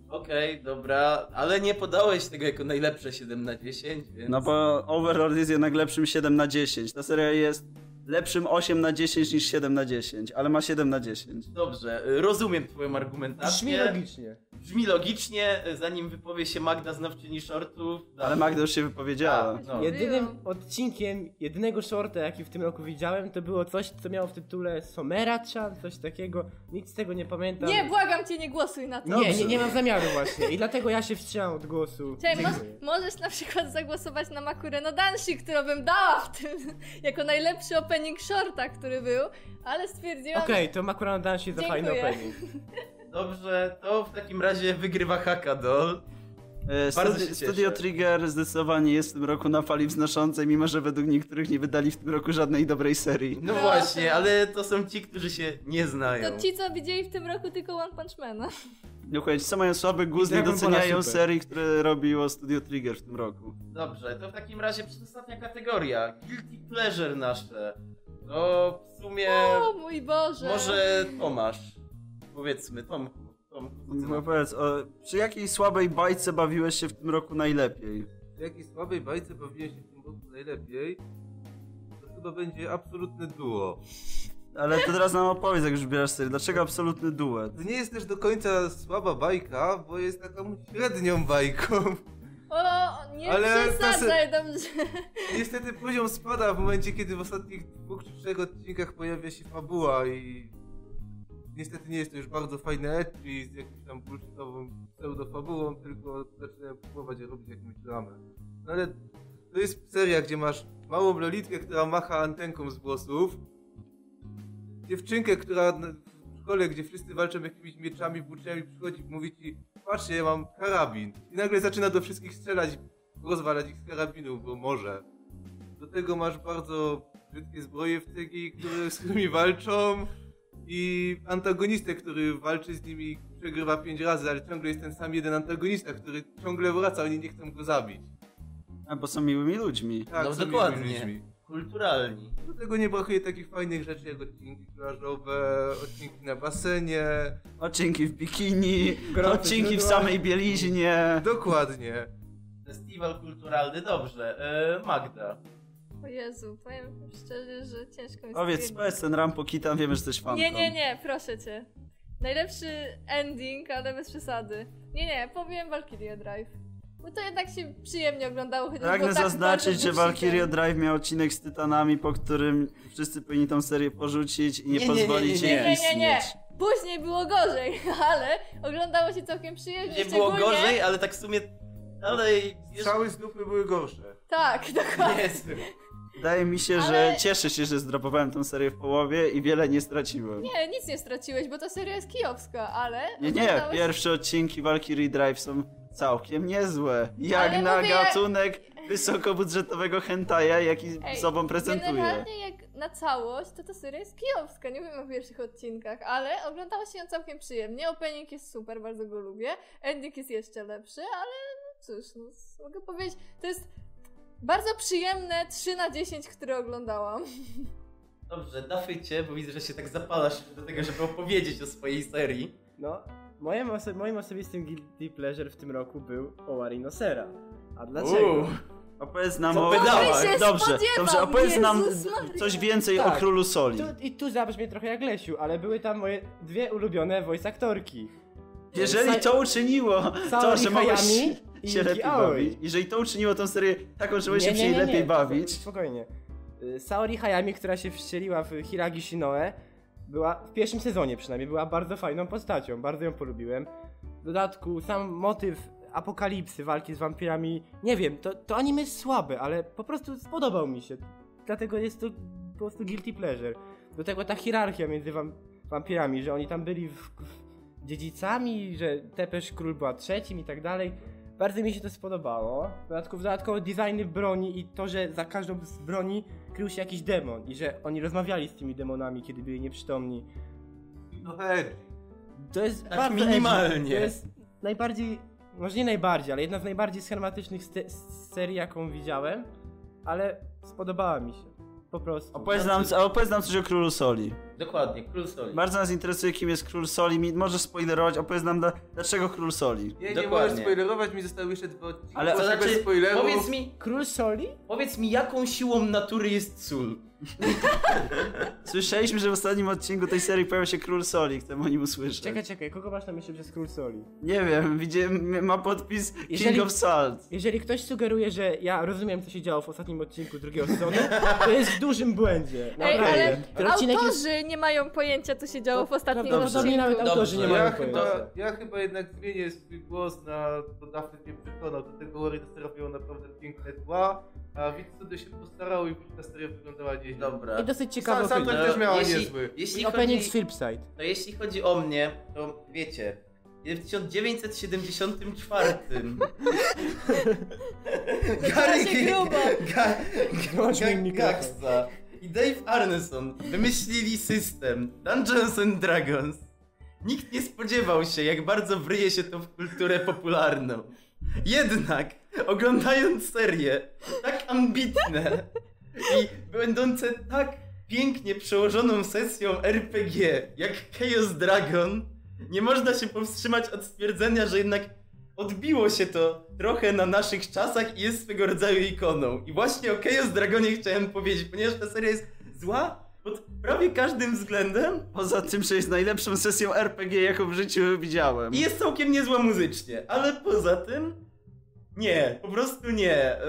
[SPEAKER 2] Okej, dobra, ale nie podałeś tego jako najlepsze 7 na 10, więc...
[SPEAKER 6] No bo Overlord jest jednak lepszym 7 na 10. Ta seria jest lepszym 8 na 10 niż 7 na 10, ale ma 7 na 10.
[SPEAKER 2] Dobrze, rozumiem twoją argumentację.
[SPEAKER 5] Brzmi logicznie.
[SPEAKER 2] Brzmi logicznie, zanim wypowie się Magda znawczyni shortów.
[SPEAKER 6] Ale Magda już się wypowiedziała.
[SPEAKER 2] No.
[SPEAKER 5] Jedynym odcinkiem, jedynego shorta, jaki w tym roku widziałem, to było coś, co miało w tytule Somera-chan, coś takiego. Nic z tego nie pamiętam.
[SPEAKER 4] Nie, błagam cię, nie głosuj na to.
[SPEAKER 5] nie, nie, nie mam zamiaru właśnie. I dlatego ja się wstrzymam od głosu.
[SPEAKER 4] Czekaj, moż,
[SPEAKER 5] Dziękuję.
[SPEAKER 4] możesz na przykład zagłosować na Makurę no Danshi, którą bym dała w tym jako najlepszy opening shorta, który był, ale stwierdziłam,
[SPEAKER 5] Okej, to Makurano Danshi za fajny opening.
[SPEAKER 2] Dobrze, to w takim razie wygrywa Hakadol.
[SPEAKER 6] E, Studi-. Studio Trigger zdecydowanie jest w tym roku na fali wznoszącej, mimo że według niektórych nie wydali w tym roku żadnej dobrej serii.
[SPEAKER 2] No właśnie, ale to są ci, którzy się nie znają.
[SPEAKER 4] to ci, co widzieli w tym roku tylko One Punch Mana.
[SPEAKER 6] Dokładnie, co mają słaby gust, nie doceniają serii, które robiło Studio Trigger w tym roku.
[SPEAKER 2] Dobrze, to w takim razie przedostatnia kategoria. Guilty pleasure nasze. To w sumie
[SPEAKER 4] O mój Boże.
[SPEAKER 2] może Tomasz. Powiedzmy, Tomku.
[SPEAKER 6] No powiedz, o, przy jakiej słabej bajce bawiłeś się w tym roku najlepiej?
[SPEAKER 3] W jakiej słabej bajce bawiłem się w tym roku najlepiej? To chyba będzie absolutne duo.
[SPEAKER 6] Ale to teraz nam opowiedz, jak już bierasz serię. Dlaczego absolutny duet?
[SPEAKER 3] To nie jest też do końca słaba bajka, bo jest taką średnią bajką.
[SPEAKER 4] O, Nie
[SPEAKER 3] Ale ta se-
[SPEAKER 4] przesadzaj, dobrze.
[SPEAKER 3] Niestety poziom spada w momencie, kiedy w ostatnich dwóch czy trzech odcinkach pojawia się fabuła i niestety nie jest to już bardzo fajne ecchi z jakimś tam bullshitową pseudofabułą, tylko zaczynają próbować robić jakąś dramę. No ale to jest seria, gdzie masz małą lolitkę, która macha antenką z włosów, dziewczynkę, która w szkole, gdzie wszyscy walczą jakimiś mieczami, włóczniami, przychodzi i mówi ci patrzcie, ja mam karabin. I nagle zaczyna do wszystkich strzelać, rozwalać ich z karabinu, bo może. Do tego masz bardzo brzydkie zbroje w CGI, które, z którymi walczą i antagonistę, który walczy z nimi i przegrywa pięć razy, ale ciągle jest ten sam jeden antagonista, który ciągle wraca, oni nie chcą go zabić.
[SPEAKER 6] A, bo są miłymi ludźmi.
[SPEAKER 3] Tak,
[SPEAKER 2] No
[SPEAKER 3] są
[SPEAKER 2] dokładnie.
[SPEAKER 3] miłymi ludźmi.
[SPEAKER 2] Kulturalni.
[SPEAKER 3] Do tego nie brakuje takich fajnych rzeczy jak odcinki plażowe, odcinki na basenie.
[SPEAKER 6] Odcinki w bikini, odcinki w samej bieliźnie.
[SPEAKER 3] Dokładnie.
[SPEAKER 2] Festiwal kulturalny, dobrze. E, Magda.
[SPEAKER 4] O Jezu, powiem szczerze, że ciężko mi
[SPEAKER 6] Powiedz, powiedz ten Rampo Kitan, wiemy, że jesteś fanką.
[SPEAKER 4] Nie, nie, nie, proszę cię. Najlepszy ending, ale bez przesady. Nie, nie, powiem Valkyrie Drive. Bo to jednak się przyjemnie oglądało, chociaż
[SPEAKER 6] Pragnę
[SPEAKER 4] tak
[SPEAKER 6] zaznaczyć, że. Valkyria Drive miał odcinek z Tytanami, po którym wszyscy powinni tą serię porzucić i nie,
[SPEAKER 2] Nie, nie, nie,
[SPEAKER 6] pozwolić
[SPEAKER 2] nie,
[SPEAKER 6] jej
[SPEAKER 4] Nie, nie,
[SPEAKER 6] istnieć.
[SPEAKER 4] nie, nie. Później było gorzej, ale oglądało się całkiem przyjemnie.
[SPEAKER 2] Nie było gorzej, ale tak w sumie dalej...
[SPEAKER 3] Strzały z dupy były gorsze.
[SPEAKER 4] Tak, dokładnie.
[SPEAKER 2] Jezu.
[SPEAKER 6] Wydaje mi się,
[SPEAKER 4] Ale-
[SPEAKER 6] że cieszę się, że zdropowałem tą serię w połowie i wiele nie straciłem.
[SPEAKER 4] Nie, nic nie straciłeś, bo ta seria jest kijowska, ale...
[SPEAKER 6] Nie, nie,
[SPEAKER 4] oglądałeś-
[SPEAKER 6] pierwsze odcinki Valkyrie Drive są całkiem niezłe. Jak
[SPEAKER 4] Ale
[SPEAKER 6] na
[SPEAKER 4] mówię-
[SPEAKER 6] gatunek wysokobudżetowego hentaja, jaki
[SPEAKER 4] Ej,
[SPEAKER 6] sobą prezentuje.
[SPEAKER 4] Generalnie jak na całość, to ta seria jest kijowska, nie wiem o pierwszych odcinkach, ale oglądało się ją całkiem przyjemnie, opening jest super, bardzo go lubię, ending jest jeszcze lepszy, ale no cóż, no, mogę powiedzieć, to jest bardzo przyjemne 3 na 10, które oglądałam.
[SPEAKER 2] Dobrze, dafycie, bo widzę, że się tak zapalasz do tego, żeby opowiedzieć o swojej serii.
[SPEAKER 5] No, moim, oso- moim osobistym guilty pleasure w tym roku był Oarinosera. A dlaczego?
[SPEAKER 2] Uuu.
[SPEAKER 6] Opowiedz nam
[SPEAKER 2] Co
[SPEAKER 6] o... Dobrze,
[SPEAKER 4] spodziewał,
[SPEAKER 6] dobrze, opowiedz nam
[SPEAKER 4] Jezus Maria.
[SPEAKER 6] coś więcej o
[SPEAKER 5] Tak.
[SPEAKER 6] Królu Soli.
[SPEAKER 5] Tu, I tu zabrzmie trochę jak Lesiu, ale były tam moje dwie ulubione voice aktorki.
[SPEAKER 6] Jeżeli
[SPEAKER 5] Sa-
[SPEAKER 6] to uczyniło to,
[SPEAKER 5] Saori
[SPEAKER 6] że mogłeś
[SPEAKER 5] Hayami i
[SPEAKER 6] się lepiej bawić, jeżeli to uczyniło tą serię taką, że mogłeś się przy niej lepiej bawić,
[SPEAKER 5] Spokojnie. Y, Saori Hayami, która się wcieliła w Hiragi Shinoe, była w pierwszym sezonie przynajmniej, była bardzo fajną postacią, bardzo ją polubiłem. W dodatku sam motyw apokalipsy, walki z wampirami, nie wiem, to, to anime jest słabe, ale po prostu spodobał mi się. Dlatego jest to po prostu guilty pleasure. Do tego ta hierarchia między wam, wampirami, że oni tam byli w, w dziedzicami, że Tepesz Król była trzecim i tak dalej. Bardzo mi się to spodobało. W dodatku, dodatkowo designy broni i to, że za każdą z broni krył się jakiś demon i że oni rozmawiali z tymi demonami, kiedy byli nieprzytomni.
[SPEAKER 3] No hej.
[SPEAKER 5] To jest
[SPEAKER 2] Tak
[SPEAKER 5] bardzo
[SPEAKER 2] minimalnie.
[SPEAKER 5] edgy. To jest najbardziej, może nie najbardziej, ale jedna z najbardziej schematycznych serii, jaką widziałem, ale spodobała mi się. Po prostu.
[SPEAKER 6] opowiedz nam, a opowiedz nam coś o Królu Soli.
[SPEAKER 2] Dokładnie, Król Soli.
[SPEAKER 6] Bardzo nas interesuje, kim jest Król Soli. Mi- Możesz spoilerować, opowiedz nam, dla- dlaczego Król Soli.
[SPEAKER 3] Nie, nie
[SPEAKER 2] Dokładnie.
[SPEAKER 3] możesz spoilerować, mi zostały jeszcze dwa odcinki.
[SPEAKER 6] Ale-
[SPEAKER 2] To znaczy, powiedz mi,
[SPEAKER 5] Król Soli?
[SPEAKER 2] powiedz mi, jaką siłą natury jest sól?
[SPEAKER 6] Słyszeliśmy, że w ostatnim odcinku tej serii pojawia się Król Soli, chcemy o nim usłyszeć.
[SPEAKER 5] Czekaj, czekaj, kogo masz na myśli przez Król Soli?
[SPEAKER 6] Nie wiem, widziałem, ma podpis
[SPEAKER 5] Jeżeli-
[SPEAKER 6] King of Salt.
[SPEAKER 5] Jeżeli ktoś sugeruje, że ja rozumiem, co się działo w ostatnim odcinku drugiego sezonu, to jest w dużym błędzie.
[SPEAKER 4] Ej,
[SPEAKER 5] Naprawdę.
[SPEAKER 4] ale
[SPEAKER 5] Ten
[SPEAKER 4] autorzy
[SPEAKER 5] jest...
[SPEAKER 4] nie mają pojęcia, co się działo w ostatnim
[SPEAKER 5] Prawdopodobnie
[SPEAKER 4] odcinku.
[SPEAKER 5] nawet autorzy nie mają
[SPEAKER 3] Ja
[SPEAKER 5] pojęcia.
[SPEAKER 3] chyba, ja chyba jednak zmienię swój głos na Dafne mnie przekonał. Do tego Warriors robią naprawdę piękne tła, a widz wtedy się postarał i ta seria wyglądała nieźle.
[SPEAKER 2] Dobra.
[SPEAKER 5] I dosyć ciekawy
[SPEAKER 3] Sam, to też miała
[SPEAKER 2] jeśli,
[SPEAKER 3] niezły.
[SPEAKER 2] jeśli
[SPEAKER 5] I
[SPEAKER 2] chodzi,
[SPEAKER 5] opening z Flipside.
[SPEAKER 2] no jeśli chodzi o mnie, to wiecie, w 1974
[SPEAKER 4] Zaczyna się grubo.
[SPEAKER 2] Ga,
[SPEAKER 5] Wyłącz mi
[SPEAKER 2] Ga,
[SPEAKER 5] mikrofon.
[SPEAKER 2] Gaxa i Dave Arneson wymyślili system Dungeons and Dragons. Nikt nie spodziewał się, jak bardzo wryje się to w kulturę popularną. Jednak, oglądając serię tak ambitne i będące tak pięknie przełożoną sesją RPG jak Chaos Dragon, nie można się powstrzymać od stwierdzenia, że jednak odbiło się to trochę na naszych czasach i jest swego rodzaju ikoną. I właśnie o Chaos Dragonie chciałem powiedzieć, ponieważ ta seria jest zła pod prawie każdym względem
[SPEAKER 6] Poza tym, że jest najlepszą sesją RPG, jaką w życiu widziałem.
[SPEAKER 2] i jest całkiem niezła muzycznie, ale poza tym Nie, po prostu nie. E,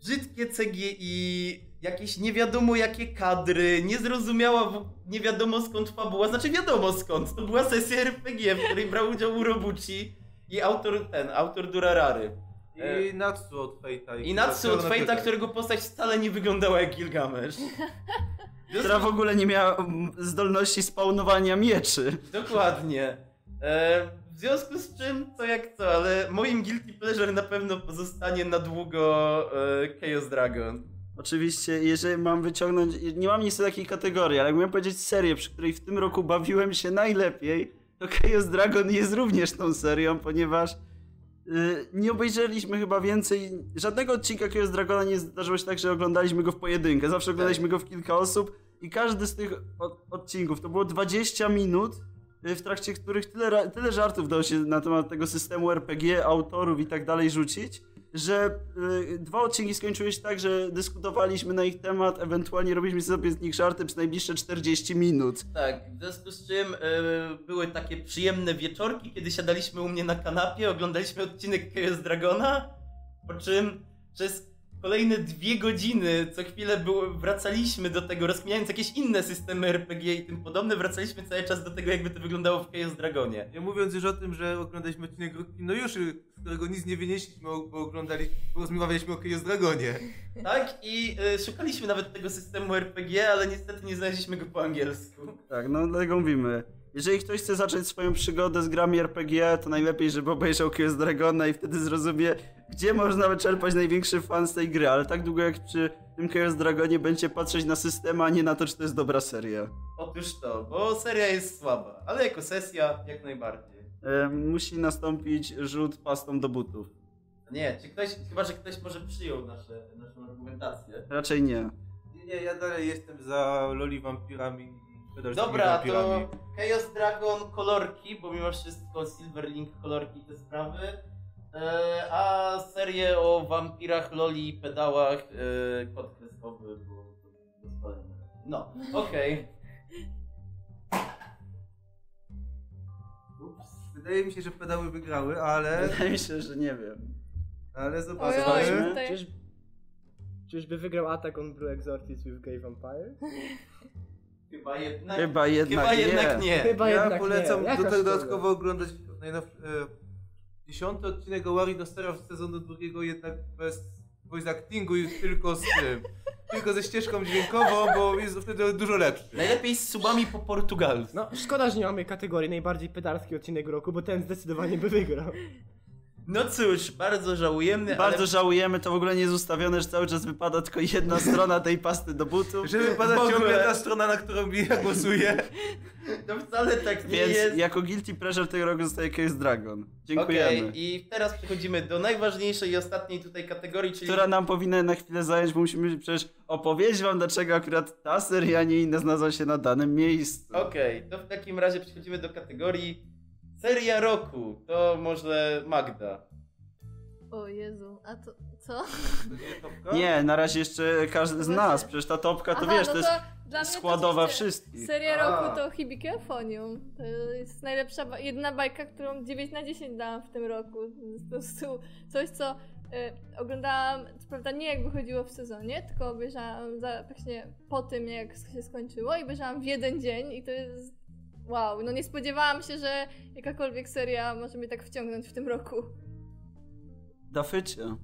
[SPEAKER 2] Brzydkie CGI, jakieś nie wiadomo jakie kadry, niezrozumiała, w- nie wiadomo skąd fabuła, znaczy wiadomo skąd, to była sesja RPG, w której brał udział Urobuchi i autor ten, autor Durarary. E,
[SPEAKER 3] I Natsu od Fate'a.
[SPEAKER 2] I Natsu od Fate'a, którego postać wcale nie wyglądała jak Gilgamesz.
[SPEAKER 6] Która w ogóle nie miała mm, zdolności spawnowania mieczy.
[SPEAKER 2] Dokładnie. E, w związku z czym, co jak co, ale moim guilty pleasure na pewno pozostanie na długo e, Chaos Dragon.
[SPEAKER 6] Oczywiście, jeżeli mam wyciągnąć, nie mam nic do takiej kategorii, ale jak miałem powiedzieć serię, przy której w tym roku bawiłem się najlepiej, to Chaos Dragon jest również tą serią, ponieważ yy, nie obejrzeliśmy chyba więcej, żadnego odcinka Chaos Dragona nie zdarzyło się tak, że oglądaliśmy go w pojedynkę, zawsze oglądaliśmy go w kilka osób i każdy z tych od, odcinków to było 20 minut, w trakcie których tyle, tyle żartów dało się na temat tego systemu RPG, autorów i tak dalej rzucić, że y, dwa odcinki skończyły się tak, że dyskutowaliśmy na ich temat, ewentualnie robiliśmy sobie z nich żarty przez najbliższe 40 minut.
[SPEAKER 2] Tak, w związku z czym e, były takie przyjemne wieczorki, kiedy siadaliśmy u mnie na kanapie, oglądaliśmy odcinek Chaos Dragona, po czym przez kolejne dwie godziny co chwilę było, wracaliśmy do tego, rozkminiając jakieś inne systemy RPG i tym podobne, wracaliśmy cały czas do tego, jakby to wyglądało w Chaos Dragonie.
[SPEAKER 3] Nie mówiąc już o tym, że oglądaliśmy odcinek Rookie, no już, z którego nic nie wynieśliśmy, bo oglądali, bo rozmawialiśmy o Chaos Dragonie.
[SPEAKER 2] Tak, i e, szukaliśmy nawet tego systemu RPG, ale niestety nie znaleźliśmy go po angielsku.
[SPEAKER 6] Tak, no dlatego mówimy. Jeżeli ktoś chce zacząć swoją przygodę z grami RPG, to najlepiej, żeby obejrzał Chaos Dragona i wtedy zrozumie, gdzie można wyczerpać największy fan z tej gry, ale tak długo jak przy tym Chaos Dragonie będzie patrzeć na system, a nie na to, czy to jest dobra seria.
[SPEAKER 2] Otóż to, bo seria jest słaba, ale jako sesja jak najbardziej.
[SPEAKER 6] E, musi nastąpić rzut pastą do butów.
[SPEAKER 2] Nie, czy ktoś, chyba że ktoś może przyjął nasze, naszą argumentację.
[SPEAKER 6] Raczej nie.
[SPEAKER 3] Nie, nie, ja dalej jestem za loli wampirami
[SPEAKER 2] Dobra, to Chaos Dragon kolorki, bo mimo wszystko Silverlink kolorki te sprawy. E, a serię o wampirach, loli i pedałach e, kod kreskowy, bo to do spalenia. No, okej.
[SPEAKER 3] Ups. Wydaje mi się, że pedały wygrały, ale,
[SPEAKER 6] Wydaje mi się, że nie wiem.
[SPEAKER 3] ale
[SPEAKER 4] Oj,
[SPEAKER 3] zobaczmy.
[SPEAKER 4] oj, tutaj...
[SPEAKER 5] Czyż, czyżby wygrał Attack on Blue Exorcist with Gay Vampire?
[SPEAKER 2] Chyba jednak,
[SPEAKER 6] Chyba jednak
[SPEAKER 2] chyba
[SPEAKER 6] nie.
[SPEAKER 2] jednak nie.
[SPEAKER 5] Chyba
[SPEAKER 3] Ja
[SPEAKER 5] jednak
[SPEAKER 3] polecam
[SPEAKER 5] nie.
[SPEAKER 3] do tego dodatkowo oglądać najnowszy, e, dziesiąty odcinek Owari Dostera z sezonu drugiego, jednak bez voice actingu i tylko z tym. Tylko ze ścieżką dźwiękową, bo jest wtedy dużo lepszy.
[SPEAKER 2] Najlepiej z subami po portugalsku.
[SPEAKER 5] No, szkoda, że nie mamy kategorii najbardziej pedalski odcinek roku, bo ten zdecydowanie by wygrał.
[SPEAKER 2] No cóż, bardzo żałujemy,
[SPEAKER 6] Bardzo
[SPEAKER 2] ale
[SPEAKER 6] żałujemy, to w ogóle nie jest ustawione, że cały czas wypada tylko jedna strona tej pasty do butów.
[SPEAKER 3] Że wypada
[SPEAKER 2] ogóle.
[SPEAKER 3] ciągle ta strona, na którą ja głosuję.
[SPEAKER 2] to wcale tak nie
[SPEAKER 6] Więc
[SPEAKER 2] jest.
[SPEAKER 6] jako guilty pleasure tego roku zostaje Chaos Dragon. Dziękujemy.
[SPEAKER 2] Okej, i teraz przechodzimy do najważniejszej i ostatniej tutaj kategorii, czyli
[SPEAKER 6] Która nam powinna na chwilę zająć, bo musimy przecież opowiedzieć wam, dlaczego akurat ta seria, a nie inna znalazła się na danym miejscu.
[SPEAKER 2] Okej, to w takim razie przechodzimy do kategorii seria roku. To może Magda.
[SPEAKER 4] O Jezu, a to co?
[SPEAKER 6] Nie, na razie jeszcze każdy z nas, przecież ta topka to
[SPEAKER 4] Aha,
[SPEAKER 6] wiesz,
[SPEAKER 4] no
[SPEAKER 6] to jest
[SPEAKER 4] dla mnie to
[SPEAKER 6] składowa
[SPEAKER 4] rzeczywiście
[SPEAKER 6] wszystkich.
[SPEAKER 4] Seria
[SPEAKER 3] A.
[SPEAKER 4] roku to Hibikeofonium. To jest najlepsza, ba- jedyna bajka, którą 9 na 10 dałam w tym roku. To jest po prostu coś, co y, oglądałam, co prawda nie jak wychodziło w sezonie, tylko obejrzałam za, właśnie po tym, jak się skończyło i obejrzałam w jeden dzień i to jest wow. No nie spodziewałam się, że jakakolwiek seria może mnie tak wciągnąć w tym roku.
[SPEAKER 6] Dafycie.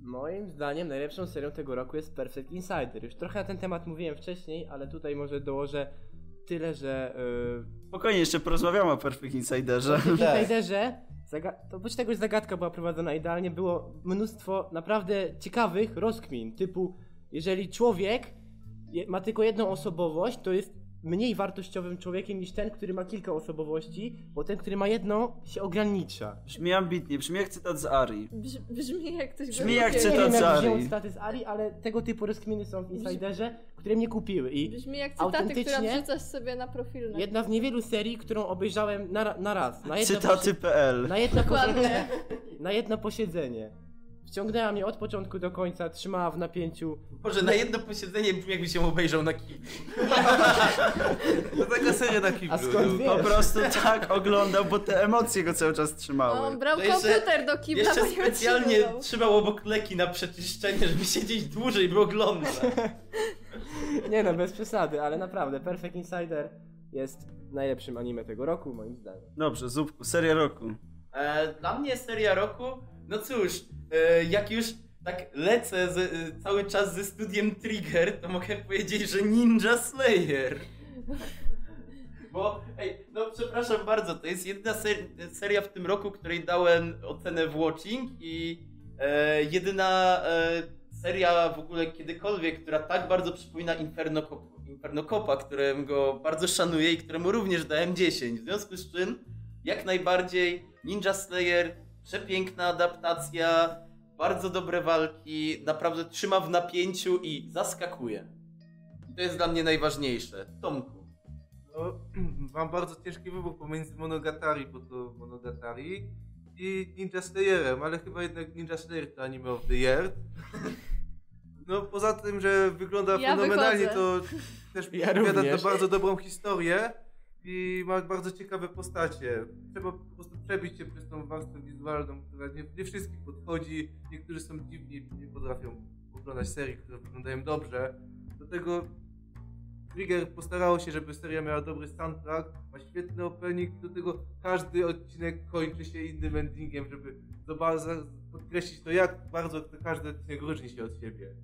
[SPEAKER 5] Moim zdaniem najlepszą serią tego roku jest Perfect Insider. Już trochę na ten temat mówiłem wcześniej, ale tutaj może dołożę tyle, że yy,
[SPEAKER 6] Spokojnie, jeszcze porozmawiamy o Perfect Insiderze.
[SPEAKER 5] W Insiderze, zaga- to oprócz tego, że zagadka była prowadzona idealnie, było mnóstwo naprawdę ciekawych rozkmin, typu jeżeli człowiek je- ma tylko jedną osobowość, to jest mniej wartościowym człowiekiem niż ten, który ma kilka osobowości, bo ten, który ma jedną, się ogranicza.
[SPEAKER 6] Brzmi ambitnie, brzmi jak cytat z Ari.
[SPEAKER 4] Brz, brzmi jak coś
[SPEAKER 6] Brzmi jak.
[SPEAKER 5] Nie
[SPEAKER 6] cytat z
[SPEAKER 5] jak
[SPEAKER 6] Ari.
[SPEAKER 5] wziął staty z Ari, ale tego typu rozkminy są w Insiderze, które mnie kupiły i
[SPEAKER 4] Brzmi jak cytaty, które
[SPEAKER 5] Autentycznie?
[SPEAKER 4] wrzucasz sobie na profil. Na...
[SPEAKER 5] jedna z niewielu serii, którą obejrzałem na, na raz, na jedno,
[SPEAKER 6] Cytaty.pl
[SPEAKER 5] na jedno,
[SPEAKER 4] Dokładnie.
[SPEAKER 5] na jedno posiedzenie. Wciągnęła mnie od początku do końca, trzymała w napięciu.
[SPEAKER 2] Może na jedno posiedzenie jakby się obejrzał na kiblu.
[SPEAKER 3] To taka seria na kiblu.
[SPEAKER 5] A skąd wiesz?
[SPEAKER 6] Po prostu tak oglądał, bo te emocje go cały czas
[SPEAKER 4] On
[SPEAKER 6] trzymały.
[SPEAKER 4] brał
[SPEAKER 2] No jeszcze-
[SPEAKER 4] komputer do kibla,
[SPEAKER 2] Jeszcze specjalnie
[SPEAKER 4] wytrzymywał.
[SPEAKER 2] trzymał obok leki na przeczyszczenie, żeby siedzieć dłużej, by oglądać.
[SPEAKER 5] Nie no, bez przesady, ale naprawdę, Perfect Insider jest najlepszym anime tego roku, moim zdaniem.
[SPEAKER 6] Dobrze, Zupku, seria roku.
[SPEAKER 2] E, dla mnie seria roku, no cóż, e, jak już tak lecę z, e, cały czas ze studiem Trigger, to mogę powiedzieć, że Ninja Slayer. Bo, ej, no przepraszam bardzo, to jest jedna ser- seria w tym roku, której dałem ocenę w Watching i e, jedyna e, seria w ogóle kiedykolwiek, która tak bardzo przypomina Inferno, Cop- Inferno Copa, bardzo szanuję i któremu również dałem 10. W związku z czym, jak najbardziej Ninja Slayer, przepiękna adaptacja, bardzo dobre walki, naprawdę trzyma w napięciu i zaskakuje. I to jest dla mnie najważniejsze. Tomku.
[SPEAKER 3] No, mam bardzo ciężki wybór pomiędzy Monogatari, bo to Monogatari i Ninja Slayerem, ale chyba jednak Ninja Slayer to anime of the year. No poza tym, że wygląda
[SPEAKER 4] Ja
[SPEAKER 3] fenomenalnie,
[SPEAKER 4] wychodzę.
[SPEAKER 3] to też
[SPEAKER 5] Ja
[SPEAKER 3] opowiada to bardzo dobrą historię i ma bardzo ciekawe postacie. Trzeba po prostu przebić się przez tą warstwę wizualną, która nie, nie wszystkim podchodzi. Niektórzy są dziwni, nie potrafią oglądać serii, które wyglądają dobrze. Do tego Trigger postarało się, żeby seria miała dobry soundtrack, ma świetny opening, do tego każdy odcinek kończy się innym endingiem, żeby podkreślić to, jak bardzo to każdy odcinek różni się od siebie.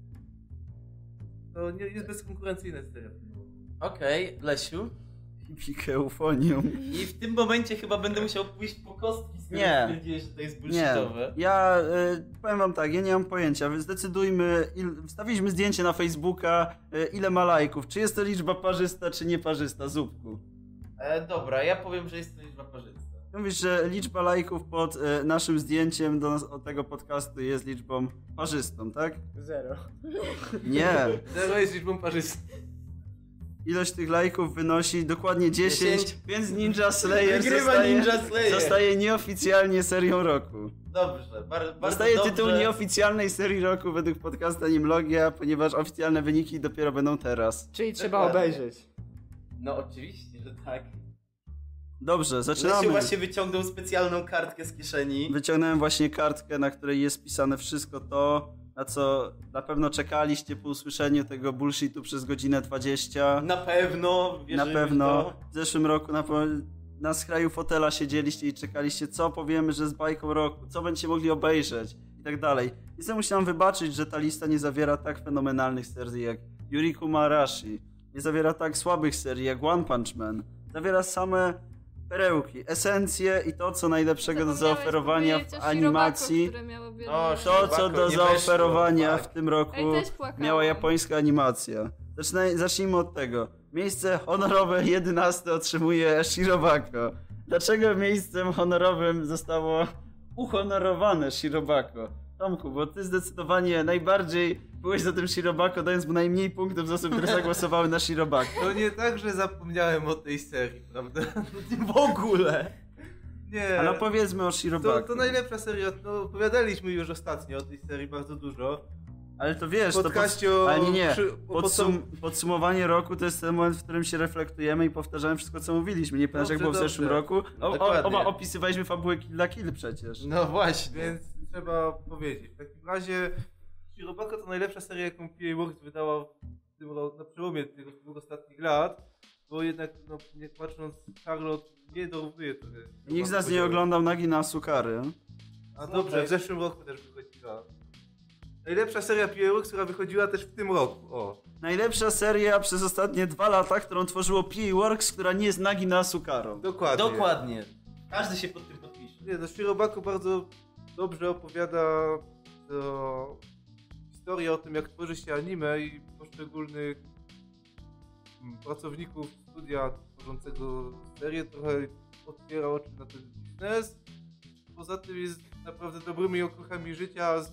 [SPEAKER 3] To nie, jest bezkonkurencyjna seria.
[SPEAKER 2] Okej, Lesiu.
[SPEAKER 6] Hipikę eufonium.
[SPEAKER 2] I w tym momencie chyba będę musiał pójść po kostki, skoro
[SPEAKER 6] Nie.
[SPEAKER 2] stwierdziłeś, że to jest
[SPEAKER 6] Nie,
[SPEAKER 2] bullshitowe.
[SPEAKER 6] ja y, powiem wam tak, ja nie mam pojęcia. Wy Zdecydujmy, il, wstawiliśmy zdjęcie na Facebooka, y, ile ma lajków. Czy jest to liczba parzysta, czy nieparzysta, Zupku?
[SPEAKER 2] E, dobra, ja powiem, że jest to liczba parzysta.
[SPEAKER 6] Mówisz, że liczba lajków pod y, naszym zdjęciem do nas, od tego podcastu jest liczbą parzystą, tak?
[SPEAKER 5] Zero.
[SPEAKER 6] Nie.
[SPEAKER 3] Zero jest liczbą parzystą.
[SPEAKER 6] Ilość tych lajków wynosi dokładnie 10,
[SPEAKER 2] 10.
[SPEAKER 6] więc Ninja Slayer
[SPEAKER 2] Wygrywa
[SPEAKER 6] zostaje,
[SPEAKER 2] Ninja Slayer.
[SPEAKER 6] zostaje nieoficjalnie serią roku.
[SPEAKER 2] Dobrze, bar, bardzo
[SPEAKER 6] Dostaje
[SPEAKER 2] dobrze.
[SPEAKER 6] tytuł nieoficjalnej serii roku według podcastu Animlogia, ponieważ oficjalne wyniki dopiero będą teraz.
[SPEAKER 5] Czyli trzeba
[SPEAKER 2] Dokładnie.
[SPEAKER 5] obejrzeć.
[SPEAKER 2] No oczywiście, że tak.
[SPEAKER 6] Dobrze,
[SPEAKER 2] Lesiu
[SPEAKER 6] zaczynamy.
[SPEAKER 2] właśnie wyciągnął specjalną kartkę z kieszeni.
[SPEAKER 6] Wyciągnąłem właśnie kartkę, na której jest pisane wszystko to, na co na pewno czekaliście po usłyszeniu tego bullshitu przez godzinę 20.
[SPEAKER 2] Na pewno,
[SPEAKER 6] Na
[SPEAKER 2] w
[SPEAKER 6] pewno
[SPEAKER 2] to.
[SPEAKER 6] w zeszłym roku na, na skraju fotela siedzieliście i czekaliście, co powiemy, że z bajką roku, co będziecie mogli obejrzeć i tak dalej. I sobie musiałem wybaczyć, że ta lista nie zawiera tak fenomenalnych serii jak Yuriku Marashi, nie zawiera tak słabych serii jak One Punch Man, zawiera same perełki, esencje i to, co najlepszego do zaoferowania w animacji.
[SPEAKER 2] O,
[SPEAKER 6] To, co do zaoferowania w tym roku miała japońska animacja. Zaczynaj, zacznijmy od tego. Miejsce honorowe 11 otrzymuje Shirobako. Dlaczego miejscem honorowym zostało uhonorowane Shirobako? Tomku, bo ty zdecydowanie najbardziej byłeś za tym Shirobako, dając mu najmniej punktów z osób, które zagłosowały na Shirobako.
[SPEAKER 3] To nie tak, że zapomniałem o tej serii, prawda?
[SPEAKER 2] W ogóle.
[SPEAKER 3] Nie.
[SPEAKER 6] Ale powiedzmy o
[SPEAKER 3] to,
[SPEAKER 6] Shirobako.
[SPEAKER 3] to najlepsza seria, no opowiadaliśmy już ostatnio o tej serii bardzo dużo.
[SPEAKER 6] Ale to wiesz, to pod...
[SPEAKER 3] o-
[SPEAKER 6] Ale nie, Podsum... Podsumowanie roku to jest ten moment, w którym się reflektujemy i powtarzamy wszystko, co mówiliśmy. Nie pamiętasz, jak
[SPEAKER 3] Dobrze,
[SPEAKER 6] było w zeszłym
[SPEAKER 3] dobrze.
[SPEAKER 6] roku? O, o, oba opisywaliśmy fabułę Kill la Kill przecież.
[SPEAKER 2] No właśnie.
[SPEAKER 3] Więc trzeba powiedzieć. W takim razie Shirobako to najlepsza seria, jaką PA Works wydała w tym roku, na przełomie tych dwóch ostatnich lat. Bo jednak, no, nie patrząc, Charlotte nie dorównuje trochę.
[SPEAKER 6] Nikt z nas nie oglądał Nagi na Sukary.
[SPEAKER 3] A dobrze, w zeszłym roku też wychodziła. Najlepsza seria PA Works, która wychodziła też w tym roku. O.
[SPEAKER 6] Najlepsza seria przez ostatnie dwa lata, którą tworzyło PA Works, która nie jest Nagi na Sukaro.
[SPEAKER 3] Dokładnie.
[SPEAKER 2] Dokładnie. Każdy się pod tym podpisze.
[SPEAKER 3] Nie, no Shirobako bardzo dobrze opowiada to historię o tym, jak tworzy się anime i poszczególnych mm, pracowników studia tworzącego serię trochę otwiera oczy na ten biznes. Poza tym jest naprawdę dobrymi okruchami życia, z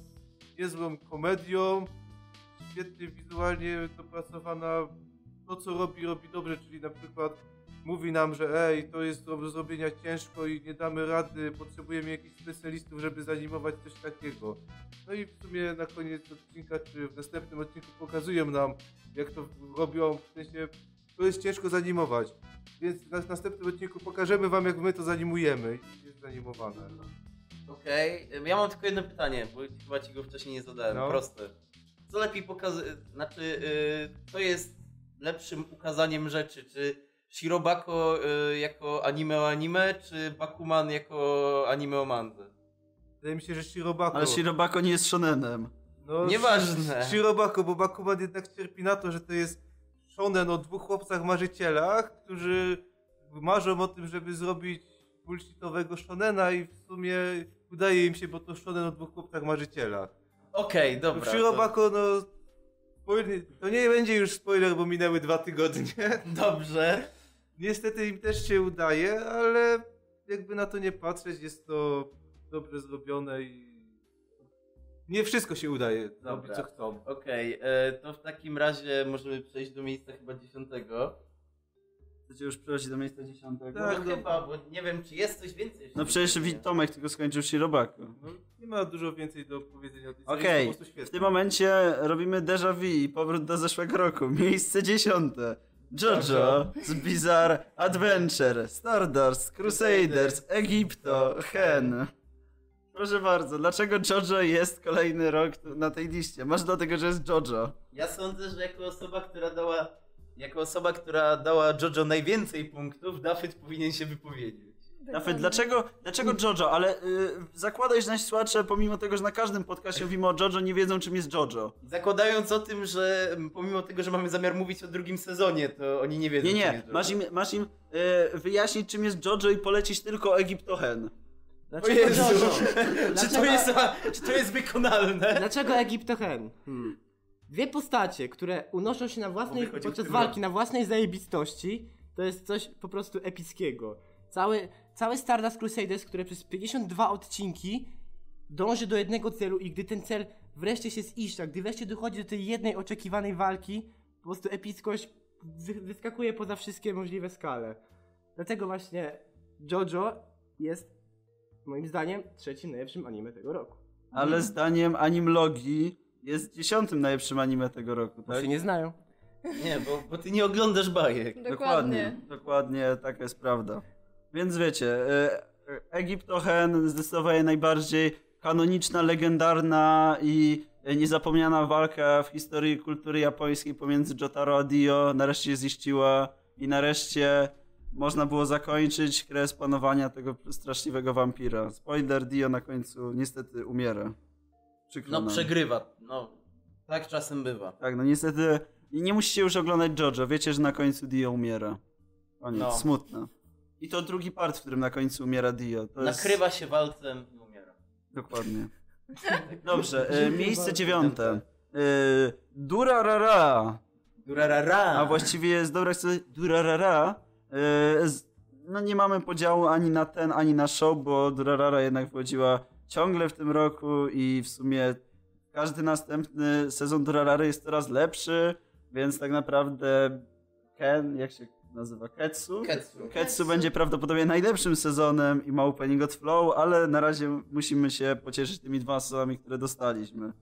[SPEAKER 3] niezłą komedią, świetnie wizualnie dopracowana. To, co robi, robi dobrze, czyli na przykład mówi nam, że ej, to jest do zrobienia ciężko i nie damy rady, potrzebujemy jakichś specjalistów, żeby zanimować coś takiego. No i w sumie na koniec odcinka, czy w następnym odcinku pokazują nam, jak to robią, w sensie to jest ciężko zanimować. Więc w następnym odcinku pokażemy wam, jak my to zanimujemy. I jest zanimowane.
[SPEAKER 2] Okej, ja mam tylko jedno pytanie, bo chyba ci go wcześniej nie zadałem.
[SPEAKER 3] No.
[SPEAKER 2] Proste. Co lepiej pokazać, znaczy, y, co jest lepszym ukazaniem rzeczy? Czy Shirobako y, jako anime o anime, czy Bakuman jako anime o mandze?
[SPEAKER 3] Wydaje mi się, że Shirobako.
[SPEAKER 6] Ale Shirobako nie jest shonenem.
[SPEAKER 3] No,
[SPEAKER 2] Nieważne.
[SPEAKER 3] Shirobako, bo Bakuman jednak cierpi na to, że to jest shonen o dwóch chłopcach marzycielach, którzy marzą o tym, żeby zrobić bullshitowego shonena i w sumie udaje im się, bo to shonen o dwóch chłopcach marzycielach.
[SPEAKER 2] Okej,
[SPEAKER 3] W
[SPEAKER 2] dobra.
[SPEAKER 3] Shirobako, no... Spoiler, to nie będzie już spoiler, bo minęły dwa tygodnie.
[SPEAKER 2] Dobrze.
[SPEAKER 3] Niestety im też się udaje, ale jakby na to nie patrzeć, jest to dobrze zrobione i nie wszystko się udaje robić co chcą.
[SPEAKER 2] Okej, e, to w takim razie możemy przejść do miejsca chyba dziesiątego.
[SPEAKER 6] Chcecie już przechodzić do miejsca dziesiątego?
[SPEAKER 3] Tak,
[SPEAKER 2] no chyba, bo nie wiem, czy jest coś więcej.
[SPEAKER 6] No przecież. Tomek tylko skończył Shirobako.
[SPEAKER 3] No, nie ma dużo więcej do powiedzenia o tej serii,
[SPEAKER 6] Okej,
[SPEAKER 3] prostu
[SPEAKER 6] w tym momencie robimy déjà vu i powrót do zeszłego roku. Miejsce dziesiąte. JoJo z Bizarre Adventure, Stardust, Crusaders, Egipto, Hen. Proszę bardzo, dlaczego JoJo jest kolejny rok na tej liście? Masz dlatego, że jest JoJo.
[SPEAKER 2] Ja sądzę, że jako osoba, która dała jako osoba, która dała JoJo najwięcej punktów, Dafyt powinien się wypowiedzieć.
[SPEAKER 6] Dlaczego, dlaczego JoJo? Ale y, zakładaj, że nasi słuchacze, pomimo tego, że na każdym podcastie mówimy o JoJo, nie wiedzą, czym jest JoJo.
[SPEAKER 2] Zakładając o tym, że pomimo tego, że mamy zamiar mówić o drugim sezonie, to oni nie wiedzą.
[SPEAKER 6] Nie,
[SPEAKER 2] czym
[SPEAKER 6] nie,
[SPEAKER 2] jest JoJo.
[SPEAKER 6] masz im, masz im y, wyjaśnić, czym jest JoJo i polecić tylko Egipto Hen.
[SPEAKER 2] O
[SPEAKER 5] Dlaczego
[SPEAKER 2] Jezu!
[SPEAKER 5] JoJo?
[SPEAKER 2] czy, to jest, czy to jest wykonalne?
[SPEAKER 5] Dlaczego Egiptohen? Hmm. Dwie postacie, które unoszą się na własnej, podczas walki na własnej zajebistości, to jest coś po prostu epickiego. Cały, cały Stardust Crusaders, które przez 52 odcinki dąży do jednego celu i gdy ten cel wreszcie się ziszcza, gdy wreszcie dochodzi do tej jednej oczekiwanej walki, po prostu epickość wy- wyskakuje poza wszystkie możliwe skale. Dlatego właśnie JoJo jest moim zdaniem trzecim najlepszym anime tego roku.
[SPEAKER 6] Ale zdaniem Animlogi jest dziesiątym najlepszym anime tego roku,
[SPEAKER 5] Bo
[SPEAKER 6] tak?
[SPEAKER 5] się nie znają.
[SPEAKER 2] Nie, bo, bo ty nie oglądasz bajek.
[SPEAKER 4] Dokładnie.
[SPEAKER 6] Dokładnie, taka jest prawda. Więc wiecie, e, e, Egipto Hen zdecydowanie najbardziej kanoniczna, legendarna i niezapomniana walka w historii kultury japońskiej pomiędzy Jotaro a Dio nareszcie ziściła i nareszcie można było zakończyć kres panowania tego straszliwego wampira. Spoiler, Dio na końcu niestety umiera. Przykro
[SPEAKER 2] No
[SPEAKER 6] nam.
[SPEAKER 2] przegrywa. No, tak czasem bywa.
[SPEAKER 6] Tak, no niestety nie musicie już oglądać JoJo. Wiecie, że na końcu Dio umiera. Koniec,
[SPEAKER 2] No.
[SPEAKER 6] smutno. I to drugi part, w którym na końcu umiera Dio. To jest...
[SPEAKER 2] Nakrywa się walcem i umiera.
[SPEAKER 6] Dokładnie. Dobrze, e, miejsce dziewiąte. E, Durarara.
[SPEAKER 2] Durarara!
[SPEAKER 6] A właściwie jest dobra, chcę Durarara. E, z- no nie mamy podziału ani na ten, ani na show, bo Durarara jednak wchodziła ciągle w tym roku i w sumie każdy następny sezon Durarary jest coraz lepszy, więc tak naprawdę Ken, jak się nazywa? Ketsu?
[SPEAKER 2] Ketsu.
[SPEAKER 6] Ketsu będzie prawdopodobnie najlepszym sezonem i ma opening od Flow, ale na razie musimy się pocieszyć tymi dwoma sezonami, które dostaliśmy.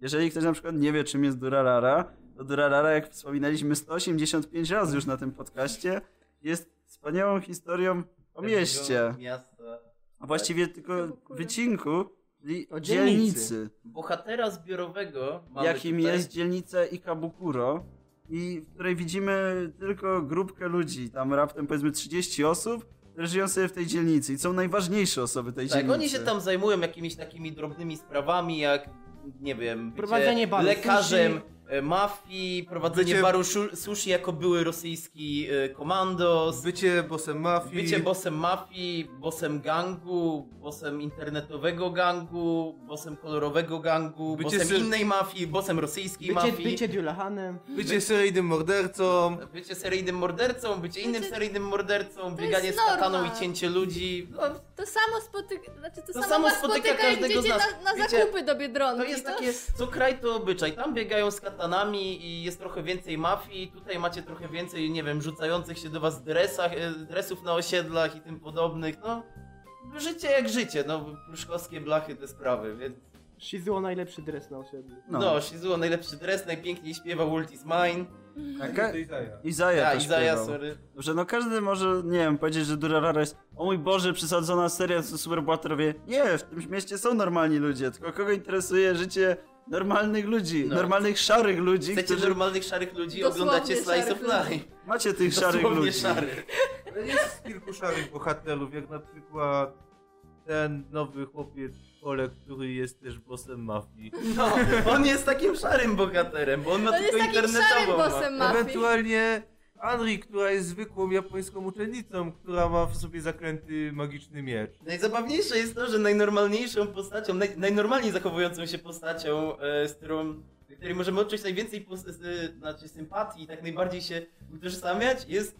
[SPEAKER 6] Jeżeli ktoś na przykład nie wie, czym jest Durarara, to Durarara, jak wspominaliśmy 185 razy już na tym podcaście, jest wspaniałą historią o mieście.
[SPEAKER 2] Miasta.
[SPEAKER 6] A właściwie tylko wycinku, czyli
[SPEAKER 5] O
[SPEAKER 6] dzielnicy.
[SPEAKER 5] dzielnicy.
[SPEAKER 2] Bohatera zbiorowego mamy
[SPEAKER 6] Jakim
[SPEAKER 2] tutaj.
[SPEAKER 6] jest dzielnica Ikabukuro i w której widzimy tylko grupkę ludzi, tam raptem powiedzmy 30 osób, które żyją sobie w tej dzielnicy i są najważniejsze osoby tej
[SPEAKER 2] Tak,
[SPEAKER 6] dzielnicy.
[SPEAKER 2] oni się tam zajmują jakimiś takimi drobnymi sprawami, jak nie wiem, bycie
[SPEAKER 5] Prowadzenie
[SPEAKER 2] lekarzem mafii, prowadzenie
[SPEAKER 3] Bycie-
[SPEAKER 2] baru sushi jako były rosyjski e, komandos,
[SPEAKER 3] Bycie bossem mafii.
[SPEAKER 2] bycie bossem mafii, bossem gangu, bossem internetowego gangu, bossem kolorowego gangu,
[SPEAKER 3] Bycie
[SPEAKER 2] bossem
[SPEAKER 3] sy-
[SPEAKER 2] innej mafii, bossem rosyjskiej
[SPEAKER 5] Bycie,
[SPEAKER 2] mafii.
[SPEAKER 5] bycie Dulahanem.
[SPEAKER 3] Bycie seryjnym mordercą.
[SPEAKER 2] Bycie seryjnym mordercą, bycie innym seryjnym mordercą,
[SPEAKER 4] to
[SPEAKER 2] bieganie z kataną i cięcie ludzi.
[SPEAKER 4] Bo to samo spotyka, znaczy to,
[SPEAKER 2] To
[SPEAKER 4] samo,
[SPEAKER 2] spotyka
[SPEAKER 4] spotyka, jak
[SPEAKER 2] każdego z
[SPEAKER 4] idziecie
[SPEAKER 2] nas.
[SPEAKER 4] na, na
[SPEAKER 2] Wiecie,
[SPEAKER 4] zakupy do Biedronki.
[SPEAKER 2] To jest takie, co kraj to obyczaj. Tam biegają z katanami i jest trochę więcej mafii. Tutaj macie trochę więcej, nie wiem, rzucających się do was dresach, e, dresów na osiedlach i tym podobnych. No, życie jak życie. No, pruszkowskie blachy te sprawy, więc...
[SPEAKER 5] Shizuo najlepszy dres na osiedlu.
[SPEAKER 2] No,
[SPEAKER 6] No.
[SPEAKER 2] Shizuo najlepszy dres, najpiękniej śpiewa World is Mine.
[SPEAKER 6] A ka-
[SPEAKER 3] To Izaja.
[SPEAKER 6] Izaja
[SPEAKER 2] Ja,
[SPEAKER 6] też
[SPEAKER 2] Izaja,
[SPEAKER 6] śpiewał.
[SPEAKER 2] sorry.
[SPEAKER 6] Że no każdy może, nie wiem, powiedzieć, że Durarara jest o mój Boże, przesadzona seria, co superbohaterowie. Nie, w tym mieście są normalni ludzie, tylko kogo interesuje życie normalnych ludzi,
[SPEAKER 2] No.
[SPEAKER 6] normalnych szarych ludzi,
[SPEAKER 2] Chcecie
[SPEAKER 6] którzy...
[SPEAKER 2] normalnych szarych ludzi,
[SPEAKER 4] Dosłownie
[SPEAKER 2] oglądacie Slice of
[SPEAKER 4] szarych
[SPEAKER 2] Life.
[SPEAKER 6] Macie tych szarych
[SPEAKER 2] Dosłownie
[SPEAKER 6] ludzi.
[SPEAKER 2] szarych.
[SPEAKER 3] Jest kilku szarych bohaterów, jak na przykład ten nowy chłopiec Olek, który jest też bossem mafii.
[SPEAKER 2] No, on jest takim szarym bohaterem, bo on ma
[SPEAKER 4] On jest
[SPEAKER 2] tylko
[SPEAKER 4] takim szarym
[SPEAKER 2] internetową
[SPEAKER 4] bossem mafii.
[SPEAKER 3] Ewentualnie Anri, która jest zwykłą japońską uczennicą, która ma w sobie zakręty magiczny miecz.
[SPEAKER 2] Najzabawniejsze jest to, że najnormalniejszą postacią, naj, najnormalniej zachowującą się postacią, e, z którą której możemy odczuć najwięcej znaczy sympatii i tak najbardziej się utożsamiać, jest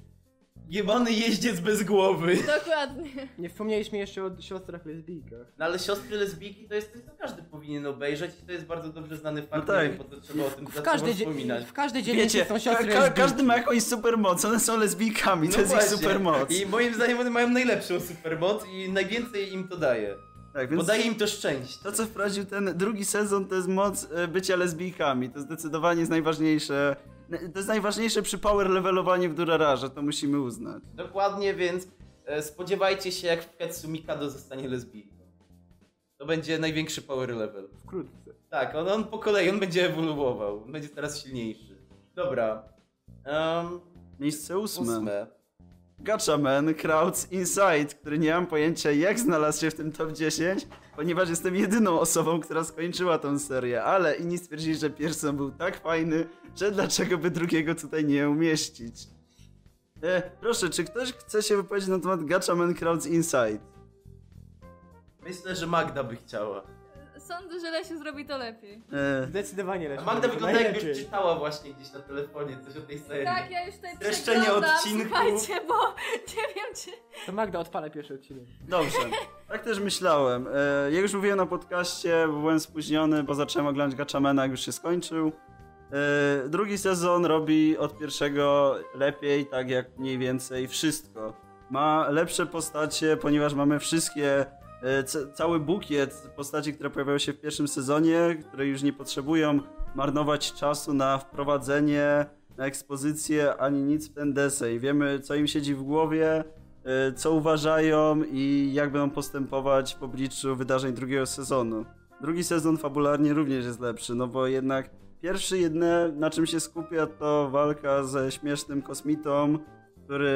[SPEAKER 2] jebany jeździec bez głowy.
[SPEAKER 4] Dokładnie.
[SPEAKER 5] Nie wspomnieliśmy jeszcze o siostrach lesbijkach.
[SPEAKER 2] No ale siostry lesbijki to jest coś, co każdy powinien obejrzeć i to jest bardzo dobrze znany fakt,
[SPEAKER 6] No tak.
[SPEAKER 2] po co trzeba o tym
[SPEAKER 5] W każdej,
[SPEAKER 2] wspominać.
[SPEAKER 5] w każdej dzielnicy
[SPEAKER 6] Wiecie,
[SPEAKER 5] są
[SPEAKER 6] ka-
[SPEAKER 5] siostry
[SPEAKER 6] ka-
[SPEAKER 5] lesbijki.
[SPEAKER 6] każdy ma jakąś supermoc, one są lesbijkami, to
[SPEAKER 2] No
[SPEAKER 6] jest ich
[SPEAKER 2] właśnie.
[SPEAKER 6] supermoc.
[SPEAKER 2] I moim zdaniem one mają najlepszą supermoc i najwięcej im to daje.
[SPEAKER 6] Tak,
[SPEAKER 2] Bo
[SPEAKER 6] więc
[SPEAKER 2] daje im to szczęście.
[SPEAKER 6] to, co wprowadził ten drugi sezon, to jest moc e, bycia lesbijkami. To zdecydowanie jest najważniejsze. To jest najważniejsze przy power levelowaniu w Durararze, to musimy uznać.
[SPEAKER 2] Dokładnie, więc e, spodziewajcie się, jak w Ketsu Mikado zostanie lesbijką. To będzie największy power level.
[SPEAKER 5] Wkrótce.
[SPEAKER 2] Tak, on, on po kolei, on będzie ewoluował. On będzie teraz silniejszy. Dobra. Um,
[SPEAKER 6] Miejsce ósme.
[SPEAKER 2] ósme.
[SPEAKER 6] Gatchaman Crowds Inside, który nie mam pojęcia jak znalazł się w tym top 10, ponieważ jestem jedyną osobą, która skończyła tą serię, ale inni stwierdzili, że pierwszy był tak fajny, że dlaczego by drugiego tutaj nie umieścić. E, proszę, czy ktoś chce się wypowiedzieć na temat Gatchaman Crowds Inside?
[SPEAKER 2] Myślę, że Magda by chciała.
[SPEAKER 4] Sądzę, że Lesiu zrobi to lepiej.
[SPEAKER 6] E,
[SPEAKER 5] Zdecydowanie
[SPEAKER 2] A
[SPEAKER 5] lepiej.
[SPEAKER 2] Magda wygląda jakby
[SPEAKER 5] Najlepiej.
[SPEAKER 2] czytała właśnie gdzieś na telefonie coś o tej serii.
[SPEAKER 4] Tak, ja już tutaj
[SPEAKER 2] Streszczenie
[SPEAKER 4] przeglądam,
[SPEAKER 2] odcinku.
[SPEAKER 4] słuchajcie, bo nie wiem czy...
[SPEAKER 5] To Magda odpala pierwszy odcinek.
[SPEAKER 6] Dobrze, tak też myślałem. E, ja już mówiłem na podcaście, bo byłem spóźniony, bo zacząłem oglądać Gatchamana, jak już się skończył. E, drugi sezon robi od pierwszego lepiej, tak jak mniej więcej wszystko. Ma lepsze postacie, ponieważ mamy wszystkie, cały bukiet postaci, które pojawiają się w pierwszym sezonie, które już nie potrzebują marnować czasu na wprowadzenie, na ekspozycję, ani nic w ten desej. Wiemy, co im siedzi w głowie, e, co uważają i jak będą postępować w obliczu wydarzeń drugiego sezonu. Drugi sezon fabularnie również jest lepszy, no bo jednak pierwszy jedyne na czym się skupia to walka ze śmiesznym kosmitą, który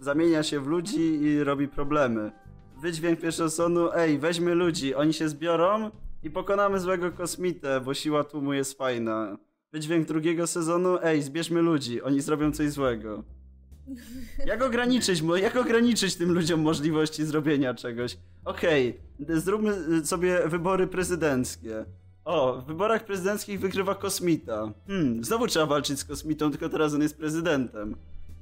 [SPEAKER 6] zamienia się w ludzi i robi problemy. Wydźwięk pierwszego sezonu, ej, weźmy ludzi, oni się zbiorą i pokonamy złego kosmitę, bo siła tłumu jest fajna. Wydźwięk drugiego sezonu, ej, zbierzmy ludzi, oni zrobią coś złego. Jak ograniczyć, jak ograniczyć tym ludziom możliwości zrobienia czegoś? Okej, zróbmy y, sobie wybory prezydenckie. O, w wyborach prezydenckich wygrywa kosmita. Hmm, znowu trzeba walczyć z kosmitą, tylko teraz on jest prezydentem.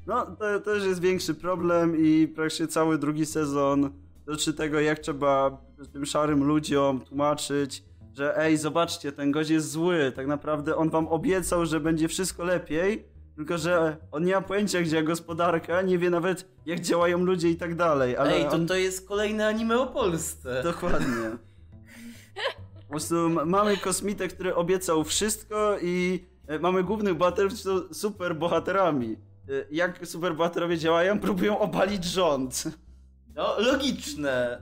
[SPEAKER 6] No, to też jest większy problem i praktycznie cały drugi sezon dotyczy tego, jak trzeba tym szarym ludziom tłumaczyć, że ej, zobaczcie, ten gość jest zły, tak naprawdę on wam obiecał, że będzie wszystko lepiej, tylko że on nie ma pojęcia, gdzie gospodarka, nie wie nawet, jak działają ludzie i tak dalej, ale
[SPEAKER 2] Ej, to,
[SPEAKER 6] on...
[SPEAKER 2] to jest kolejne anime o Polsce.
[SPEAKER 6] Dokładnie. Po prostu mamy kosmitę, który obiecał wszystko i e, mamy głównych bohaterów, którzy są super bohaterami. E, Jak super bohaterowie działają? Próbują obalić rząd.
[SPEAKER 2] No, logiczne.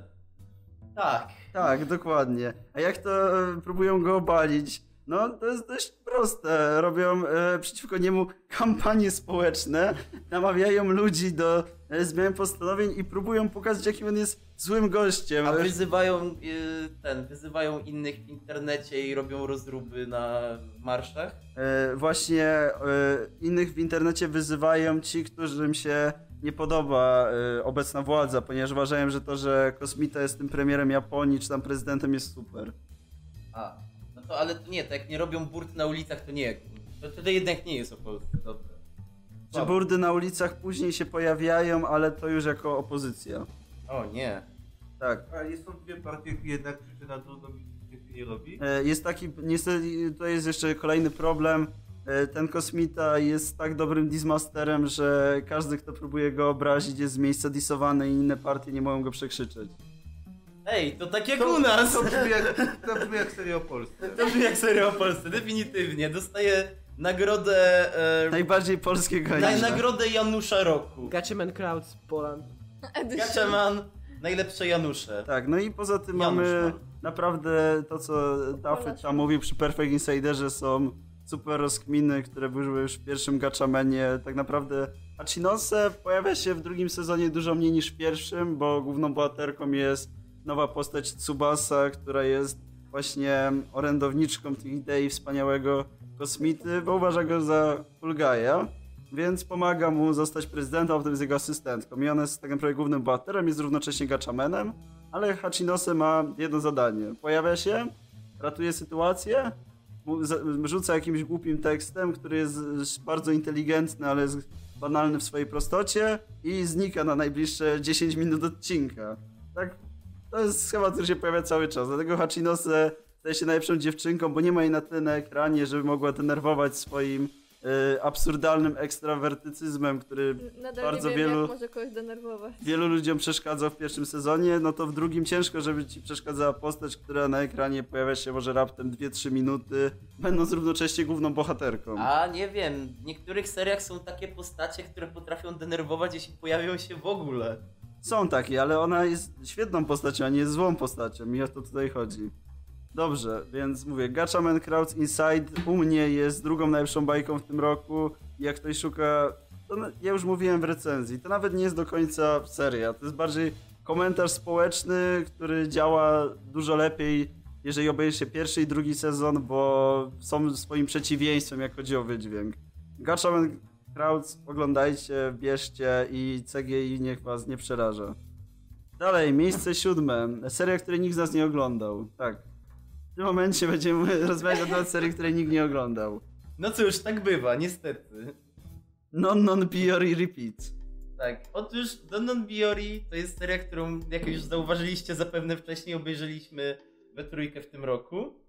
[SPEAKER 2] Tak.
[SPEAKER 6] Tak, dokładnie. A jak to e, próbują go obalić? No, to jest dość proste. Robią e, przeciwko niemu kampanie społeczne, namawiają ludzi do e, zmian postanowień i próbują pokazać, jakim on jest złym gościem.
[SPEAKER 2] A wyzywają y, ten, wyzywają innych w internecie i robią rozruby na marszach.
[SPEAKER 6] E, właśnie e, innych w internecie wyzywają ci, którym się nie podoba e, obecna władza, ponieważ uważają, że to, że Kosmita jest tym premierem Japonii, czy tam prezydentem jest super.
[SPEAKER 2] A, no to ale to nie, to jak nie robią burt na ulicach, to nie. To wtedy jednak nie jest o Polsce, dobra.
[SPEAKER 6] Że burdy na ulicach później się pojawiają, ale to już jako opozycja.
[SPEAKER 2] O nie.
[SPEAKER 6] Tak.
[SPEAKER 3] A jest są dwie partie jednak, czy na drugą nic nie robi?
[SPEAKER 6] E, Jest taki, niestety, to jest jeszcze kolejny problem. E, Ten kosmita jest tak dobrym dismasterem, że każdy, kto próbuje go obrazić, jest z miejsca disowany i inne partie nie mogą go przekrzyczeć.
[SPEAKER 2] Ej, to tak jak u nas!
[SPEAKER 3] To brzmi jak, to brzmi jak seria o Polsce.
[SPEAKER 2] To brzmi jak seria o Polsce, definitywnie. Dostaje nagrodę... E,
[SPEAKER 6] Najbardziej polskiego
[SPEAKER 2] na, nagrodę Janusza Roku.
[SPEAKER 5] Gatchaman Crowds Poland.
[SPEAKER 4] Edition.
[SPEAKER 2] Gatchaman, najlepsze Janusze.
[SPEAKER 6] Tak, no i poza tym
[SPEAKER 2] Janusz
[SPEAKER 6] mamy
[SPEAKER 2] Mann.
[SPEAKER 6] naprawdę to, co Dafyt tam mówił przy Perfect Insiderze, są super rozkminy, które były już w pierwszym Gatchamanie. Tak naprawdę Achinose pojawia się w drugim sezonie dużo mniej niż w pierwszym, bo główną bohaterką jest nowa postać Tsubasa, która jest właśnie orędowniczką tych idei wspaniałego kosmity, bo uważa go za guy'a, więc pomaga mu zostać prezydentem, a potem jest jego asystentką. I ona jest tak naprawdę głównym bohaterem, jest równocześnie Gatchamanem, ale Hachinose ma jedno zadanie. Pojawia się, ratuje sytuację, rzuca jakimś głupim tekstem, który jest bardzo inteligentny, ale jest banalny w swojej prostocie i znika na najbliższe 10 minut odcinka. Tak, to jest schemat, który się pojawia cały czas. Dlatego Hachinose staje się najlepszą dziewczynką, bo nie ma jej na tyle na ekranie, żeby mogła denerwować swoim absurdalnym ekstrawertycyzmem, który
[SPEAKER 4] Nadal
[SPEAKER 6] bardzo
[SPEAKER 4] nie wiem,
[SPEAKER 6] wielu-
[SPEAKER 4] jak może kogoś denerwować.
[SPEAKER 6] wielu ludziom przeszkadzał w pierwszym sezonie, no to w drugim ciężko, żeby ci przeszkadzała postać, która na ekranie pojawia się może raptem 2-3 minuty, będąc równocześnie główną bohaterką.
[SPEAKER 2] A nie wiem, w niektórych seriach są takie postacie, które potrafią denerwować, jeśli pojawią się w ogóle.
[SPEAKER 6] Są takie, ale ona jest świetną postacią, a nie jest złą postacią i o to tutaj chodzi. Dobrze, więc mówię, Gatchaman Crowds Inside u mnie jest drugą najlepszą bajką w tym roku. Jak ktoś szuka, to ja już mówiłem w recenzji, to nawet nie jest do końca seria, to jest bardziej komentarz społeczny, który działa dużo lepiej, jeżeli obejrzy pierwszy i drugi sezon, bo są swoim przeciwieństwem, jak chodzi o wydźwięk. Gatchaman Crowds oglądajcie, bierzcie i CGI niech was nie przeraża. Dalej, miejsce siódme. Seria, której nikt z nas nie oglądał. Tak. W tym momencie będziemy rozmawiać na temat serii, której nikt nie oglądał.
[SPEAKER 2] No cóż, tak bywa, niestety.
[SPEAKER 6] Non Non Biori Repeat.
[SPEAKER 2] Tak, otóż Donon Biori to jest seria, którą, jak już zauważyliście, zapewne wcześniej obejrzeliśmy we trójkę w tym roku.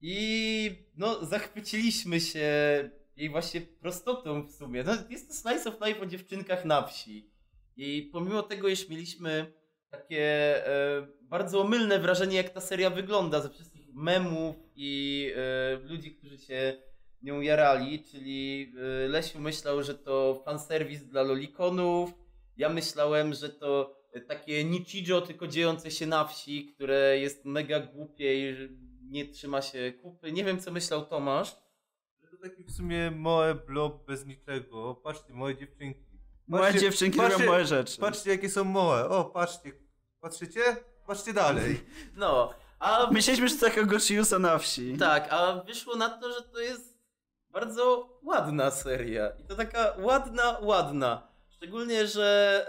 [SPEAKER 2] I no, zachwyciliśmy się jej właśnie prostotą w sumie. No, jest to slice of life o dziewczynkach na wsi. I pomimo tego, iż mieliśmy takie e, bardzo omylne wrażenie, jak ta seria wygląda, ze wszystkich memów i e, ludzi, którzy się nią jarali, czyli y, Lesiu myślał, że to fanserwis dla lolikonów, ja myślałem, że to y, takie Nichijo, tylko dziejące się na wsi, które jest mega głupie i nie trzyma się kupy. Nie wiem, co myślał Tomasz.
[SPEAKER 3] To taki w sumie moe blob bez niczego. Patrzcie, moje dziewczynki.
[SPEAKER 6] Moje
[SPEAKER 3] Patrzcie-
[SPEAKER 6] dziewczynki
[SPEAKER 3] patrzcie-
[SPEAKER 6] robią moje rzeczy.
[SPEAKER 3] Patrzcie, jakie są moe. O, patrzcie. Patrzycie? Patrzcie dalej.
[SPEAKER 2] No, a
[SPEAKER 6] Myśleliśmy, że to taka Gochiusa na wsi.
[SPEAKER 2] tak, a wyszło na to, że to jest bardzo ładna seria. I to taka ładna, ładna. Szczególnie, że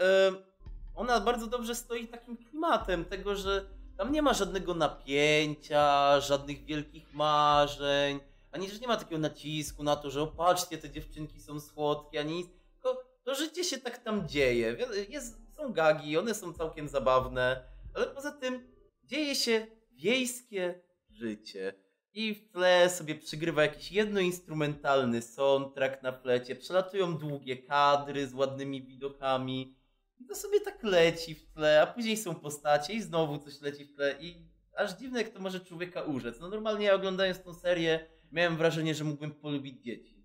[SPEAKER 2] ona bardzo dobrze stoi takim klimatem tego, że tam nie ma żadnego napięcia, żadnych wielkich marzeń, ani że nie ma takiego nacisku na to, że opatrzcie, te dziewczynki są słodkie, ani nic. Tylko to życie się tak tam dzieje. Jest, są gagi, one są całkiem zabawne, ale poza tym dzieje się wiejskie życie. I w tle sobie przygrywa jakiś jednoinstrumentalny soundtrack na flecie, przelatują długie kadry z ładnymi widokami. I to sobie tak leci w tle, a później są postacie i znowu coś leci w tle i aż dziwne jak to może człowieka urzec. No normalnie ja oglądając tą serię miałem wrażenie, że mógłbym polubić dzieci.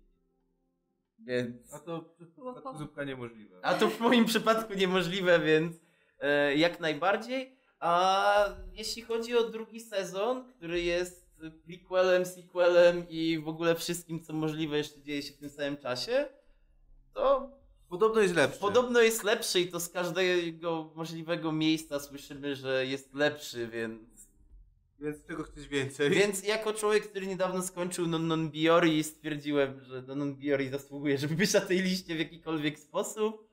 [SPEAKER 2] Więc...
[SPEAKER 3] A to w przypadku zupka niemożliwe.
[SPEAKER 2] A to w moim przypadku niemożliwe, więc e, jak najbardziej. A jeśli chodzi o drugi sezon, który jest prequelem, sequelem i w ogóle wszystkim, co możliwe jeszcze dzieje się w tym samym czasie, to
[SPEAKER 3] Podobno jest lepszy.
[SPEAKER 2] podobno jest lepszy i to z każdego możliwego miejsca słyszymy, że jest lepszy, więc...
[SPEAKER 3] Więc czego chcesz więcej?
[SPEAKER 2] Więc jako człowiek, który niedawno skończył Non Non Biori, stwierdziłem, że Non Non Biori zasługuje, żeby być na tej liście w jakikolwiek sposób.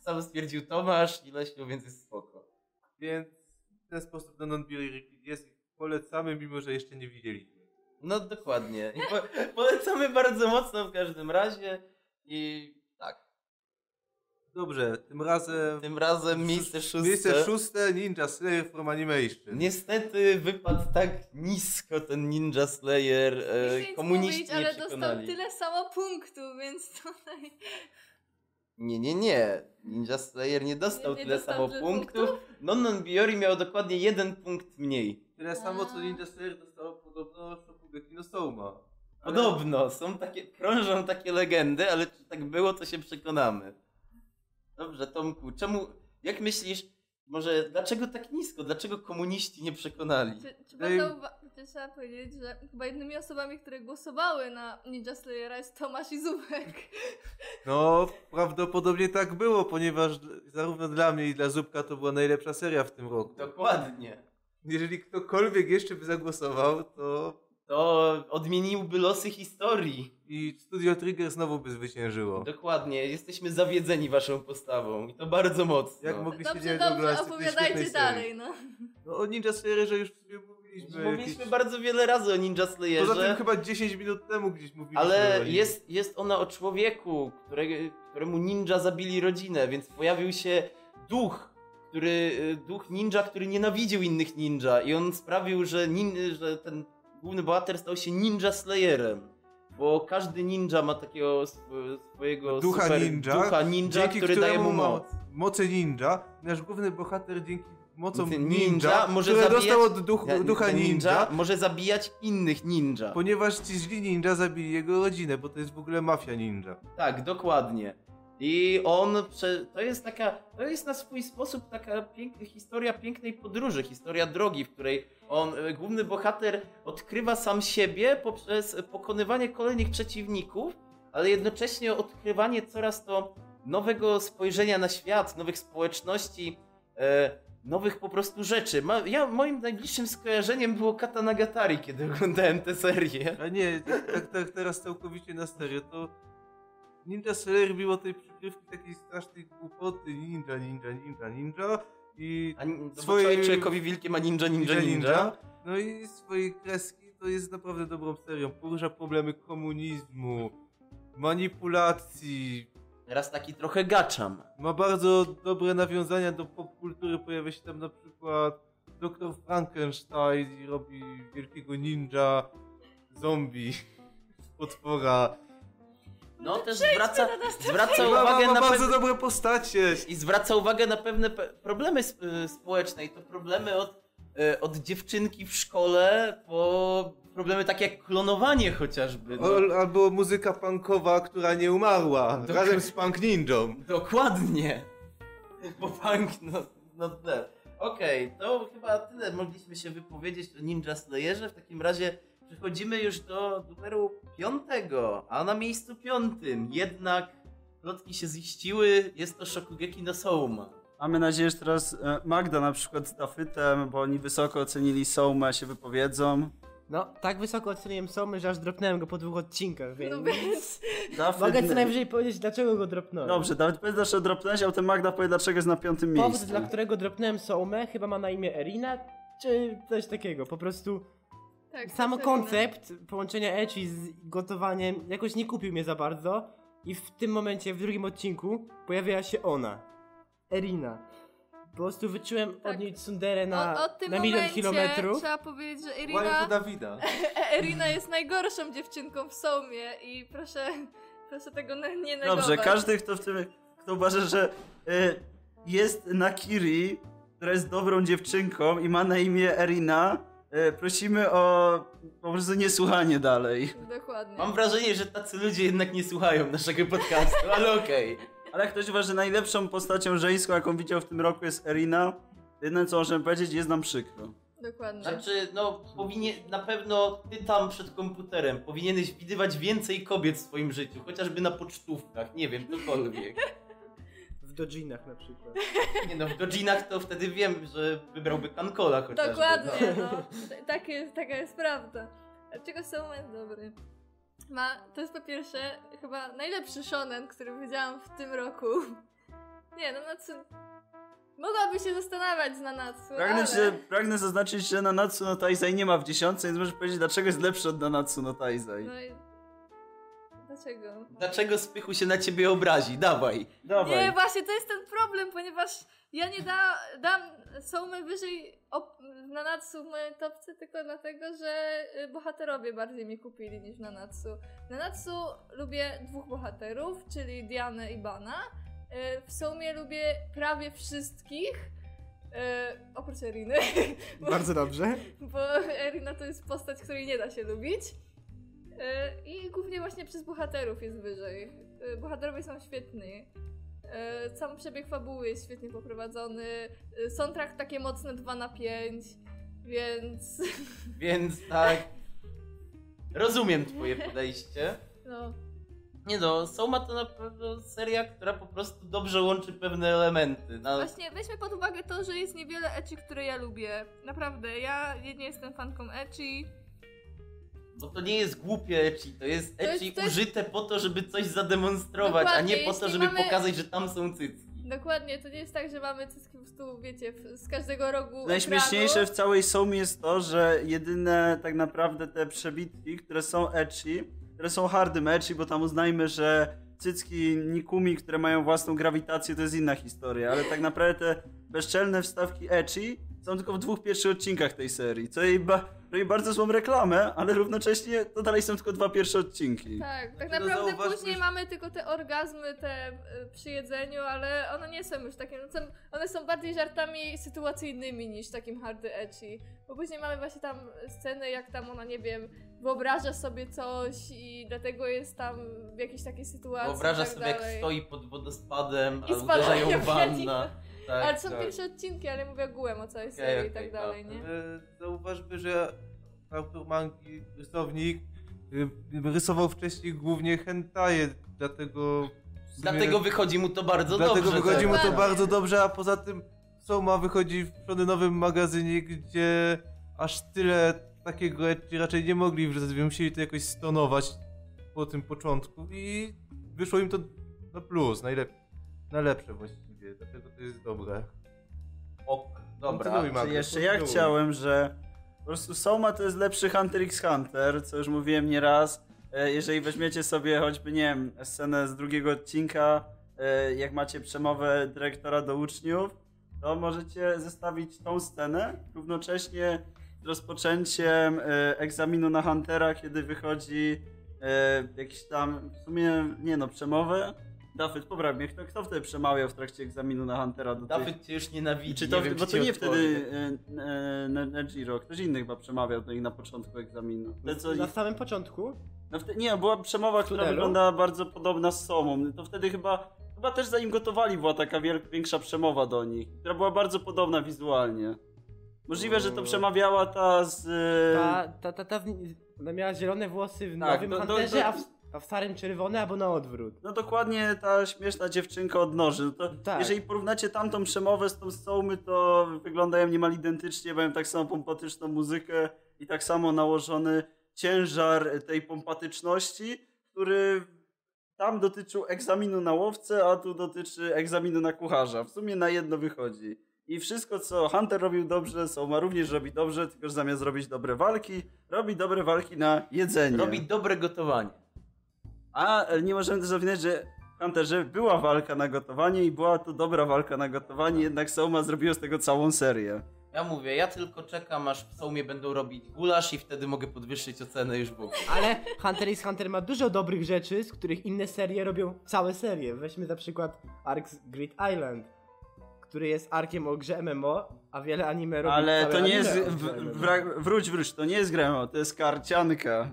[SPEAKER 2] Sam stwierdził Tomasz i Leśniu, więc jest spoko.
[SPEAKER 3] Więc ten sposób Donon Biori jest polecamy, mimo że jeszcze nie widzieliśmy.
[SPEAKER 2] No dokładnie. Po, polecamy bardzo mocno w każdym razie i tak.
[SPEAKER 3] Dobrze, tym razem...
[SPEAKER 2] Tym razem miejsce szóste.
[SPEAKER 3] Miejsce szóste Ninja Slayer from Animation.
[SPEAKER 2] Niestety wypadł tak nisko ten Ninja Slayer. E, komuniści
[SPEAKER 4] mówić,
[SPEAKER 2] nie
[SPEAKER 4] ale dostał
[SPEAKER 2] przekonali.
[SPEAKER 4] tyle samo punktów, więc tutaj...
[SPEAKER 2] Nie, nie, nie. Ninja Slayer nie dostał
[SPEAKER 4] Nie- nie
[SPEAKER 2] tyle
[SPEAKER 4] dostał
[SPEAKER 2] samo punktów. Non Non Biori miał dokładnie jeden punkt mniej.
[SPEAKER 3] Tyle samo co. Ninja Slayer dostało podobno Shokugeki no Souma. Ale-
[SPEAKER 2] Podobno, są takie, krążą takie legendy, ale czy tak było, to się przekonamy. Dobrze, Tomku, czemu, jak myślisz, może dlaczego tak nisko? Dlaczego komuniści nie przekonali?
[SPEAKER 4] Czy, trzeba, zauwa- czy trzeba powiedzieć, że chyba jednymi osobami, które głosowały na Ninja Slayera jest Tomasz i Zubek.
[SPEAKER 3] No, prawdopodobnie tak było, ponieważ zarówno dla mnie i dla Zupka to była najlepsza seria w tym roku.
[SPEAKER 2] Dokładnie.
[SPEAKER 3] Jeżeli ktokolwiek jeszcze by zagłosował, to
[SPEAKER 2] To odmieniłby losy historii.
[SPEAKER 3] i Studio Trigger znowu by zwyciężyło.
[SPEAKER 2] Dokładnie, jesteśmy zawiedzeni waszą postawą i to bardzo mocno.
[SPEAKER 3] Jak mogli się
[SPEAKER 4] Dobrze, dobrze, opowiadajcie dalej, no.
[SPEAKER 3] No o Ninja Slayerze już sobie mówiliśmy.
[SPEAKER 2] Mówiliśmy
[SPEAKER 3] jakieś-
[SPEAKER 2] bardzo wiele razy o Ninja Slayerze.
[SPEAKER 3] Poza tym chyba 10 minut temu gdzieś mówiliśmy.
[SPEAKER 2] Ale jest, jest ona o człowieku, którego, któremu ninja zabili rodzinę, więc pojawił się duch, który, y, duch ninja, który nienawidził innych ninja i on sprawił, że, nin, że ten główny bohater stał się ninja slayerem. Bo każdy ninja ma takiego sw- swojego
[SPEAKER 3] Ducha
[SPEAKER 2] super
[SPEAKER 3] ninja,
[SPEAKER 2] ducha ninja który daje mu moc.
[SPEAKER 3] Moce ninja. Nasz główny bohater dzięki mocom
[SPEAKER 2] Ninja
[SPEAKER 3] ninja,
[SPEAKER 2] może
[SPEAKER 3] które
[SPEAKER 2] zabijać-
[SPEAKER 3] dostał od duch, ducha
[SPEAKER 2] ten
[SPEAKER 3] ninja,
[SPEAKER 2] może zabijać innych ninja.
[SPEAKER 3] ponieważ ci źli ninja zabili jego rodzinę, bo to jest w ogóle mafia ninja.
[SPEAKER 2] Tak, dokładnie. I on, to jest taka, to jest na swój sposób taka pięk... historia pięknej podróży, historia drogi, w której on, e, główny bohater odkrywa sam siebie poprzez pokonywanie kolejnych przeciwników, ale jednocześnie odkrywanie coraz to nowego spojrzenia na świat, nowych społeczności, e, nowych po prostu rzeczy. Ma... Ja, moim najbliższym skojarzeniem było Katanagatari, kiedy oglądałem tę serię.
[SPEAKER 3] A nie, tak, tak teraz całkowicie na serio, to Ninja Slayer było tej przykrywki takiej strasznej głupoty ninja, ninja, ninja, ninja i
[SPEAKER 2] A no
[SPEAKER 3] Swojej-
[SPEAKER 2] człowiekowi wilkiem, a ninja, ninja, ninja.
[SPEAKER 3] No i swojej kreski to jest naprawdę dobrą serią. Porusza problemy komunizmu, manipulacji,
[SPEAKER 2] Teraz taki trochę gaczam.
[SPEAKER 3] ma bardzo dobre nawiązania do popkultury. Pojawia się tam na przykład Dr. Frankenstein i robi wielkiego ninja, zombie, potwora.
[SPEAKER 2] No też zwraca, zwraca
[SPEAKER 3] Ma, ma,
[SPEAKER 2] uwagę
[SPEAKER 3] ma
[SPEAKER 2] na
[SPEAKER 3] bardzo
[SPEAKER 2] pewne...
[SPEAKER 3] dobre postacie.
[SPEAKER 2] I zwraca uwagę na pewne pe problemy sp y, społeczne. I to problemy od, od dziewczynki w szkole po problemy takie jak klonowanie chociażby. No.
[SPEAKER 3] Albo muzyka punkowa, która nie umarła,
[SPEAKER 2] Dok-
[SPEAKER 3] razem z punk ninją.
[SPEAKER 2] Dokładnie. Bo punk, no, no tyle. Okej, to chyba tyle mogliśmy się wypowiedzieć o Ninja Slayerze. W takim razie przechodzimy już do numeru piątego, a na miejscu piątym jednak plotki się ziściły, jest to Shokugeki no Souma.
[SPEAKER 6] Mamy nadzieję, że teraz e, Magda na przykład z Dafytem, bo oni wysoko ocenili Soumę, się wypowiedzą.
[SPEAKER 5] No, tak wysoko oceniłem Somy, że aż dropnąłem go po dwóch odcinkach, więc...
[SPEAKER 4] No więc...
[SPEAKER 6] Dafyt...
[SPEAKER 5] Mogę co najwyżej powiedzieć, dlaczego go dropnąłem.
[SPEAKER 6] Dobrze, Dawid powiedz dlaczego dropnąłeś, a potem Magda powie dlaczego jest na piątym
[SPEAKER 5] Powód,
[SPEAKER 6] miejscu.
[SPEAKER 5] dla którego dropnąłem Somę, chyba ma na imię Erina, czy coś takiego. Po prostu
[SPEAKER 4] Tak,
[SPEAKER 5] sam koncept połączenia Echi z gotowaniem jakoś nie kupił mnie za bardzo. I w tym momencie, w drugim odcinku, pojawiła się ona. Erina. Po prostu wyczułem
[SPEAKER 4] Tak.
[SPEAKER 5] od niej tsunderę na,
[SPEAKER 4] o, o tym
[SPEAKER 5] na milion kilometrów.
[SPEAKER 4] trzeba powiedzieć, że Irina,
[SPEAKER 3] Dawida.
[SPEAKER 4] Irina jest najgorszą dziewczynką w Soumie i proszę, proszę tego nie negować.
[SPEAKER 6] Dobrze, każdy kto w tym, kto uważa, że y, jest Nakiri, która jest dobrą dziewczynką i ma na imię Erina, y, prosimy o po prostu niesłuchanie dalej.
[SPEAKER 4] Dokładnie.
[SPEAKER 2] Mam wrażenie, że tacy ludzie jednak nie słuchają naszego podcastu, ale okej.
[SPEAKER 6] Ale ktoś uważa, że najlepszą postacią żeńską, jaką widział w tym roku jest Erina, jedyne co możemy powiedzieć, jest nam przykro.
[SPEAKER 4] Dokładnie.
[SPEAKER 2] Znaczy, no, powinien, na pewno ty tam przed komputerem powinieneś widywać więcej kobiet w swoim życiu, chociażby na pocztówkach, nie wiem, cokolwiek.
[SPEAKER 5] W dojinach na przykład.
[SPEAKER 2] Nie no, w godzinach to wtedy wiem, że wybrałby Kankola chociażby.
[SPEAKER 4] Dokładnie, no. T- Tak jest, taka jest prawda. Dlaczego Souma jest dobry? Ma, to jest po pierwsze chyba najlepszy shonen, który widziałam w tym roku. Nie, no Natsu... Mogłaby się zastanawiać na Natsu,
[SPEAKER 6] Pragnę,
[SPEAKER 4] ale...
[SPEAKER 6] się, pragnę zaznaczyć, że Nanatsu no Taizai nie ma w dziesiątce, więc możesz powiedzieć, dlaczego jest lepszy od Nanatsu no Taizai.
[SPEAKER 4] No i... Dlaczego?
[SPEAKER 2] Dlaczego Spychu się na ciebie obrazi? Dawaj.
[SPEAKER 6] Dawaj.
[SPEAKER 4] Nie, właśnie to jest ten problem, ponieważ ja nie da, dam Sołmę wyżej op- w Nanatsu w mojej topce tylko dlatego, że y, bohaterowie bardziej mi kupili niż w Nanatsu. W Nanatsu lubię dwóch bohaterów, czyli Dianę i Bana. Y, W Sołmie lubię prawie wszystkich, y, oprócz Eriny,
[SPEAKER 5] Bardzo dobrze.
[SPEAKER 4] bo Erina to jest postać, której nie da się lubić. Y, I głównie właśnie przez bohaterów jest wyżej. Y, Bohaterowie są świetni. Y, Sam przebieg fabuły jest świetnie poprowadzony. Soundtrack takie mocne 2 na 5, więc
[SPEAKER 2] Więc tak. Rozumiem twoje podejście.
[SPEAKER 4] no.
[SPEAKER 2] Nie no, Soma to na pewno seria, która po prostu dobrze łączy pewne elementy. No,
[SPEAKER 4] Właśnie weźmy pod uwagę to, że jest niewiele ecchi, które ja lubię. Naprawdę, ja nie jestem fanką ecchi.
[SPEAKER 2] Bo to nie jest głupie ecchi, to jest
[SPEAKER 4] To jest-
[SPEAKER 2] ecchi
[SPEAKER 4] to jest-
[SPEAKER 2] użyte po to, żeby coś zademonstrować, a
[SPEAKER 4] Dokładnie,
[SPEAKER 2] nie po to, żeby
[SPEAKER 4] mamy-
[SPEAKER 2] pokazać, że tam są cycki.
[SPEAKER 4] Dokładnie, to nie jest tak, że mamy cycki po prostu, wiecie, z każdego rogu
[SPEAKER 6] Najśmieszniejsze
[SPEAKER 4] ekranu.
[SPEAKER 6] w całej Somi jest to, że jedyne tak naprawdę te przebitki, które są ecchi, które są hardym ecchi, bo tam uznajmy, że cycki Nikumi, które mają własną grawitację, to jest inna historia, ale tak naprawdę te bezczelne wstawki ecchi są tylko w dwóch pierwszych odcinkach tej serii, co jej ba robi bardzo złą reklamę, ale równocześnie to dalej są tylko dwa pierwsze odcinki.
[SPEAKER 4] Tak, tak
[SPEAKER 3] no
[SPEAKER 4] naprawdę
[SPEAKER 3] zauważmy,
[SPEAKER 4] później
[SPEAKER 3] że-
[SPEAKER 4] mamy tylko te orgazmy, te y, przy jedzeniu, ale one nie są już takie, no, one są bardziej żartami sytuacyjnymi niż takim hardy ecchi. Bo później mamy właśnie tam sceny, jak tam ona, nie wiem, wyobraża sobie coś i dlatego jest tam w jakiejś takiej sytuacji
[SPEAKER 2] Wyobraża
[SPEAKER 4] i tak
[SPEAKER 2] sobie, jak
[SPEAKER 4] dalej.
[SPEAKER 2] stoi pod wodospadem,
[SPEAKER 4] I
[SPEAKER 2] a uderzają
[SPEAKER 4] kwiatki.
[SPEAKER 2] wanna. Tak,
[SPEAKER 4] ale to są
[SPEAKER 2] tak.
[SPEAKER 4] pierwsze odcinki, ale mówię ogółem o całej serii i
[SPEAKER 2] okej,
[SPEAKER 4] tak dalej,
[SPEAKER 2] no.
[SPEAKER 4] nie?
[SPEAKER 3] Zauważmy, że autor mangi, rysownik, y, rysował wcześniej głównie hentaje, dlatego... sumie-
[SPEAKER 2] Dlatego wychodzi mu to bardzo
[SPEAKER 3] Dlatego
[SPEAKER 2] dobrze.
[SPEAKER 3] wychodzi mu to bardzo dobrze, a poza tym Soma wychodzi w przodynowym magazynie, gdzie aż tyle takiego ecchi raczej nie mogli wrzucać, musieli to jakoś stonować po tym początku i wyszło im to na plus, najlepsze, najlepsze właściwie, dlatego to jest dobre.
[SPEAKER 2] Ok, dobra.
[SPEAKER 3] Kontynuuj,
[SPEAKER 6] Czy
[SPEAKER 3] Magda,
[SPEAKER 6] jeszcze ja
[SPEAKER 3] kontynuuj.
[SPEAKER 6] chciałem, że po prostu Soma to jest lepszy Hunter x Hunter, co już mówiłem nieraz. E, Jeżeli weźmiecie sobie choćby, nie wiem, scenę z drugiego odcinka, e, jak macie przemowę dyrektora do uczniów, to możecie zestawić tą scenę równocześnie z rozpoczęciem e, egzaminu na Huntera, kiedy wychodzi jakiś tam, w sumie, nie no, przemowę. Dafyt, popraw mnie, kto, kto wtedy przemawiał w trakcie egzaminu na Huntera do tych...
[SPEAKER 2] Dawid cię już nienawidzi.
[SPEAKER 6] Czy to,
[SPEAKER 2] nie wiem,
[SPEAKER 6] bo
[SPEAKER 2] czy
[SPEAKER 6] to nie wtedy e, e, Ne- Nejiro, ktoś inny chyba przemawiał do nich na początku egzaminu. Te, co,
[SPEAKER 5] Na samym początku?
[SPEAKER 6] no wtedy, nie, była przemowa, która wyglądała bardzo podobna z Somą. To wtedy chyba, chyba też zanim gotowali była taka wiel, większa przemowa do nich, która była bardzo podobna wizualnie. Możliwe, że to
[SPEAKER 5] O.
[SPEAKER 6] przemawiała ta z... e,
[SPEAKER 5] Ta, ta, ta, ta, w- ona miała zielone włosy w
[SPEAKER 6] Tak,
[SPEAKER 5] nowym
[SPEAKER 6] to- to-
[SPEAKER 5] Hunterze,
[SPEAKER 6] to-
[SPEAKER 5] a, w, a w starym czerwone, albo na odwrót.
[SPEAKER 6] No dokładnie ta śmieszna dziewczynka od noży. No to
[SPEAKER 5] Tak.
[SPEAKER 6] Jeżeli porównacie tamtą przemowę z tą z Sołmy, to wyglądają niemal identycznie, mają tak samo pompatyczną muzykę i tak samo nałożony ciężar tej pompatyczności, który tam dotyczył egzaminu na łowcę, a tu dotyczy egzaminu na kucharza. W sumie na jedno wychodzi. I wszystko, co Hunter robił dobrze, Sołma również robi dobrze, tylko że zamiast robić dobre walki, robi dobre walki na jedzenie.
[SPEAKER 2] Robi dobre gotowanie.
[SPEAKER 6] A e, nie możemy też zapominać, że w Hunterze była walka na gotowanie i była to dobra walka na gotowanie, jednak Soma zrobiła z tego całą serię.
[SPEAKER 2] Ja mówię, ja tylko czekam, aż w Sołmie będą robić gulasz i wtedy mogę podwyższyć ocenę już ogóle.
[SPEAKER 5] Ale Hunter x Hunter ma dużo dobrych rzeczy, z których inne serie robią całe serie. Weźmy za przykład ark z Grid Island, który jest arkiem o grze MMO, a wiele anime robi
[SPEAKER 6] Ale
[SPEAKER 5] całe
[SPEAKER 6] to nie
[SPEAKER 5] anime
[SPEAKER 6] jest.
[SPEAKER 5] MMO.
[SPEAKER 6] wróć, wróć, to nie jest gra, to jest karcianka,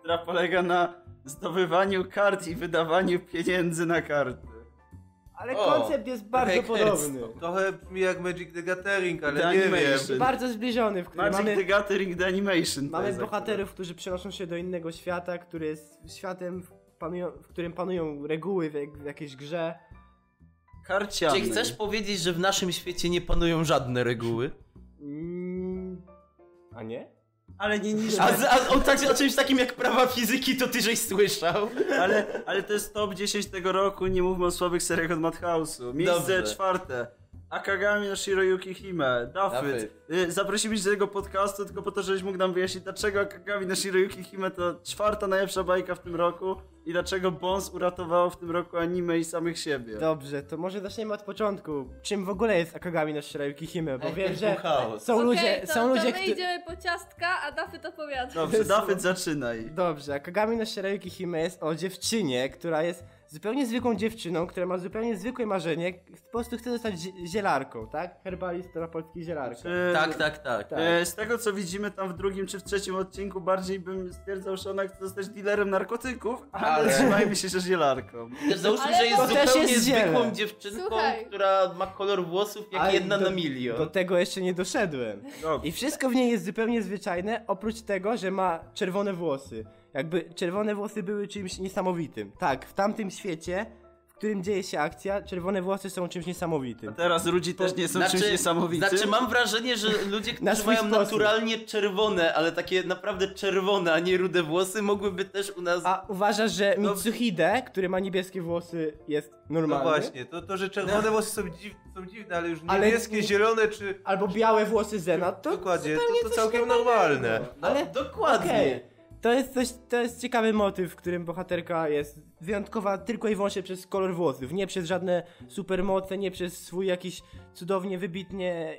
[SPEAKER 6] która polega na zdobywaniu kart i wydawaniu pieniędzy na karty.
[SPEAKER 5] Ale
[SPEAKER 2] O,
[SPEAKER 5] koncept jest bardzo podobny.
[SPEAKER 3] Trochę brzmi jak Magic the Gathering, ale
[SPEAKER 6] The
[SPEAKER 3] nie wiem.
[SPEAKER 6] Animation.
[SPEAKER 5] Bardzo zbliżony, w którym
[SPEAKER 6] Magic
[SPEAKER 5] mamy,
[SPEAKER 6] the Gathering The Animation.
[SPEAKER 5] mamy bohaterów, którzy przenoszą się do innego świata, który jest światem, w, panują, w którym panują reguły w, jak- w jakiejś grze.
[SPEAKER 6] Karciany.
[SPEAKER 2] Czy chcesz powiedzieć, że w naszym świecie nie panują żadne reguły?
[SPEAKER 5] Mm, a nie?
[SPEAKER 6] Ale nie niż.
[SPEAKER 2] A, z- a o, tak, o czymś takim jak prawa fizyki to ty żeś słyszał?
[SPEAKER 6] Ale, ale to jest top 10 tego roku, nie mówmy o słabych seriach od Madhouse'u. Miejsce
[SPEAKER 2] Dobrze.
[SPEAKER 6] czwarte. Akagami no Shiroyuki Hime, Dafyt. Y, Zaprosiliśmy do tego podcastu tylko po to, żebyś mógł nam wyjaśnić, dlaczego Akagami no Shiroyuki Hime to czwarta najlepsza bajka w tym roku i dlaczego Bones uratowało w tym roku anime i samych siebie.
[SPEAKER 5] Dobrze, to może zaczniemy od początku. Czym w ogóle jest Akagami no Shirayuki Hime? Bo
[SPEAKER 2] Ej,
[SPEAKER 5] wiem, że
[SPEAKER 2] chaos.
[SPEAKER 5] są ludzie,
[SPEAKER 4] Okej, to,
[SPEAKER 5] są ludzie,
[SPEAKER 4] to my
[SPEAKER 5] którzy...
[SPEAKER 4] idziemy po ciastka, a Dafy to powiada.
[SPEAKER 6] Dobrze, Dafyt zaczynaj.
[SPEAKER 5] Dobrze, Akagami no Shirayuki Hime jest o dziewczynie, która jest zupełnie zwykłą dziewczyną, która ma zupełnie zwykłe marzenie, po prostu chce zostać zie- zielarką, tak? Herbalista na polski zielarka.
[SPEAKER 2] Tak, tak, tak.
[SPEAKER 5] Tak.
[SPEAKER 6] E, Z tego co widzimy tam w drugim czy w trzecim odcinku, bardziej bym stwierdzał, że ona chce zostać dealerem narkotyków, ale,
[SPEAKER 2] Ale-
[SPEAKER 6] trzymajmy się, że zielarką.
[SPEAKER 2] Załóżmy,
[SPEAKER 4] Ale
[SPEAKER 2] że jest zupełnie
[SPEAKER 5] jest ziele.
[SPEAKER 2] zwykłą dziewczynką,
[SPEAKER 4] Słuchaj.
[SPEAKER 2] która ma kolor włosów jak
[SPEAKER 5] Ale
[SPEAKER 2] jedna
[SPEAKER 5] do-
[SPEAKER 2] na milion.
[SPEAKER 5] Do tego jeszcze nie doszedłem.
[SPEAKER 6] Dobrze.
[SPEAKER 5] I wszystko w niej jest zupełnie zwyczajne, oprócz tego, że ma czerwone włosy. Jakby czerwone włosy były czymś niesamowitym. Tak, w tamtym świecie, w którym dzieje się akcja, czerwone włosy są czymś niesamowitym.
[SPEAKER 6] Teraz ludzi też nie są czymś niesamowitym.
[SPEAKER 2] Znaczy mam wrażenie, że ludzie, którzy mają
[SPEAKER 5] sposób.
[SPEAKER 2] naturalnie czerwone, ale takie naprawdę czerwone, a nie rude włosy, mogłyby też u nas...
[SPEAKER 5] A uważasz, że
[SPEAKER 3] No-
[SPEAKER 5] Mitsuhide, który ma niebieskie włosy, jest
[SPEAKER 3] No
[SPEAKER 5] normalny?
[SPEAKER 3] właśnie, to, to że czerwone włosy są, dziw, są dziwne, ale już
[SPEAKER 5] Ale-
[SPEAKER 3] niebieskie, zielone czy...
[SPEAKER 5] Albo białe włosy Zena, to
[SPEAKER 3] Dokładnie, to, to całkiem
[SPEAKER 5] normalnego.
[SPEAKER 3] normalne.
[SPEAKER 2] No,
[SPEAKER 5] ale-
[SPEAKER 2] dokładnie.
[SPEAKER 5] Okej. To jest coś, to jest ciekawy motyw, w którym bohaterka jest wyjątkowa tylko i wyłącznie przez kolor włosów, nie przez żadne supermoce, nie przez swój jakiś cudownie, wybitnie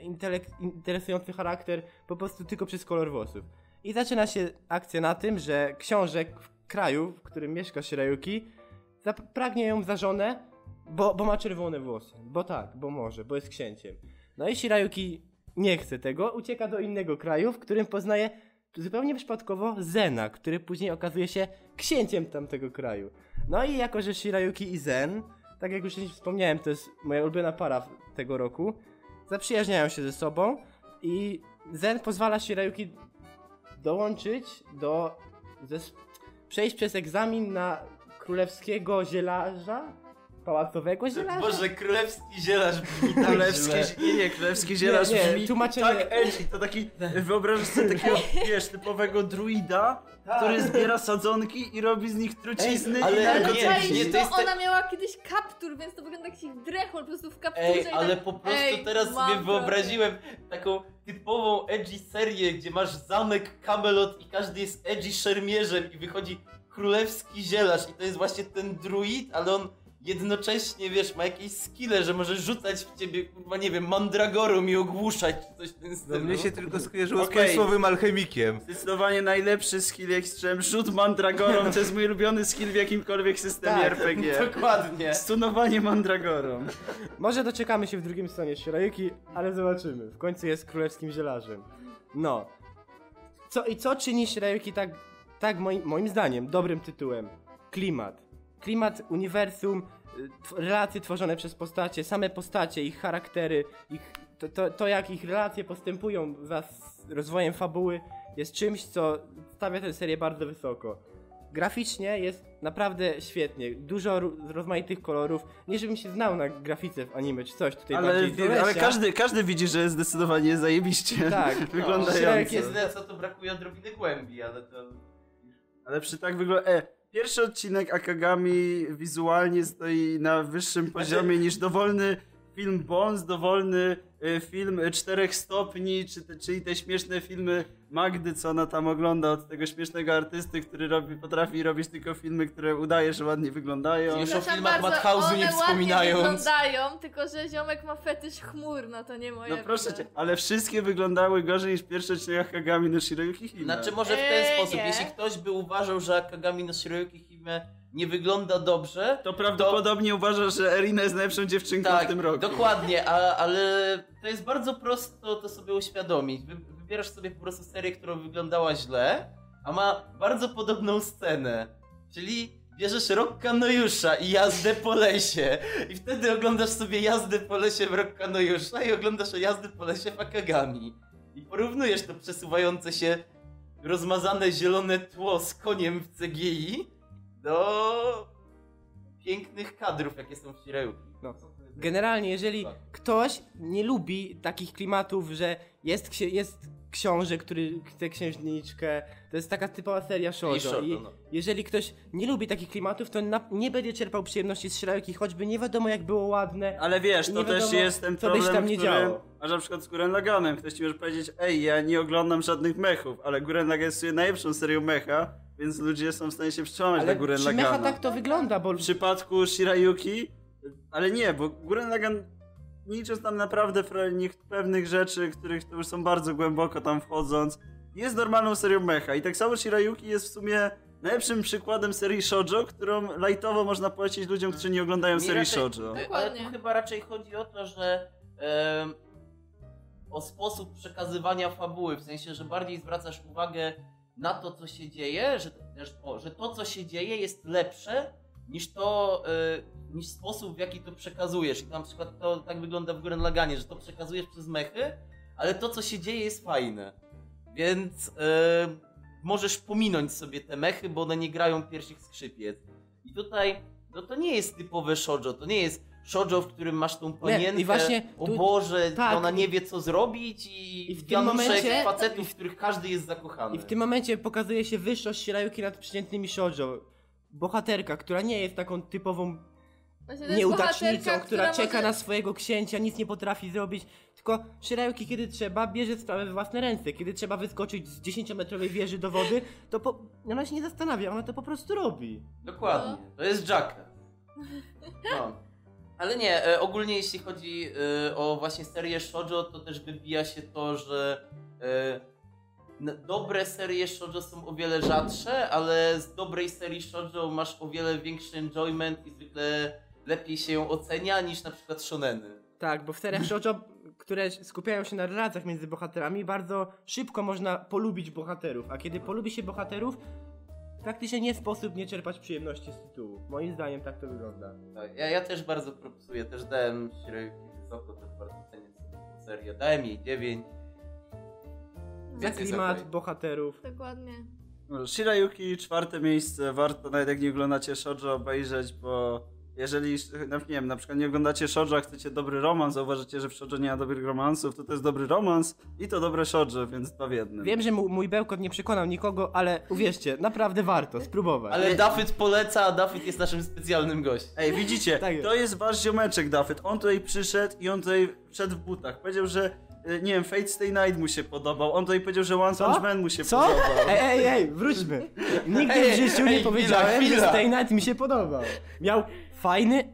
[SPEAKER 5] interesujący charakter, po prostu tylko przez kolor włosów. I zaczyna się akcja na tym, że książek w kraju, w którym mieszka Shirayuki, pragnie ją za żonę, bo, bo ma czerwone włosy. Bo tak, bo może, bo jest księciem. No i Shirayuki nie chce tego, ucieka do innego kraju, w którym poznaje zupełnie przypadkowo Zena, który później okazuje się księciem tamtego kraju. No i jako, że Shirayuki i Zen, tak jak już wspomniałem, to jest moja ulubiona para tego roku, zaprzyjaźniają się ze sobą i Zen pozwala Shirayuki dołączyć do... Przejść przez egzamin na królewskiego zielarza? Pałacowego zielarza?
[SPEAKER 2] Boże, królewski zielarz brzmi tak
[SPEAKER 6] Królewski,
[SPEAKER 2] źle.
[SPEAKER 6] nie, nie, królewski zielarz
[SPEAKER 5] Nie, nie,
[SPEAKER 6] brzmi
[SPEAKER 5] tłumaczenie-
[SPEAKER 6] tak edgy, to taki, wyobrażasz sobie takiego, wiesz, typowego druida, który zbiera sadzonki i robi z nich trucizny
[SPEAKER 2] ale-
[SPEAKER 6] i
[SPEAKER 4] Ale
[SPEAKER 2] nie,
[SPEAKER 4] to
[SPEAKER 2] nie,
[SPEAKER 4] to,
[SPEAKER 2] jest
[SPEAKER 4] ona miała kiedyś kaptur, więc to wygląda jak jakiś drechol po prostu w kapturze
[SPEAKER 2] Ej,
[SPEAKER 4] tak,
[SPEAKER 2] ale po prostu
[SPEAKER 4] ej,
[SPEAKER 2] teraz
[SPEAKER 4] mam
[SPEAKER 2] sobie wyobraziłem taką typową edgy serię, gdzie masz zamek Camelot i każdy jest edgy szermierzem i wychodzi królewski zielarz i to jest właśnie ten druid, ale on jednocześnie, wiesz, ma jakieś skille, że może rzucać w ciebie, kurwa, nie wiem, mandragorą i ogłuszać, czy coś w tym
[SPEAKER 3] No,
[SPEAKER 2] stylu.
[SPEAKER 3] mnie się tylko skojarzyło z
[SPEAKER 6] Okej.
[SPEAKER 3] państwowym alchemikiem.
[SPEAKER 6] Zdecydowanie najlepszy skill Extreme, rzut mandragorą, to jest mój ulubiony skill w jakimkolwiek systemie
[SPEAKER 5] Tak,
[SPEAKER 6] RPG.
[SPEAKER 2] Dokładnie.
[SPEAKER 6] Stunowanie mandragorą.
[SPEAKER 5] Może doczekamy się w drugim stanie Shirayuki, ale zobaczymy. W końcu jest królewskim zielarzem. No. Co i co czyni Shirayuki tak, tak moim, moim zdaniem, dobrym tytułem? Klimat. Klimat, uniwersum, y, relacje tworzone przez postacie, same postacie, ich charaktery, ich, to, to, to jak ich relacje postępują wraz z rozwojem fabuły jest czymś, co stawia tę serię bardzo wysoko. Graficznie jest naprawdę świetnie. Dużo rozmaitych kolorów. Nie żebym się znał na grafice w anime czy coś tutaj
[SPEAKER 6] Ale,
[SPEAKER 5] bardziej
[SPEAKER 6] ale każdy, każdy widzi, że jest zdecydowanie zajebiście
[SPEAKER 5] Tak.
[SPEAKER 6] wyglądający.
[SPEAKER 5] Shrek
[SPEAKER 2] jest co to brakuje odrobiny głębi, ale to...
[SPEAKER 6] Ale przy tak wygląda... E, pierwszy odcinek Akagami wizualnie stoi na wyższym poziomie niż dowolny film Bones, dowolny e, film czterech stopni, czy te, czyli te śmieszne filmy Magdy, co ona tam ogląda od tego śmiesznego artysty, który robi, potrafi robić tylko filmy, które udaje, że ładnie wyglądają.
[SPEAKER 2] Już o filmach Madhouse'u nie
[SPEAKER 4] one
[SPEAKER 2] wspominając.
[SPEAKER 4] ładnie wyglądają, tylko że ziomek ma fetysz chmur, no to nie moje
[SPEAKER 6] No proszę
[SPEAKER 4] wina.
[SPEAKER 6] cię, ale wszystkie wyglądały gorzej niż pierwszy odcinek Akagami no Shiroyuki Hime.
[SPEAKER 2] Znaczy może w ten
[SPEAKER 4] Eee,
[SPEAKER 2] sposób,
[SPEAKER 4] nie.
[SPEAKER 2] jeśli ktoś by uważał, że Akagami no Shiroyuki Hime nie wygląda dobrze,
[SPEAKER 6] To prawdopodobnie uważasz, że Erina jest najlepszą dziewczynką
[SPEAKER 2] tak,
[SPEAKER 6] w tym roku.
[SPEAKER 2] dokładnie, a, ale to jest bardzo prosto to sobie uświadomić. Wy, wybierasz sobie po prostu serię, która wyglądała źle, a ma bardzo podobną scenę, czyli bierzesz Rokka Nojusza i jazdę po lesie i wtedy oglądasz sobie jazdę po lesie w Rokka Nojusza i oglądasz jazdę po lesie w Akagami. I porównujesz to przesuwające się rozmazane zielone tło z koniem w CGI do pięknych kadrów, jakie są w Shireuki.
[SPEAKER 5] No. Generalnie, jeżeli ktoś nie lubi takich klimatów, że jest, jest książek, który chce księżniczkę. To jest taka typowa seria shoujo. I
[SPEAKER 2] no.
[SPEAKER 5] jeżeli ktoś nie lubi takich klimatów, to na, nie będzie czerpał przyjemności z Shirayuki, choćby nie wiadomo jak było ładne.
[SPEAKER 6] Ale wiesz, to też jest ten
[SPEAKER 5] co
[SPEAKER 6] problem,
[SPEAKER 5] tam nie
[SPEAKER 6] który,
[SPEAKER 5] działo.
[SPEAKER 6] a na przykład z Guren Laganem, ktoś ci może powiedzieć, ej, ja nie oglądam żadnych mechów, ale Guren Lagan jest najlepszą serią mecha, więc ludzie są w stanie się
[SPEAKER 5] Ale
[SPEAKER 6] na Guren
[SPEAKER 5] przy mecha
[SPEAKER 6] Lagana.
[SPEAKER 5] tak to wygląda, bo
[SPEAKER 6] W przypadku Shirayuki, ale nie, bo Guren Lagan nie licząc tam naprawdę fra- nie- pewnych rzeczy, których to już są bardzo głęboko tam wchodząc, jest normalną serią mecha i tak samo Shirayuki jest w sumie najlepszym przykładem serii shoujo, którą lightowo można polecić ludziom, którzy nie oglądają
[SPEAKER 2] Mi
[SPEAKER 6] serii
[SPEAKER 2] raczej-
[SPEAKER 6] shoujo.
[SPEAKER 2] Ale tu chyba raczej chodzi o to, że o sposób przekazywania fabuły, w sensie, że bardziej zwracasz uwagę na to, co się dzieje, że, że to, co się dzieje, jest lepsze niż to, y, niż sposób, w jaki to przekazujesz. I na przykład to tak wygląda w Gurren Laganie, że to przekazujesz przez mechy, ale to, co się dzieje, jest fajne. Więc y, możesz pominąć sobie te mechy, bo one nie grają pierwszych skrzypiec. I tutaj, no to nie jest typowe shoujo, to nie jest shoujo, w którym masz tą panienkę,
[SPEAKER 5] i właśnie
[SPEAKER 2] o
[SPEAKER 5] tu-
[SPEAKER 2] Boże,
[SPEAKER 5] tak.
[SPEAKER 2] ona nie wie co zrobić i,
[SPEAKER 5] I w tym momencie-
[SPEAKER 2] facetów, w których każdy jest zakochany.
[SPEAKER 5] I w tym momencie pokazuje się wyższość Shirayuki nad przeciętnymi shoujo. Bohaterka, która nie jest taką typową nieudacznicą,
[SPEAKER 4] bohaterka,
[SPEAKER 5] która czeka
[SPEAKER 4] może-
[SPEAKER 5] na swojego księcia, nic nie potrafi zrobić. Tylko Shirayuki, kiedy trzeba, bierze sprawę w własne ręce. Kiedy trzeba wyskoczyć z 10-metrowej wieży do wody, to po... ona się nie zastanawia, ona to po prostu robi.
[SPEAKER 2] Dokładnie, to jest Jacka. No. Ale nie, e, ogólnie jeśli chodzi e, o właśnie serię shoujo, to też wybija się to, że e, dobre serie shoujo są o wiele rzadsze, ale z dobrej serii shoujo masz o wiele większy enjoyment i zwykle lepiej się ją ocenia niż na przykład shoneny.
[SPEAKER 5] Tak, bo w seriach shoujo, które skupiają się na relacjach między bohaterami, bardzo szybko można polubić bohaterów. A kiedy polubi się bohaterów, praktycznie nie sposób nie czerpać przyjemności z tytułu. Moim zdaniem tak to wygląda.
[SPEAKER 2] Tak, ja, ja też bardzo propsuję, też dałem Shirayuki wysoko, też bardzo cenię serię. Dałem jej 9.
[SPEAKER 5] Za
[SPEAKER 2] Więcej
[SPEAKER 5] klimat
[SPEAKER 2] zagraj.
[SPEAKER 5] bohaterów.
[SPEAKER 4] Dokładnie.
[SPEAKER 6] Shirayuki, czwarte miejsce, warto nawet jak nie oglądacie shoujo obejrzeć, bo jeżeli, no, nie wiem, na przykład nie oglądacie shoujo, a chcecie dobry romans, zauważycie, że w shoujo nie ma dobrych romansów, to to jest dobry romans i to dobre shoujo, więc dwa w jednym.
[SPEAKER 5] Wiem, że mój bełkot nie przekonał nikogo, ale uwierzcie, naprawdę warto spróbować.
[SPEAKER 2] Ale Dafyt poleca, a Dafyt jest naszym specjalnym gościem.
[SPEAKER 6] Ej, widzicie,
[SPEAKER 5] Tak jest.
[SPEAKER 6] to jest wasz ziomeczek Dafyt, on tutaj przyszedł i on tutaj wszedł w butach, powiedział, że nie wiem, Fate Stay Night mu się podobał, on tutaj powiedział, że One
[SPEAKER 5] Co?
[SPEAKER 6] Punch Man mu się
[SPEAKER 5] Co?
[SPEAKER 6] podobał.
[SPEAKER 5] Ej, ej, ej, wróćmy. Nigdy
[SPEAKER 2] Ej,
[SPEAKER 5] w życiu
[SPEAKER 2] ej,
[SPEAKER 5] nie
[SPEAKER 2] chwila,
[SPEAKER 5] powiedziałem, że
[SPEAKER 2] chwila.
[SPEAKER 5] Stay Night mi się podobał. Miał fajny,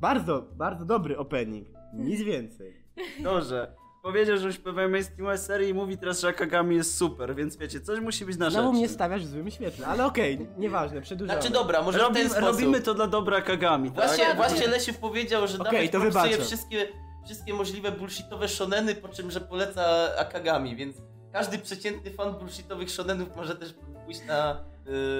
[SPEAKER 5] bardzo, bardzo dobry opening. Nic więcej.
[SPEAKER 6] Dobrze. Powiedział, że już pewien mainstreamowej serii i mówi teraz, że Akagami jest super, więc wiecie, coś musi być na
[SPEAKER 5] Znowu
[SPEAKER 6] rzeczy.
[SPEAKER 5] mnie stawiasz w złym świetle, ale okej, nieważne, przedłużamy.
[SPEAKER 2] Znaczy dobra, może w ten
[SPEAKER 6] Robimy,
[SPEAKER 2] sposób.
[SPEAKER 6] robimy to dla dobra Akagami, tak?
[SPEAKER 2] Właśnie, właśnie Lesiu powiedział, że
[SPEAKER 5] Okej,
[SPEAKER 2] Dawid
[SPEAKER 5] to wybaczam.
[SPEAKER 2] wszystkie, wszystkie możliwe bullshitowe shoneny, po czym, że poleca Akagami, więc każdy przeciętny fan bullshitowych shonenów może też pójść na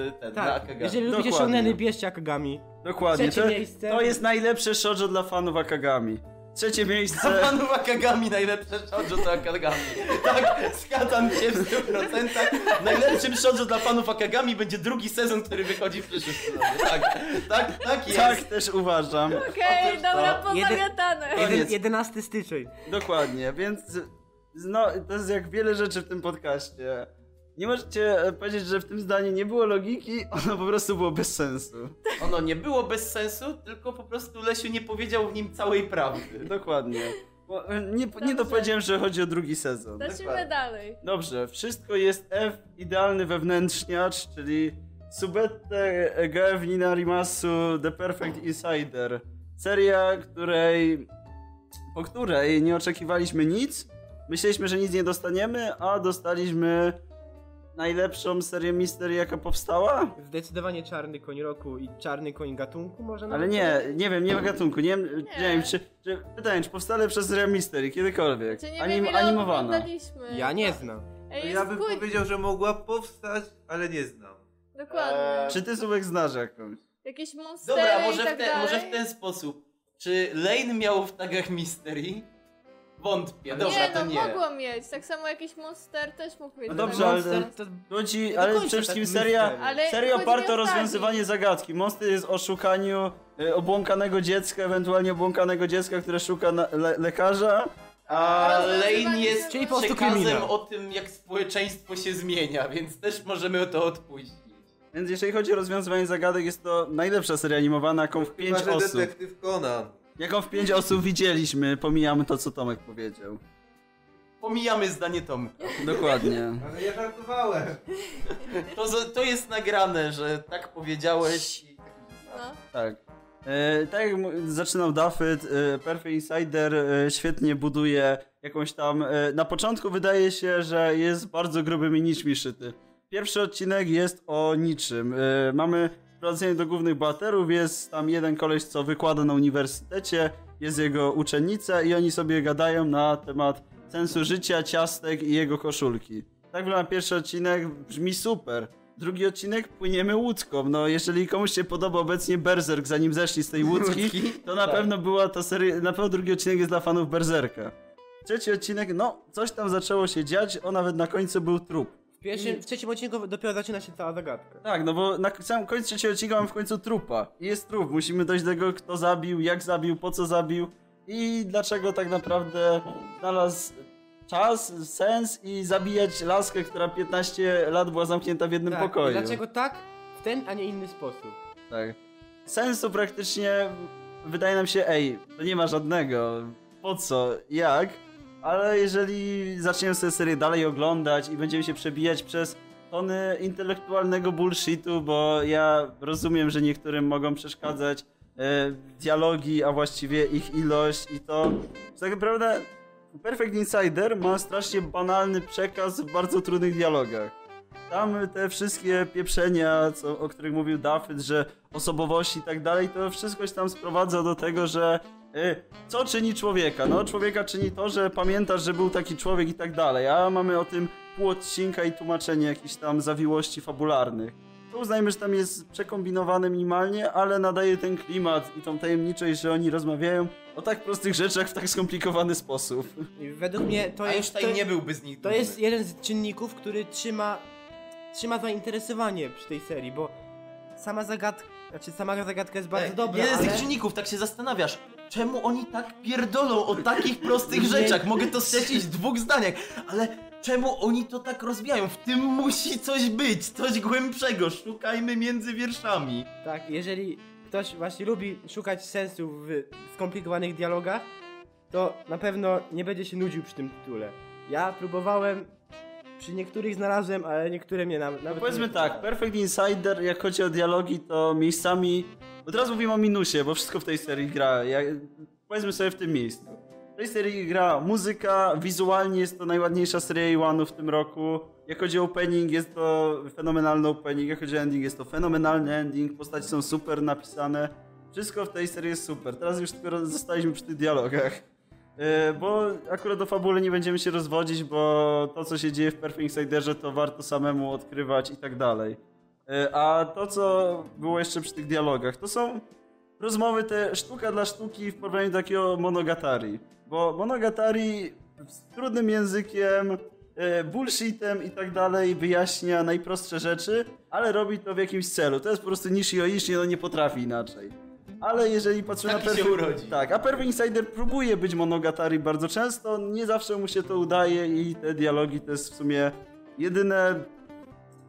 [SPEAKER 2] y, ten, na
[SPEAKER 5] Tak,
[SPEAKER 2] Akagami.
[SPEAKER 5] jeżeli lubicie
[SPEAKER 6] Dokładnie.
[SPEAKER 5] shoneny, bierzcie Akagami.
[SPEAKER 6] Dokładnie. To, to jest najlepsze shoujo dla fanów Akagami. Trzecie miejsce.
[SPEAKER 2] fanów Akagami najlepsze shoujo to Akagami. Tak, zgadzam się w 100%. Najlepszym shoujo dla fanów Akagami będzie drugi sezon, który wychodzi w przyszłym sezonie. Tak, tak, tak jest.
[SPEAKER 6] Tak też uważam.
[SPEAKER 4] Okej,
[SPEAKER 2] Otóż
[SPEAKER 4] dobra, pozamiatane.
[SPEAKER 2] Jeden-
[SPEAKER 5] Jeden,
[SPEAKER 2] Koniec.
[SPEAKER 5] 11 styczeń.
[SPEAKER 6] Dokładnie, więc no, to jest jak wiele rzeczy w tym podcaście. Nie możecie e, powiedzieć, że w tym zdaniu nie było logiki, ono po prostu było bez sensu.
[SPEAKER 2] Ono nie było bez sensu, tylko po prostu Lesiu nie powiedział w nim całej prawdy.
[SPEAKER 6] Dokładnie. Bo, e, nie, nie dopowiedziałem, że chodzi o drugi sezon.
[SPEAKER 2] Dokładnie.
[SPEAKER 4] dalej.
[SPEAKER 6] Dobrze, wszystko jest F, idealny wewnętrzniacz, czyli Subette GF Ninarimasu The Perfect Insider. Seria, której, po której nie oczekiwaliśmy nic. Myśleliśmy, że nic nie dostaniemy, a dostaliśmy najlepszą serię misterii, jaka powstała.
[SPEAKER 5] Zdecydowanie czarny koń roku i czarny koń gatunku może
[SPEAKER 6] Ale
[SPEAKER 5] nawet?
[SPEAKER 6] nie, nie wiem, nie ma gatunku. Nie, wiem, nie. wiem, czy, czy pytanie, czy powstała lepsza seria misterii kiedykolwiek?
[SPEAKER 4] Czy nie
[SPEAKER 6] Anim,
[SPEAKER 4] wiem,
[SPEAKER 6] animowana.
[SPEAKER 5] Ja nie znam.
[SPEAKER 4] Ej,
[SPEAKER 3] Ja bym
[SPEAKER 4] kuj...
[SPEAKER 3] powiedział, że mogła powstać, ale nie znam.
[SPEAKER 4] Dokładnie.
[SPEAKER 6] Czy ty Subek znasz jakąś?
[SPEAKER 4] Jakieś monstery
[SPEAKER 2] Dobra,
[SPEAKER 4] i
[SPEAKER 2] może,
[SPEAKER 4] tak
[SPEAKER 2] w, te,
[SPEAKER 4] dalej.
[SPEAKER 2] może w ten sposób. Czy Lane miał w tagach Mystery? Wątpię, dobra,
[SPEAKER 4] nie,
[SPEAKER 2] to
[SPEAKER 4] no
[SPEAKER 2] nie.
[SPEAKER 4] mogło mieć. Tak samo jakiś monster też mógł mieć.
[SPEAKER 6] No dobrze, ale-
[SPEAKER 5] to-
[SPEAKER 6] Chodzi,
[SPEAKER 5] do
[SPEAKER 6] ale
[SPEAKER 5] końca
[SPEAKER 6] przede wszystkim
[SPEAKER 5] tak
[SPEAKER 6] seria,
[SPEAKER 5] mistery.
[SPEAKER 4] Ale
[SPEAKER 6] seria oparta o rozwiązywanie zagadki. Monster jest o szukaniu e, obłąkanego dziecka, ewentualnie obłąkanego dziecka, które szuka na, le, lekarza,
[SPEAKER 2] A Lane jest
[SPEAKER 5] Czyli po prostu
[SPEAKER 2] przekazem
[SPEAKER 5] kryminał.
[SPEAKER 2] o tym, jak społeczeństwo się zmienia, więc też możemy to odpuścić.
[SPEAKER 6] Więc jeżeli chodzi o rozwiązywanie zagadek, jest to najlepsza seria animowana, jaką w 5
[SPEAKER 3] Chyba, że
[SPEAKER 6] osób.
[SPEAKER 3] detektyw Conan.
[SPEAKER 6] Jaką w 5 osób widzieliśmy, pomijamy to, co Tomek powiedział.
[SPEAKER 2] Pomijamy zdanie Tomka.
[SPEAKER 6] Dokładnie.
[SPEAKER 3] Ale ja żartowałem.
[SPEAKER 2] To, z- to jest nagrane, że tak powiedziałeś i tak
[SPEAKER 4] No.
[SPEAKER 6] Tak. E, tak jak mu- zaczynał Dafyt, e, Perfect Insider e, świetnie buduje jakąś tam... E, na początku wydaje się, że jest bardzo grubymi nićmi szyty. Pierwszy odcinek jest o niczym. E, mamy wprowadzenie do głównych bohaterów, jest tam jeden koleś, co wykłada na uniwersytecie, jest jego uczennica i oni sobie gadają na temat sensu życia, ciastek i jego koszulki. Tak wygląda pierwszy odcinek, brzmi super. Drugi odcinek płyniemy łódką. No, jeżeli komuś się podoba obecnie Berserk, zanim zeszli z tej łódki, to na
[SPEAKER 2] Tak.
[SPEAKER 6] pewno była to seria, na pewno drugi odcinek jest dla fanów Berserka. Trzeci odcinek, no, coś tam zaczęło się dziać, o nawet na końcu był trup.
[SPEAKER 5] W pierwszym, w trzecim odcinku dopiero zaczyna się cała zagadka.
[SPEAKER 6] Tak, no bo na samym końcu trzeciego odcinka mamy w końcu trupa. I jest trup, musimy dojść do tego, kto zabił, jak zabił, po co zabił i dlaczego tak naprawdę znalazł czas, sens i zabijać laskę, która 15 lat była zamknięta w jednym
[SPEAKER 5] Tak, i
[SPEAKER 6] pokoju.
[SPEAKER 5] Dlaczego tak w ten, a nie inny sposób?
[SPEAKER 6] Tak. Sensu praktycznie wydaje nam się, ej, to nie ma żadnego. Po co? Jak? Ale jeżeli zaczniemy sobie serię dalej oglądać i będziemy się przebijać przez tony intelektualnego bullshitu, bo ja rozumiem, że niektórym mogą przeszkadzać e, dialogi, a właściwie ich ilość i to tak naprawdę Perfect Insider ma strasznie banalny przekaz w bardzo trudnych dialogach. Tam te wszystkie pieprzenia, co, o których mówił Dafyt, że osobowości i tak dalej, to wszystko się tam sprowadza do tego, że co czyni człowieka? No, człowieka czyni to, że pamiętasz, że był taki człowiek i tak dalej, a mamy o tym pół odcinka i tłumaczenie jakichś tam zawiłości fabularnych. To uznajmy, że tam jest przekombinowane minimalnie, ale nadaje ten klimat i tą tajemniczość, że oni rozmawiają o tak prostych rzeczach w tak skomplikowany sposób.
[SPEAKER 5] Według mnie to jest...
[SPEAKER 2] Einstein nie byłby z nich
[SPEAKER 5] To
[SPEAKER 2] dumny.
[SPEAKER 5] jest jeden z czynników, który trzyma, trzyma zainteresowanie przy tej serii, bo sama zagadka, znaczy sama zagadka jest bardzo
[SPEAKER 2] Ej,
[SPEAKER 5] dobra,
[SPEAKER 2] Jeden z
[SPEAKER 5] ale...
[SPEAKER 2] tych czynników, tak się zastanawiasz, czemu oni tak pierdolą o takich prostych rzeczach? Mogę to streścić w dwóch zdaniach, ale czemu oni to tak rozwijają? W tym musi coś być, coś głębszego, szukajmy między wierszami.
[SPEAKER 5] Tak, jeżeli ktoś właśnie lubi szukać sensu w skomplikowanych dialogach, to na pewno nie będzie się nudził przy tym tytule. Ja próbowałem, przy niektórych znalazłem, ale niektóre mnie nawet... nawet
[SPEAKER 6] Powiedzmy
[SPEAKER 5] nie
[SPEAKER 6] tak, Perfect Insider, jak chodzi o dialogi, to miejscami. Bo teraz mówimy o minusie, bo wszystko w tej serii gra. Ja, powiedzmy sobie w tym miejscu. W tej serii gra muzyka, wizualnie jest to najładniejsza seria Iwanu w tym roku. Jak chodzi o opening, jest to fenomenalny opening. Jak chodzi o ending, jest to fenomenalny ending. Postaci są super napisane. Wszystko w tej serii jest super. Teraz już tylko zostaliśmy przy tych dialogach. Yy, Bo akurat do fabuły nie będziemy się rozwodzić, bo to co się dzieje w Perfect Insiderze to warto samemu odkrywać i tak dalej. Yy, A to co było jeszcze przy tych dialogach, to są rozmowy te sztuka dla sztuki w porównaniu do takiego monogatari. Bo monogatari z trudnym językiem, yy, bullshitem i tak dalej wyjaśnia najprostsze rzeczy, ale robi to w jakimś celu. To jest po prostu nishi o ishi, no nie potrafi inaczej. Ale jeżeli patrzymy
[SPEAKER 2] Taki
[SPEAKER 6] na
[SPEAKER 2] się
[SPEAKER 6] Perfect...
[SPEAKER 2] urodzi.
[SPEAKER 6] Tak, a Perfect Insider próbuje być monogatari bardzo często, nie zawsze mu się to udaje i te dialogi to jest w sumie jedyne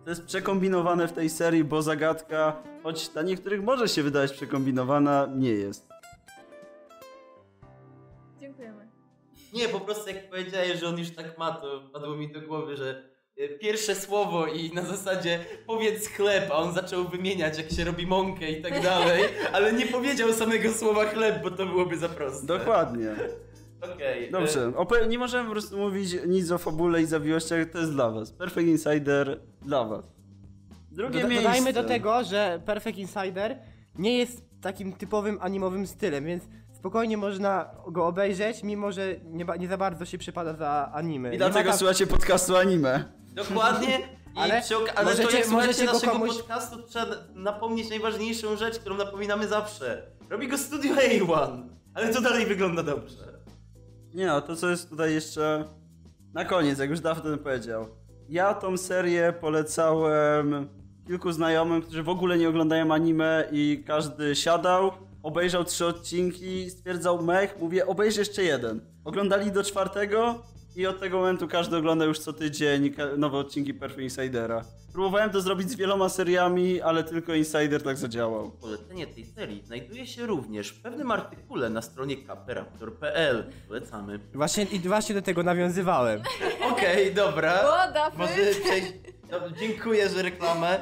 [SPEAKER 6] to jest przekombinowane w tej serii, bo zagadka, choć dla niektórych może się wydawać przekombinowana, nie jest.
[SPEAKER 4] Dziękujemy.
[SPEAKER 2] Nie, po prostu jak powiedziałeś, że on już tak ma, to padło mi do głowy, że e, pierwsze słowo i na zasadzie powiedz chleb, a on zaczął wymieniać jak się robi mąkę i tak dalej, ale nie powiedział samego słowa chleb, bo to byłoby za proste.
[SPEAKER 6] Dokładnie.
[SPEAKER 2] Okej. e,
[SPEAKER 6] Dobrze, ope- nie możemy po prostu mówić nic o fabule i zawiłościach, to jest dla was. Perfect Insider dla was. Drugie
[SPEAKER 5] Doda-
[SPEAKER 6] miejsce.
[SPEAKER 5] Dodajmy do tego, że Perfect Insider nie jest takim typowym animowym stylem, więc spokojnie można go obejrzeć, mimo że nie, nie za bardzo się przypada za anime.
[SPEAKER 6] I
[SPEAKER 5] Nie
[SPEAKER 6] dlatego
[SPEAKER 5] tam-
[SPEAKER 6] słuchacie podcastu anime.
[SPEAKER 2] Dokładnie. I
[SPEAKER 5] Ale
[SPEAKER 2] przy ale
[SPEAKER 5] możecie-
[SPEAKER 2] to jak słuchacie naszego
[SPEAKER 5] komuś-
[SPEAKER 2] podcastu, trzeba napomnieć najważniejszą rzecz, którą napominamy zawsze. Robi go Studio A1, ale to dalej wygląda dobrze.
[SPEAKER 6] Nie no, to co jest tutaj jeszcze na koniec, jak już dawno powiedział. Ja tą serię polecałem kilku znajomym, którzy w ogóle nie oglądają anime i każdy siadał, obejrzał trzy odcinki, stwierdzał mech, mówię obejrz jeszcze jeden. oglądali do czwartego i od tego momentu każdy ogląda już co tydzień nowe odcinki Perfect Insidera. Próbowałem to zrobić z wieloma seriami, ale tylko Insider tak zadziałał.
[SPEAKER 2] Polecenie tej serii znajduje się również w pewnym artykule na stronie kaperaptor.pl. Polecamy.
[SPEAKER 5] Właśnie, I właśnie do tego nawiązywałem.
[SPEAKER 2] Okej, dobra.
[SPEAKER 4] Woda,
[SPEAKER 2] Może przejść... No, dziękuję, że reklamę.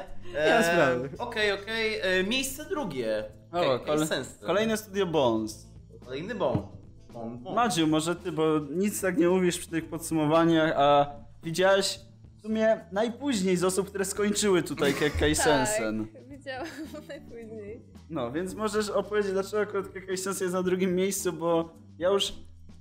[SPEAKER 5] Sprawy.
[SPEAKER 2] Okej, okej. E, Miejsce drugie.
[SPEAKER 6] O,
[SPEAKER 2] Okej,
[SPEAKER 6] kole-
[SPEAKER 2] sens.
[SPEAKER 6] kolejne studio Bones.
[SPEAKER 2] Kolejny bon. Bon.
[SPEAKER 6] Madziu, może ty, bo nic tak nie mówisz przy tych podsumowaniach, a widziałeś w sumie najpóźniej z osób, które skończyły tutaj Kekkai Sensen.
[SPEAKER 4] Tak, widziałam najpóźniej.
[SPEAKER 6] No, więc możesz opowiedzieć, dlaczego akurat Kekkai Sensen jest na drugim miejscu, bo ja już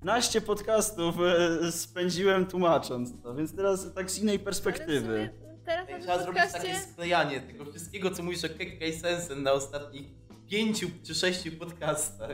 [SPEAKER 6] naście podcastów e, spędziłem tłumacząc to, więc teraz tak z innej perspektywy.
[SPEAKER 4] teraz na
[SPEAKER 2] Trzeba zrobić takie sklejanie tego wszystkiego, co mówisz o Kekkai Sensen na ostatnich pięciu czy sześciu podcastach.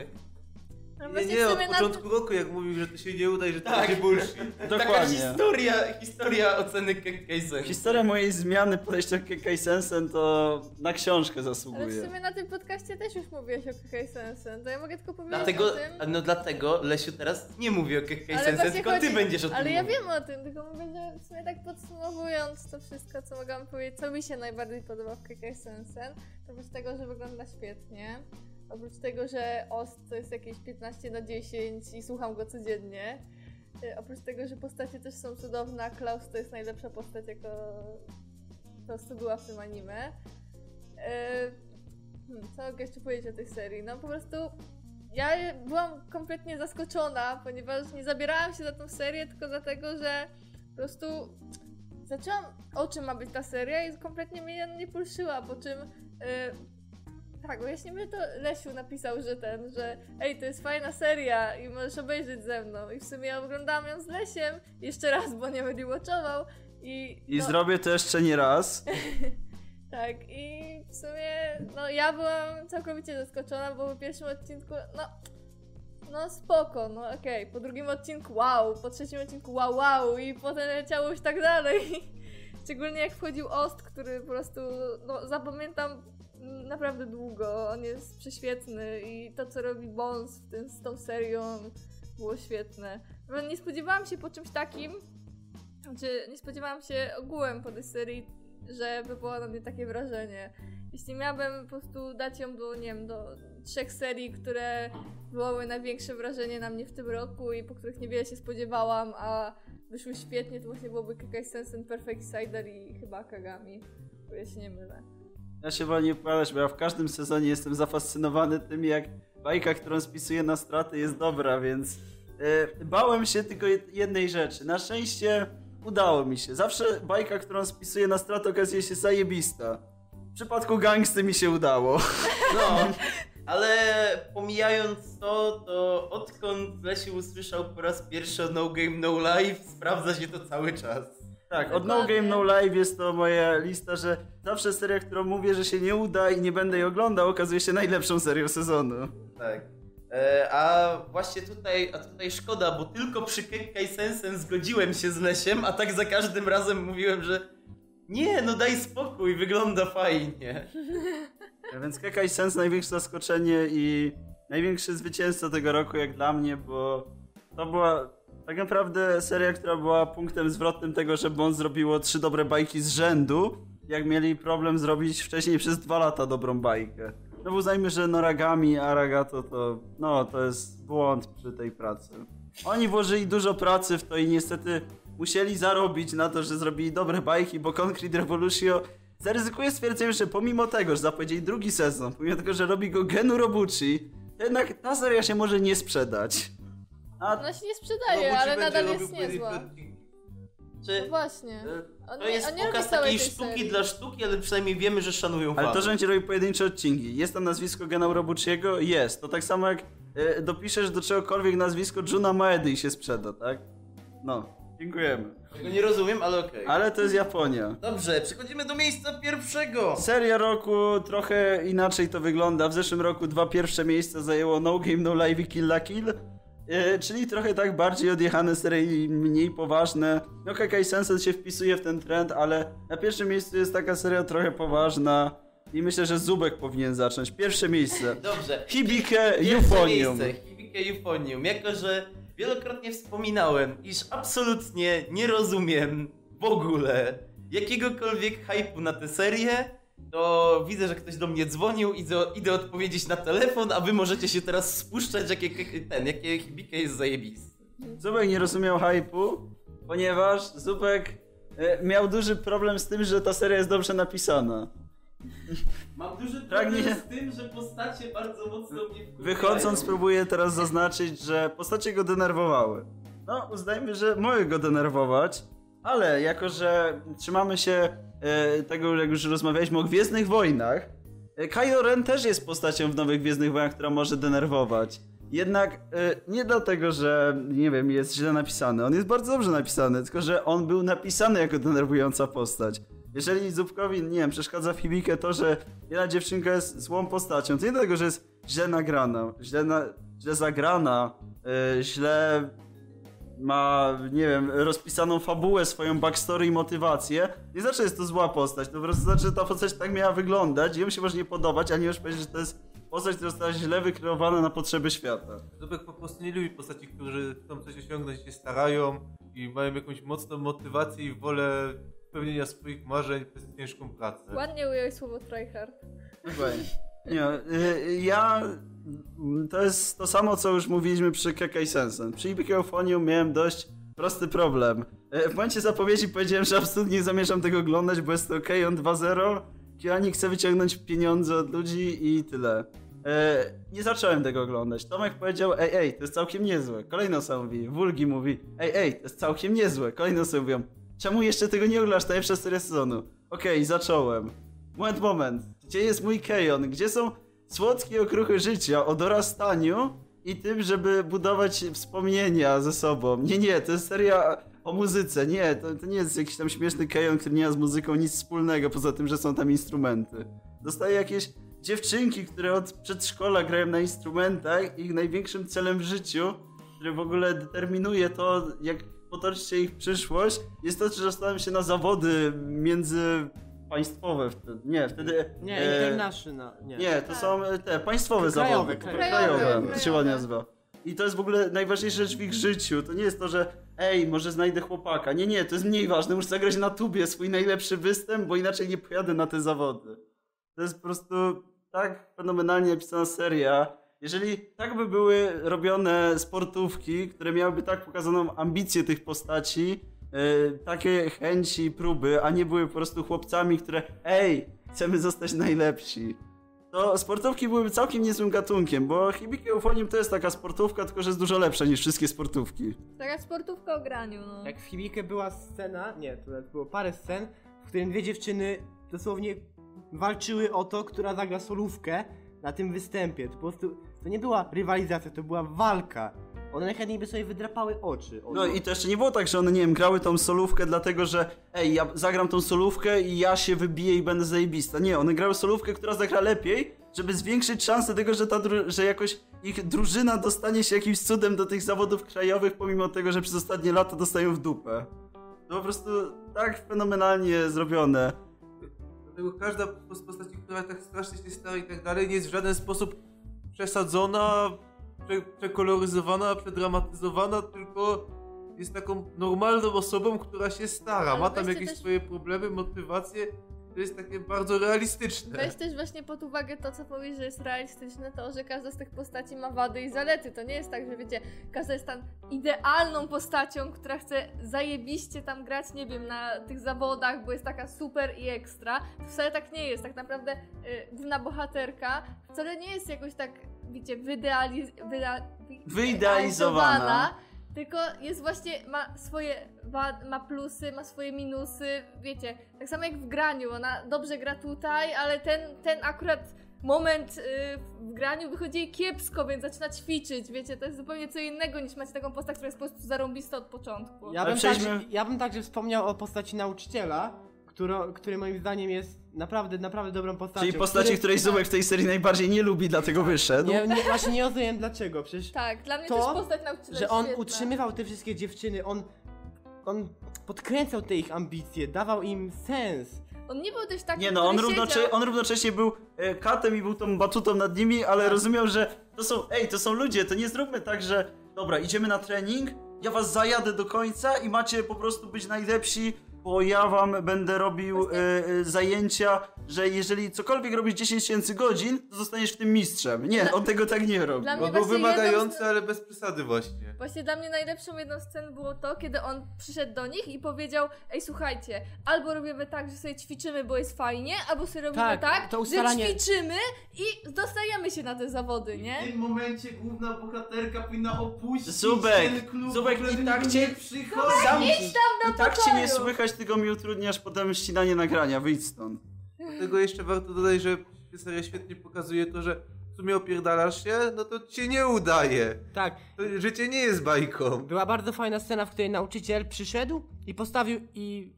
[SPEAKER 4] No
[SPEAKER 3] Nie, nie, od początku roku jak mówił, że to się nie uda i że to
[SPEAKER 2] Tak.
[SPEAKER 3] będzie bullshit.
[SPEAKER 2] Taka
[SPEAKER 6] Dokładnie.
[SPEAKER 2] historia, historia oceny Kekkai Sensen.
[SPEAKER 6] Historia mojej zmiany podejścia do Kekkai Sensen to na książkę
[SPEAKER 4] Ale w
[SPEAKER 6] zasługuje.
[SPEAKER 4] sumie na tym podcaście też już mówiłeś o Kekkai Sensen, to ja mogę tylko powiedzieć
[SPEAKER 2] Dlatego,
[SPEAKER 4] o tym...
[SPEAKER 2] no dlatego Lesiu teraz nie mówi o Kekkai
[SPEAKER 4] Ale
[SPEAKER 2] Sensen,
[SPEAKER 4] właśnie
[SPEAKER 2] tylko
[SPEAKER 4] chodzi-
[SPEAKER 2] ty będziesz o tym
[SPEAKER 4] Ale ja
[SPEAKER 2] mówił.
[SPEAKER 4] wiem o tym, tylko mówię, że w sumie tak podsumowując to wszystko, co mogłam powiedzieć, co mi się najbardziej podoba w Kekkai Sensen, to oprócz tego, że wygląda świetnie, oprócz tego, że Ost to jest jakieś 15 na 10 i słucham go codziennie, y, oprócz tego, że postacie też są cudowne, a Klaus to jest najlepsza postać, jaka po prostu była w tym anime. Y, Hmm, co mogę jeszcze powiedzieć o tej serii? No po prostu ja byłam kompletnie zaskoczona, ponieważ nie zabierałam się za tą serię tylko dlatego, że po prostu zaczęłam, o czym ma być ta seria i kompletnie mnie nie pulszyła, po czym tak, właśnie mi to Lesiu napisał, że ten, że ej, to jest fajna seria i możesz obejrzeć ze mną. I w sumie ja oglądałam ją z Lesiem jeszcze raz, bo nie będzie watchował i...
[SPEAKER 6] I
[SPEAKER 4] no,
[SPEAKER 6] zrobię to jeszcze nie raz.
[SPEAKER 4] tak, i w sumie, no ja byłam całkowicie zaskoczona, bo po pierwszym odcinku, no, no spoko, no okej, po drugim odcinku wow, po trzecim odcinku wow, wow. I potem leciało już tak dalej. Szczególnie jak wchodził Ost, który po prostu, no zapamiętam naprawdę długo, on jest prześwietny i to co robi Bones w tym, z tą serią było świetne. Nie spodziewałam się po czymś takim, znaczy nie spodziewałam się ogółem po tej serii, że wywoła na mnie takie wrażenie. Jeśli miałabym po prostu dać ją do, nie wiem, do trzech serii, które wywołały największe wrażenie na mnie w tym roku i po których niewiele się spodziewałam, a wyszły świetnie, to właśnie byłoby Kekai Sensen, Perfect Cider i chyba Kagami. Bo ja się nie mylę.
[SPEAKER 6] Ja się wolę nie wypowiadać, bo ja w każdym sezonie jestem zafascynowany tym, jak bajka, którą spisuję na straty jest dobra, więc e, bałem się tylko jed- jednej rzeczy. Na szczęście udało mi się. Zawsze bajka, którą spisuję na straty okazuje się zajebista. W przypadku gangsty mi się udało.
[SPEAKER 2] No, ale pomijając to, to odkąd Lesiu usłyszał po raz pierwszy o No Game No Life, sprawdza się to cały czas.
[SPEAKER 6] Tak, od No. Game No Live jest to moja lista, że zawsze seria, którą mówię, że się nie uda i nie będę jej oglądał, okazuje się najlepszą serią sezonu.
[SPEAKER 2] Tak. E, a właśnie tutaj, a tutaj szkoda, bo tylko przy Kekkai Sensen zgodziłem się z Lesiem, a tak za każdym razem mówiłem, że nie, no daj spokój, wygląda fajnie.
[SPEAKER 6] Więc Kekai Sens największe zaskoczenie i największy zwycięzca tego roku jak dla mnie, bo to była tak naprawdę seria, która była punktem zwrotnym tego, że Bond zrobiło trzy dobre bajki z rzędu, jak mieli problem zrobić wcześniej przez dwa lata dobrą bajkę. No bo uznajmy, że Noragami, Aragato to, no to jest błąd przy tej pracy. Oni włożyli dużo pracy w to i niestety musieli zarobić na to, że zrobili dobre bajki, bo Concrete Revolution zaryzykuję stwierdzeniem, że pomimo tego, że zapowiedzieli drugi sezon, pomimo tego, że robi go Genu Robuchi, to jednak ta seria się może nie sprzedać. A
[SPEAKER 4] Ona się nie sprzedaje,
[SPEAKER 3] Robuchi
[SPEAKER 4] ale nadal jest niezła.
[SPEAKER 2] Czy,
[SPEAKER 4] No właśnie.
[SPEAKER 2] e,
[SPEAKER 4] On
[SPEAKER 2] to
[SPEAKER 4] nie-
[SPEAKER 2] jest
[SPEAKER 4] on nie robi
[SPEAKER 2] pokaz takiej sztuki
[SPEAKER 4] serii.
[SPEAKER 2] dla sztuki, ale przynajmniej wiemy, że szanują
[SPEAKER 6] Ale to, że będzie robił pojedyncze odcinki, jest tam nazwisko Gena Robuchiego? Jest. To tak samo jak e, dopiszesz do czegokolwiek nazwisko Juna Maedy i się sprzeda, tak? No, dziękujemy.
[SPEAKER 2] Tego nie rozumiem, ale okej.
[SPEAKER 6] Ale to jest Japonia.
[SPEAKER 2] Dobrze, przechodzimy do miejsca pierwszego.
[SPEAKER 6] Seria roku trochę inaczej to wygląda. W zeszłym roku dwa pierwsze miejsca zajęło No Game No Live i Kill la Kill. E, czyli trochę tak bardziej odjechane serie i mniej poważne. No Kekai Sensen się wpisuje w ten trend, ale na pierwszym miejscu jest taka seria trochę poważna. I myślę, że Zubek powinien zacząć. Pierwsze miejsce.
[SPEAKER 2] Dobrze.
[SPEAKER 6] Hibike
[SPEAKER 2] Pierwsze
[SPEAKER 6] Euphonium.
[SPEAKER 2] miejsce, Hibike Euphonium. Jako, że wielokrotnie wspominałem, iż absolutnie nie rozumiem w ogóle jakiegokolwiek hype'u na tę serię, to widzę, że ktoś do mnie dzwonił, idę, idę odpowiedzieć na telefon, a wy możecie się teraz spuszczać, jakie ten, jakie Hibike jest zajebisty.
[SPEAKER 6] Zubek nie rozumiał hype'u, ponieważ Zubek e, miał duży problem z tym, że ta seria jest dobrze napisana.
[SPEAKER 2] Mam duży
[SPEAKER 6] Pragnie-
[SPEAKER 2] problem z tym, że postacie bardzo mocno mnie wkurzają.
[SPEAKER 6] Wychodząc próbuję teraz zaznaczyć, że postacie go denerwowały. No, uznajmy, że mogę go denerwować, ale jako, że trzymamy się tego, jak już rozmawialiśmy o Gwiezdnych Wojnach, e, Kylo Ren też jest postacią w Nowych Gwiezdnych Wojnach, która może denerwować. Jednak e, nie dlatego, że, nie wiem, jest źle napisany. On jest bardzo dobrze napisany, tylko że on był napisany jako denerwująca postać. Jeżeli Zupkowi, nie wiem, przeszkadza w Hibikę to, że jedna dziewczynka jest złą postacią, to nie dlatego, że jest źle nagrana, źle, na, źle zagrana, źle ma, nie wiem, rozpisaną fabułę, swoją backstory i motywację, nie znaczy, że jest to zła postać, to po prostu znaczy, że ta postać tak miała wyglądać i ją się może nie podobać, a nie już powiedzieć, że to jest postać, która została źle wykreowana na potrzeby świata.
[SPEAKER 3] Zubek po prostu nie lubi postaci, którzy chcą coś osiągnąć, się starają i mają jakąś mocną motywację i wolę spełnienia swoich marzeń przez ciężką pracę.
[SPEAKER 4] Ładnie ująłeś słowo tryhard.
[SPEAKER 6] Dokładnie. Nie, y, ja. To jest to samo, co już mówiliśmy przy Kekai Sensen. Przy Ibikeofoniu miałem dość prosty problem. Y, W momencie zapowiedzi powiedziałem, że absolutnie nie zamierzam tego oglądać, bo jest to Keion 2.0. Kiani chce wyciągnąć pieniądze od ludzi i tyle. Y, Nie zacząłem tego oglądać. Tomek powiedział, ej, ej, to jest całkiem niezłe. Kolejno sam mówi, Wulgi mówi, ej, ej, to jest całkiem niezłe. Kolejno sobie mówią, czemu jeszcze tego nie oglądasz? Najlepsza seria sezonu. Okej, zacząłem. Moment, moment. Gdzie jest mój Kejon? Gdzie są słodkie okruchy życia o dorastaniu i tym, żeby budować wspomnienia ze sobą? Nie, nie, to jest seria o muzyce. Nie, to, to nie jest jakiś tam śmieszny Kejon, który nie ma z muzyką nic wspólnego, poza tym, że są tam instrumenty. Dostaję jakieś dziewczynki, które od przedszkola grają na instrumentach ich największym celem w życiu, który w ogóle determinuje to, jak potoczy się ich przyszłość, jest to, że dostaną się na zawody międzypaństwowe wtedy. Nie, wtedy...
[SPEAKER 5] Nie,
[SPEAKER 6] e,
[SPEAKER 5] International. Nie.
[SPEAKER 6] nie, to są e, te państwowe
[SPEAKER 5] Krajowe,
[SPEAKER 6] zawody.
[SPEAKER 5] krajowe.
[SPEAKER 6] krajowe,
[SPEAKER 4] Krajowe,
[SPEAKER 6] to się ładnie nazywa. I to jest w ogóle najważniejsza rzecz w ich życiu. To nie jest to, że ej, może znajdę chłopaka. Nie, nie, to jest mniej ważne. Muszę zagrać na tubie swój najlepszy występ, bo inaczej nie pojadę na te zawody. To jest po prostu tak fenomenalnie napisana seria. Jeżeli tak by były robione sportówki, które miałyby tak pokazaną ambicję tych postaci, takie chęci i próby, a nie były po prostu chłopcami, które ej, chcemy zostać najlepsi. To sportówki byłyby całkiem niezłym gatunkiem, bo Hibiki Euphonium to jest taka sportówka, tylko że jest dużo lepsza niż wszystkie sportówki.
[SPEAKER 4] Taka sportówka o graniu, no.
[SPEAKER 5] Jak w Hibikę była scena, nie, to nawet było parę scen, w którym dwie dziewczyny dosłownie walczyły o to, która zagra solówkę na tym występie. To po prostu, to nie była rywalizacja, to była walka. One najchętniej by sobie wydrapały oczy.
[SPEAKER 6] No i to jeszcze nie było tak, że one, nie wiem, grały tą solówkę dlatego, że ej, ja zagram tą solówkę i ja się wybiję i będę zajebista. Nie, one grały solówkę, która zagra lepiej, żeby zwiększyć szansę tego, że, ta dru- że jakoś ich drużyna dostanie się jakimś cudem do tych zawodów krajowych, pomimo tego, że przez ostatnie lata dostają w dupę. To po prostu tak fenomenalnie zrobione.
[SPEAKER 3] Dlatego każda z postaci, która tak strasznie się stara i tak dalej, nie jest w żaden sposób przesadzona, prze, przekoloryzowana, przedramatyzowana, tylko jest taką normalną osobą, która się stara.
[SPEAKER 4] Ale
[SPEAKER 3] Ma tam jakieś
[SPEAKER 4] też-
[SPEAKER 3] swoje problemy, motywacje. To jest takie bardzo realistyczne.
[SPEAKER 4] Weź też właśnie pod uwagę to, co powiesz, że jest realistyczne, to, że każda z tych postaci ma wady i zalety. To nie jest tak, że wiecie, każda jest tam idealną postacią, która chce zajebiście tam grać, nie wiem, na tych zawodach, bo jest taka super i ekstra. To wcale tak nie jest. Tak naprawdę y, główna bohaterka wcale nie jest jakoś tak, wiecie, wyidealiz- wydea-
[SPEAKER 6] Wyidealizowana.
[SPEAKER 4] tylko jest właśnie, ma swoje ma plusy, ma swoje minusy, wiecie, tak samo jak w graniu, ona dobrze gra tutaj, ale ten, ten akurat moment y, w graniu wychodzi jej kiepsko, więc zaczyna ćwiczyć, wiecie, to jest zupełnie co innego niż macie taką postać, która jest po prostu zarąbista od początku.
[SPEAKER 5] Ja bym,
[SPEAKER 6] przejdźmy-
[SPEAKER 5] także, ja bym także wspomniał o postaci nauczyciela, którą, który moim zdaniem jest naprawdę, naprawdę dobrą postacią.
[SPEAKER 6] Czyli postaci,
[SPEAKER 5] który-
[SPEAKER 6] której Zubek w tej serii najbardziej nie lubi, dlatego wyszedł.
[SPEAKER 5] Nie, nie, właśnie nie rozumiem dlaczego, przecież
[SPEAKER 4] Tak, dla mnie
[SPEAKER 5] To,
[SPEAKER 4] też postać nauczyciela
[SPEAKER 5] że on
[SPEAKER 4] świetna.
[SPEAKER 5] utrzymywał te wszystkie dziewczyny, on, on podkręcał te ich ambicje, dawał im sens.
[SPEAKER 4] On nie był też taki,
[SPEAKER 6] Nie no, on,
[SPEAKER 4] który
[SPEAKER 6] równocze-
[SPEAKER 4] siedział...
[SPEAKER 6] on równocześnie był e, katem i był tą batutą nad nimi, ale rozumiał, że to są, ej, to są ludzie, to nie zróbmy tak, że dobra, idziemy na trening, ja was zajadę do końca i macie po prostu być najlepsi, bo ja wam będę robił e, e, zajęcia, że jeżeli cokolwiek robisz 10 tysięcy godzin, to zostaniesz w tym mistrzem. Nie, on tego tak nie robi.
[SPEAKER 4] Dla mnie
[SPEAKER 3] On był
[SPEAKER 4] właśnie
[SPEAKER 3] wymagający,
[SPEAKER 4] jedną z-
[SPEAKER 3] ale bez przesady właśnie.
[SPEAKER 4] Właśnie dla mnie najlepszą jedną scen było to, kiedy on przyszedł do nich i powiedział Ej, słuchajcie, albo robimy tak, że sobie ćwiczymy, bo jest fajnie, albo sobie robimy
[SPEAKER 7] Tak,
[SPEAKER 4] tak,
[SPEAKER 7] to ustalanie-
[SPEAKER 4] że ćwiczymy i dostajemy się na te zawody,
[SPEAKER 2] W
[SPEAKER 4] nie?
[SPEAKER 2] tym momencie główna bohaterka powinna opuścić
[SPEAKER 6] Zubek,
[SPEAKER 2] ten klub,
[SPEAKER 6] Zubek,
[SPEAKER 2] w ogóle
[SPEAKER 6] i
[SPEAKER 2] do
[SPEAKER 6] tak
[SPEAKER 2] niego
[SPEAKER 6] cię-
[SPEAKER 2] nie przychodzi.
[SPEAKER 6] I tak cię nie
[SPEAKER 4] pokoju.
[SPEAKER 6] słychać, tylko mi utrudniasz potem ścinanie nagrania, wyjdź stąd.
[SPEAKER 3] Dlatego jeszcze warto dodać, że seria świetnie pokazuje to, że w sumie opierdalasz się, no to ci się nie udaje.
[SPEAKER 7] Tak,
[SPEAKER 3] To życie nie jest bajką.
[SPEAKER 7] była bardzo fajna scena, w której nauczyciel przyszedł i postawił i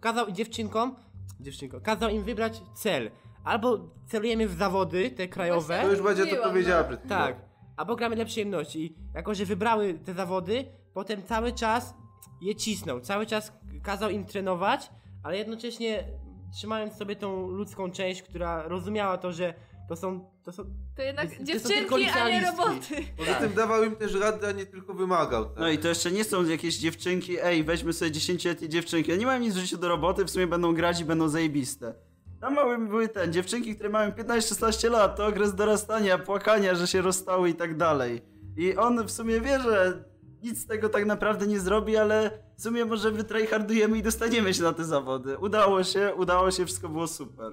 [SPEAKER 7] kazał dziewczynkom, dziewczynkom, kazał im wybrać cel. Albo celujemy w zawody te krajowe,
[SPEAKER 3] To już Badzia to powiedziała
[SPEAKER 4] no.
[SPEAKER 3] przed chwilą.
[SPEAKER 7] tak, albo gramy dla przyjemności. I jako, że wybrały te zawody, potem cały czas je cisnął, cały czas kazał im trenować, ale jednocześnie trzymając sobie tą ludzką część, która rozumiała to, że to są, to są
[SPEAKER 4] To jednak
[SPEAKER 7] To
[SPEAKER 4] dziewczynki, a nie roboty.
[SPEAKER 3] Poza tym dawał im też rady, a nie tylko wymagał. Tak?
[SPEAKER 6] No i to jeszcze nie są jakieś dziewczynki, ej, weźmy sobie 10-letnie dziewczynki, nie mają nic w życiu do roboty, w sumie będą grać i będą zajebiste. Tam mały były ten, dziewczynki, które mają 15-16 lat, to okres dorastania, płakania, że się rozstały i tak dalej. I on w sumie wie, że nic z tego tak naprawdę nie zrobi, ale w sumie może wytryhardujemy i dostaniemy się na te zawody. Udało się, udało się, wszystko było super.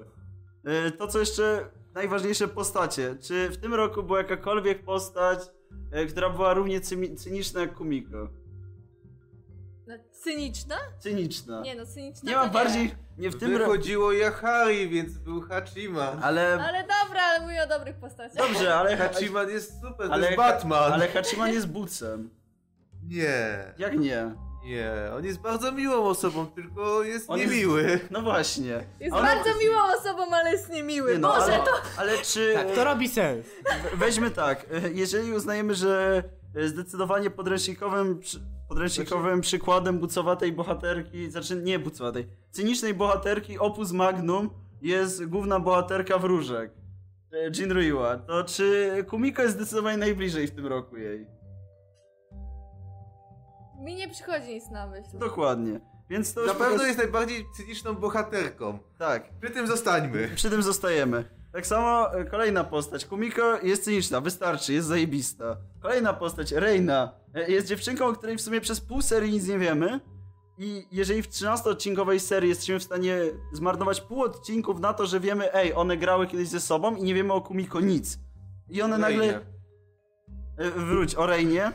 [SPEAKER 6] Yy, To co jeszcze najważniejsze postacie. Czy w tym roku była jakakolwiek postać, yy, która była równie cyniczna jak Kumiko?
[SPEAKER 4] No, cyniczna?
[SPEAKER 6] Cyniczna.
[SPEAKER 4] Nie no, cyniczna
[SPEAKER 6] Nie
[SPEAKER 4] to
[SPEAKER 6] ma bardziej, nie w tym roku.
[SPEAKER 3] Wychodziło Yahari, więc był Hachiman.
[SPEAKER 6] Ale
[SPEAKER 4] Ale dobra, ale mówię o dobrych postaciach.
[SPEAKER 6] dobrze, ale
[SPEAKER 3] Hachiman jest super, to
[SPEAKER 6] ale
[SPEAKER 3] jest Batman.
[SPEAKER 6] Ale Hachiman jest bucem.
[SPEAKER 3] Nie,
[SPEAKER 6] Jak nie?
[SPEAKER 3] nie, on jest bardzo miłą osobą, tylko jest
[SPEAKER 6] On jest-
[SPEAKER 3] niemiły.
[SPEAKER 6] No właśnie.
[SPEAKER 4] Jest
[SPEAKER 6] On-
[SPEAKER 4] bardzo miłą osobą, ale jest niemiły.
[SPEAKER 6] Nie no,
[SPEAKER 4] Boże,
[SPEAKER 6] ale,
[SPEAKER 4] to...
[SPEAKER 6] ale czy
[SPEAKER 7] Tak, to robi sens.
[SPEAKER 6] weźmy tak, jeżeli uznajemy, że zdecydowanie podręcznikowym podręcznikowym przykładem bucowatej bohaterki, znaczy nie bucowatej, cynicznej bohaterki Opus Magnum jest główna bohaterka Wróżek. e, Jinruiwa, to czy Kumiko jest zdecydowanie najbliżej w tym roku jej?
[SPEAKER 4] Mi nie przychodzi nic na myśl.
[SPEAKER 6] Dokładnie. Więc to już
[SPEAKER 3] Na pewno jest najbardziej cyniczną bohaterką.
[SPEAKER 6] Tak,
[SPEAKER 3] Przy tym zostańmy.
[SPEAKER 6] przy tym zostajemy. Tak samo e, kolejna postać. Kumiko jest cyniczna, wystarczy, jest zajebista. Kolejna postać, Reina, e, jest dziewczynką, o której w sumie przez pół serii nic nie wiemy. I jeżeli w 13-odcinkowej serii jesteśmy w stanie zmarnować pół odcinków na to, że wiemy, ej, one grały kiedyś ze sobą i nie wiemy o Kumiko nic. I one nagle...
[SPEAKER 3] Reinie.
[SPEAKER 6] E, Wróć, o Reinie.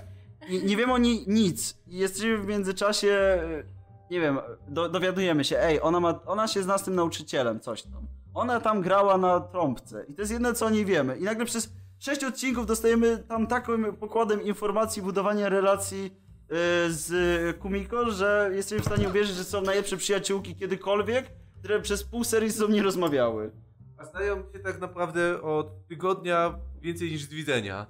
[SPEAKER 6] I nie wiemy o niej nic. Jesteśmy w międzyczasie, e, nie wiem, do, dowiadujemy się, ej, ona, ma, ona się zna z tym nauczycielem, coś tam. Ona tam grała na trąbce. I to jest jedno, co o niej wiemy. I nagle przez sześć odcinków dostajemy tam takim pokładem informacji, budowania relacji e, z Kumiko, że jesteśmy w stanie uwierzyć, że są najlepsze przyjaciółki kiedykolwiek, które przez pół serii ze nie rozmawiały.
[SPEAKER 3] A znają się tak naprawdę od tygodnia więcej niż z widzenia.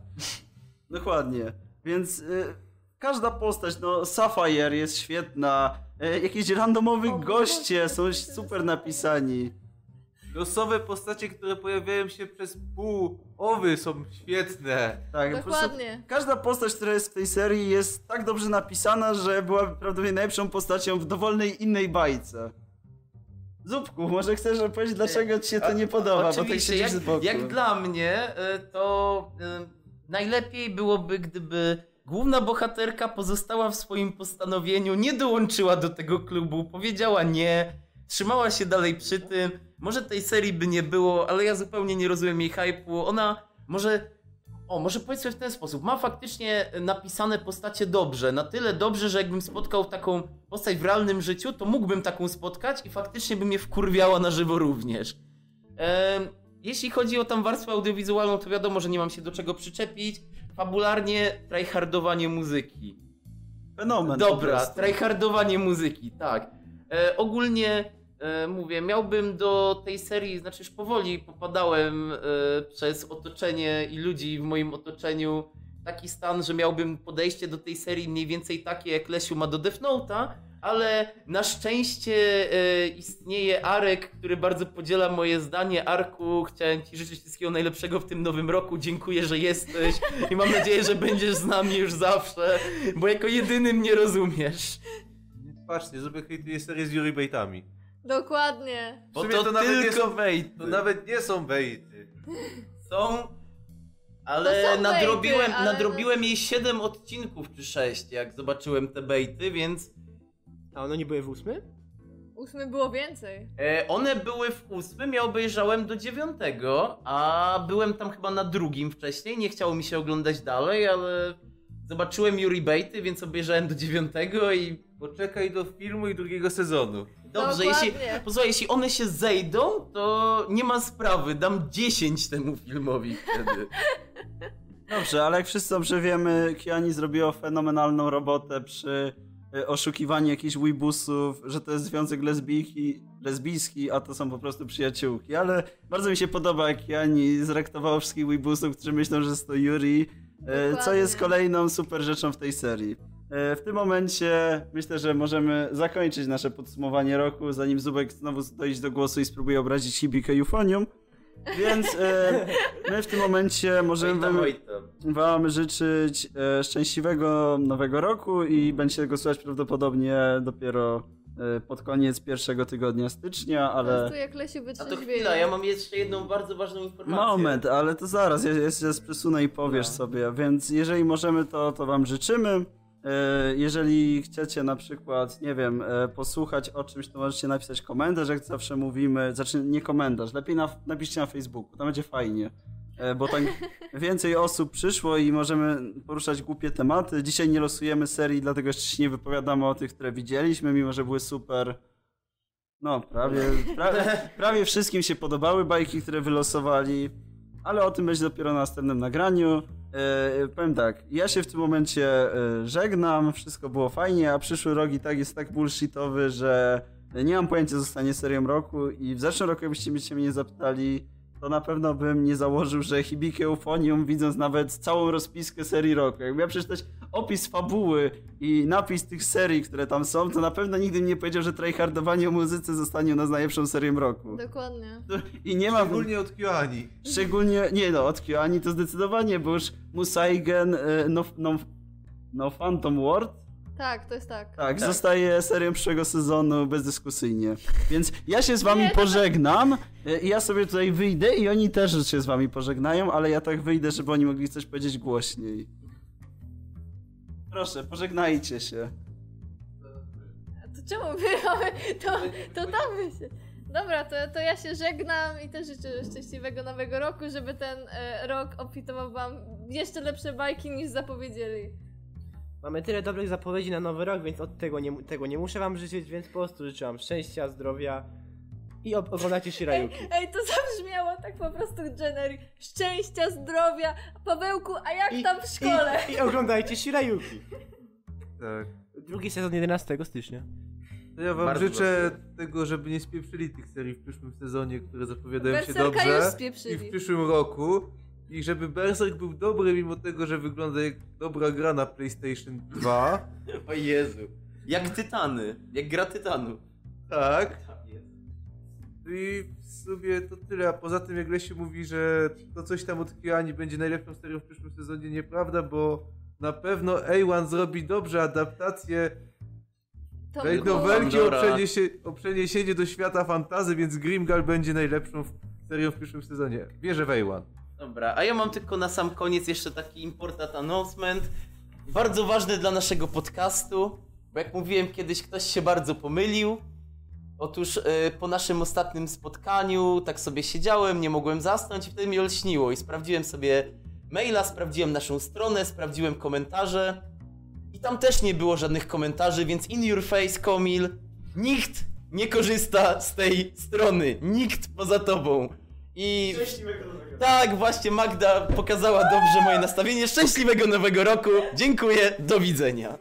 [SPEAKER 6] Dokładnie. Więc y, każda postać, no Sapphire jest świetna, y, jakieś randomowi
[SPEAKER 4] O,
[SPEAKER 6] goście są super napisani.
[SPEAKER 3] Losowe postacie, które pojawiają się przez pół owy są świetne.
[SPEAKER 6] Tak, po
[SPEAKER 4] Dokładnie.
[SPEAKER 6] każda postać, która jest w tej serii jest tak dobrze napisana, że była prawdopodobnie najlepszą postacią w dowolnej innej bajce. Zupku, może chcesz opowiedzieć, dlaczego ci się to nie podoba, bo tak
[SPEAKER 2] Oczywiście,
[SPEAKER 6] siedzisz
[SPEAKER 2] jak,
[SPEAKER 6] z boku.
[SPEAKER 2] jak dla mnie, y, to y, najlepiej byłoby, gdyby główna bohaterka pozostała w swoim postanowieniu, nie dołączyła do tego klubu, powiedziała nie, trzymała się dalej przy tym. Może tej serii by nie było, ale ja zupełnie nie rozumiem jej hype'u. Ona może. O, może powiedzmy w ten sposób. Ma faktycznie napisane postacie dobrze. Na tyle dobrze, że jakbym spotkał taką postać w realnym życiu, to mógłbym taką spotkać i faktycznie by mnie wkurwiała na żywo również. Em, jeśli chodzi o tam warstwę audiowizualną, to wiadomo, że nie mam się do czego przyczepić. Fabularnie, tryhardowanie muzyki.
[SPEAKER 6] Fenomen.
[SPEAKER 2] Dobra, tryhardowanie muzyki, tak. E, ogólnie e, mówię, miałbym do tej serii, znaczy już powoli popadałem e, przez otoczenie i ludzi w moim otoczeniu taki stan, że miałbym podejście do tej serii mniej więcej takie jak Lesiu ma do Death Note'a, ale na szczęście e, istnieje Arek, który bardzo podziela moje zdanie. Arku, chciałem Ci życzyć wszystkiego najlepszego w tym nowym roku. Dziękuję, że jesteś i mam nadzieję, że będziesz z nami już zawsze, bo jako jedyny mnie rozumiesz.
[SPEAKER 3] Patrzcie, żeby hejtuje serię z Yuri Baitami.
[SPEAKER 4] Dokładnie.
[SPEAKER 2] Bo to,
[SPEAKER 3] to nawet nie
[SPEAKER 2] tylko
[SPEAKER 3] są-
[SPEAKER 2] bejty.
[SPEAKER 3] To nawet nie są bejty.
[SPEAKER 2] Są, ale nadrobiłem,
[SPEAKER 4] bejty, ale
[SPEAKER 2] nadrobiłem jej 7 odcinków czy 6, jak zobaczyłem te bejty, więc
[SPEAKER 5] A one nie były w ósmym?
[SPEAKER 4] Ósmy było więcej.
[SPEAKER 2] e, one były w ósmym, ja obejrzałem do dziewiątego, a byłem tam chyba na drugim wcześniej, nie chciało mi się oglądać dalej, ale zobaczyłem Yuri bejty, więc obejrzałem do dziewiątego i
[SPEAKER 3] Poczekaj do filmu i drugiego sezonu.
[SPEAKER 2] dobrze,
[SPEAKER 4] Dokładnie.
[SPEAKER 2] jeśli, posłuchaj, jeśli one się zejdą, to nie ma sprawy, dam 10 temu filmowi wtedy.
[SPEAKER 6] Dobrze, ale jak wszyscy dobrze wiemy, Kiani zrobiła fenomenalną robotę przy e, oszukiwaniu jakichś weebusów, że to jest związek lesbijki, lesbijski, a to są po prostu przyjaciółki. Ale bardzo mi się podoba, jak Kiani zrektowała wszystkich weebusów, którzy myślą, że jest to Yuri, e, co
[SPEAKER 4] Dokładnie.
[SPEAKER 6] jest kolejną super rzeczą w tej serii. E, W tym momencie myślę, że możemy zakończyć nasze podsumowanie roku, zanim Zubek znowu dojdzie do głosu i spróbuje obrazić Hibikę Eufonium. Więc e, my w tym momencie możemy
[SPEAKER 2] tam,
[SPEAKER 6] wam, wam życzyć e, szczęśliwego nowego roku i będziecie go słuchać prawdopodobnie dopiero e, pod koniec pierwszego tygodnia stycznia,
[SPEAKER 4] Po
[SPEAKER 6] ale...
[SPEAKER 4] prostu jak Lesiu
[SPEAKER 2] A to chwila, ja mam jeszcze jedną bardzo ważną informację.
[SPEAKER 6] Moment, ale to zaraz, ja jeszcze przesunę i powiesz
[SPEAKER 2] No.
[SPEAKER 6] sobie, więc jeżeli możemy, to, to wam życzymy. E, Jeżeli chcecie na przykład, nie wiem, e, posłuchać o czymś, to możecie napisać komentarz, jak zawsze mówimy, znaczy nie komentarz, lepiej na, napiszcie na Facebooku, tam będzie fajnie. E, Bo tak więcej osób przyszło i możemy poruszać głupie tematy. Dzisiaj nie losujemy serii, dlatego jeszcze się nie wypowiadamy o tych, które widzieliśmy, mimo że były super. No, prawie, prawie, prawie wszystkim się podobały bajki, które wylosowali, ale o tym będzie dopiero na następnym nagraniu. E, powiem tak, ja się w tym momencie e, żegnam, wszystko było fajnie, a przyszły rok i tak jest tak bullshitowy, że nie mam pojęcia, zostanie serią roku i w zeszłym roku, jakbyście mnie zapytali, to na pewno bym nie założył, że Hibike Eufonium, widząc nawet całą rozpiskę serii roku, jakbym miał przeczytać opis fabuły i napis tych serii, które tam są, to na pewno nigdy bym nie powiedział, że tryhardowanie o muzyce zostanie u nas najlepszą serią roku.
[SPEAKER 4] Dokładnie.
[SPEAKER 6] I nie ma...
[SPEAKER 3] Szczególnie od Kyoani.
[SPEAKER 6] Szczególnie, nie no, od Kyoani to zdecydowanie, bo już Musaigen, y, no, no, no Phantom World,
[SPEAKER 4] Tak, to jest tak.
[SPEAKER 6] tak, zostaje serią przyszłego sezonu bezdyskusyjnie. Więc ja się z wami
[SPEAKER 4] Nie, to-
[SPEAKER 6] pożegnam i ja sobie tutaj wyjdę i oni też się z wami pożegnają, ale ja tak wyjdę, żeby oni mogli coś powiedzieć głośniej. Proszę, pożegnajcie się.
[SPEAKER 4] To czemu my mamy, to, to damy się. Dobra, to, to ja się żegnam i też życzę szczęśliwego nowego roku, żeby ten e, rok obfitował wam jeszcze lepsze bajki niż zapowiedzieli.
[SPEAKER 5] Mamy tyle dobrych zapowiedzi na nowy rok, więc od tego nie, tego nie muszę wam życzyć, więc po prostu życzę wam szczęścia, zdrowia i ob- oglądajcie
[SPEAKER 4] Ej, ej, to zabrzmiało tak po prostu generic. Szczęścia, zdrowia. Pawełku, a jak tam w szkole?
[SPEAKER 5] I, I oglądajcie Shirayuki.
[SPEAKER 3] Tak.
[SPEAKER 5] Drugi sezon 11 stycznia.
[SPEAKER 3] To ja wam
[SPEAKER 2] Bardzo
[SPEAKER 3] życzę
[SPEAKER 2] dobrze.
[SPEAKER 3] tego, żeby nie spieprzyli tych serii w przyszłym sezonie, które zapowiadają się
[SPEAKER 4] Berserka już
[SPEAKER 3] dobrze. I
[SPEAKER 4] spieprzyli.
[SPEAKER 3] w przyszłym roku. I żeby Berserk był dobry, mimo tego, że wygląda jak dobra gra na PlayStation 2.
[SPEAKER 2] O Jezu. Jak Tytany. Jak gra Tytanu.
[SPEAKER 3] Tak.
[SPEAKER 2] Tak.
[SPEAKER 3] I w sumie to tyle. A poza tym, jak Lesiu mówi, że to coś tam od Kyoani będzie najlepszą serią w przyszłym sezonie, nieprawda, bo na pewno A1 zrobi dobrze adaptację
[SPEAKER 4] To
[SPEAKER 3] tej nowelki o, przeniesie, o przeniesienie do świata fantazy, więc Grimgal będzie najlepszą w- serią w przyszłym sezonie. Wierzę w A1.
[SPEAKER 2] Dobra, a ja mam tylko na sam koniec jeszcze taki important announcement. Bardzo ważny dla naszego podcastu, bo jak mówiłem kiedyś, ktoś się bardzo pomylił. Otóż e, po naszym ostatnim spotkaniu tak sobie siedziałem, nie mogłem zasnąć i wtedy mi olśniło i sprawdziłem sobie maila, sprawdziłem naszą stronę, sprawdziłem komentarze i tam też nie było żadnych komentarzy, więc in your face, Komil, nikt nie korzysta z tej strony, nikt poza tobą. I tak, właśnie Magda pokazała dobrze moje nastawienie. Szczęśliwego nowego roku. Dziękuję, do widzenia.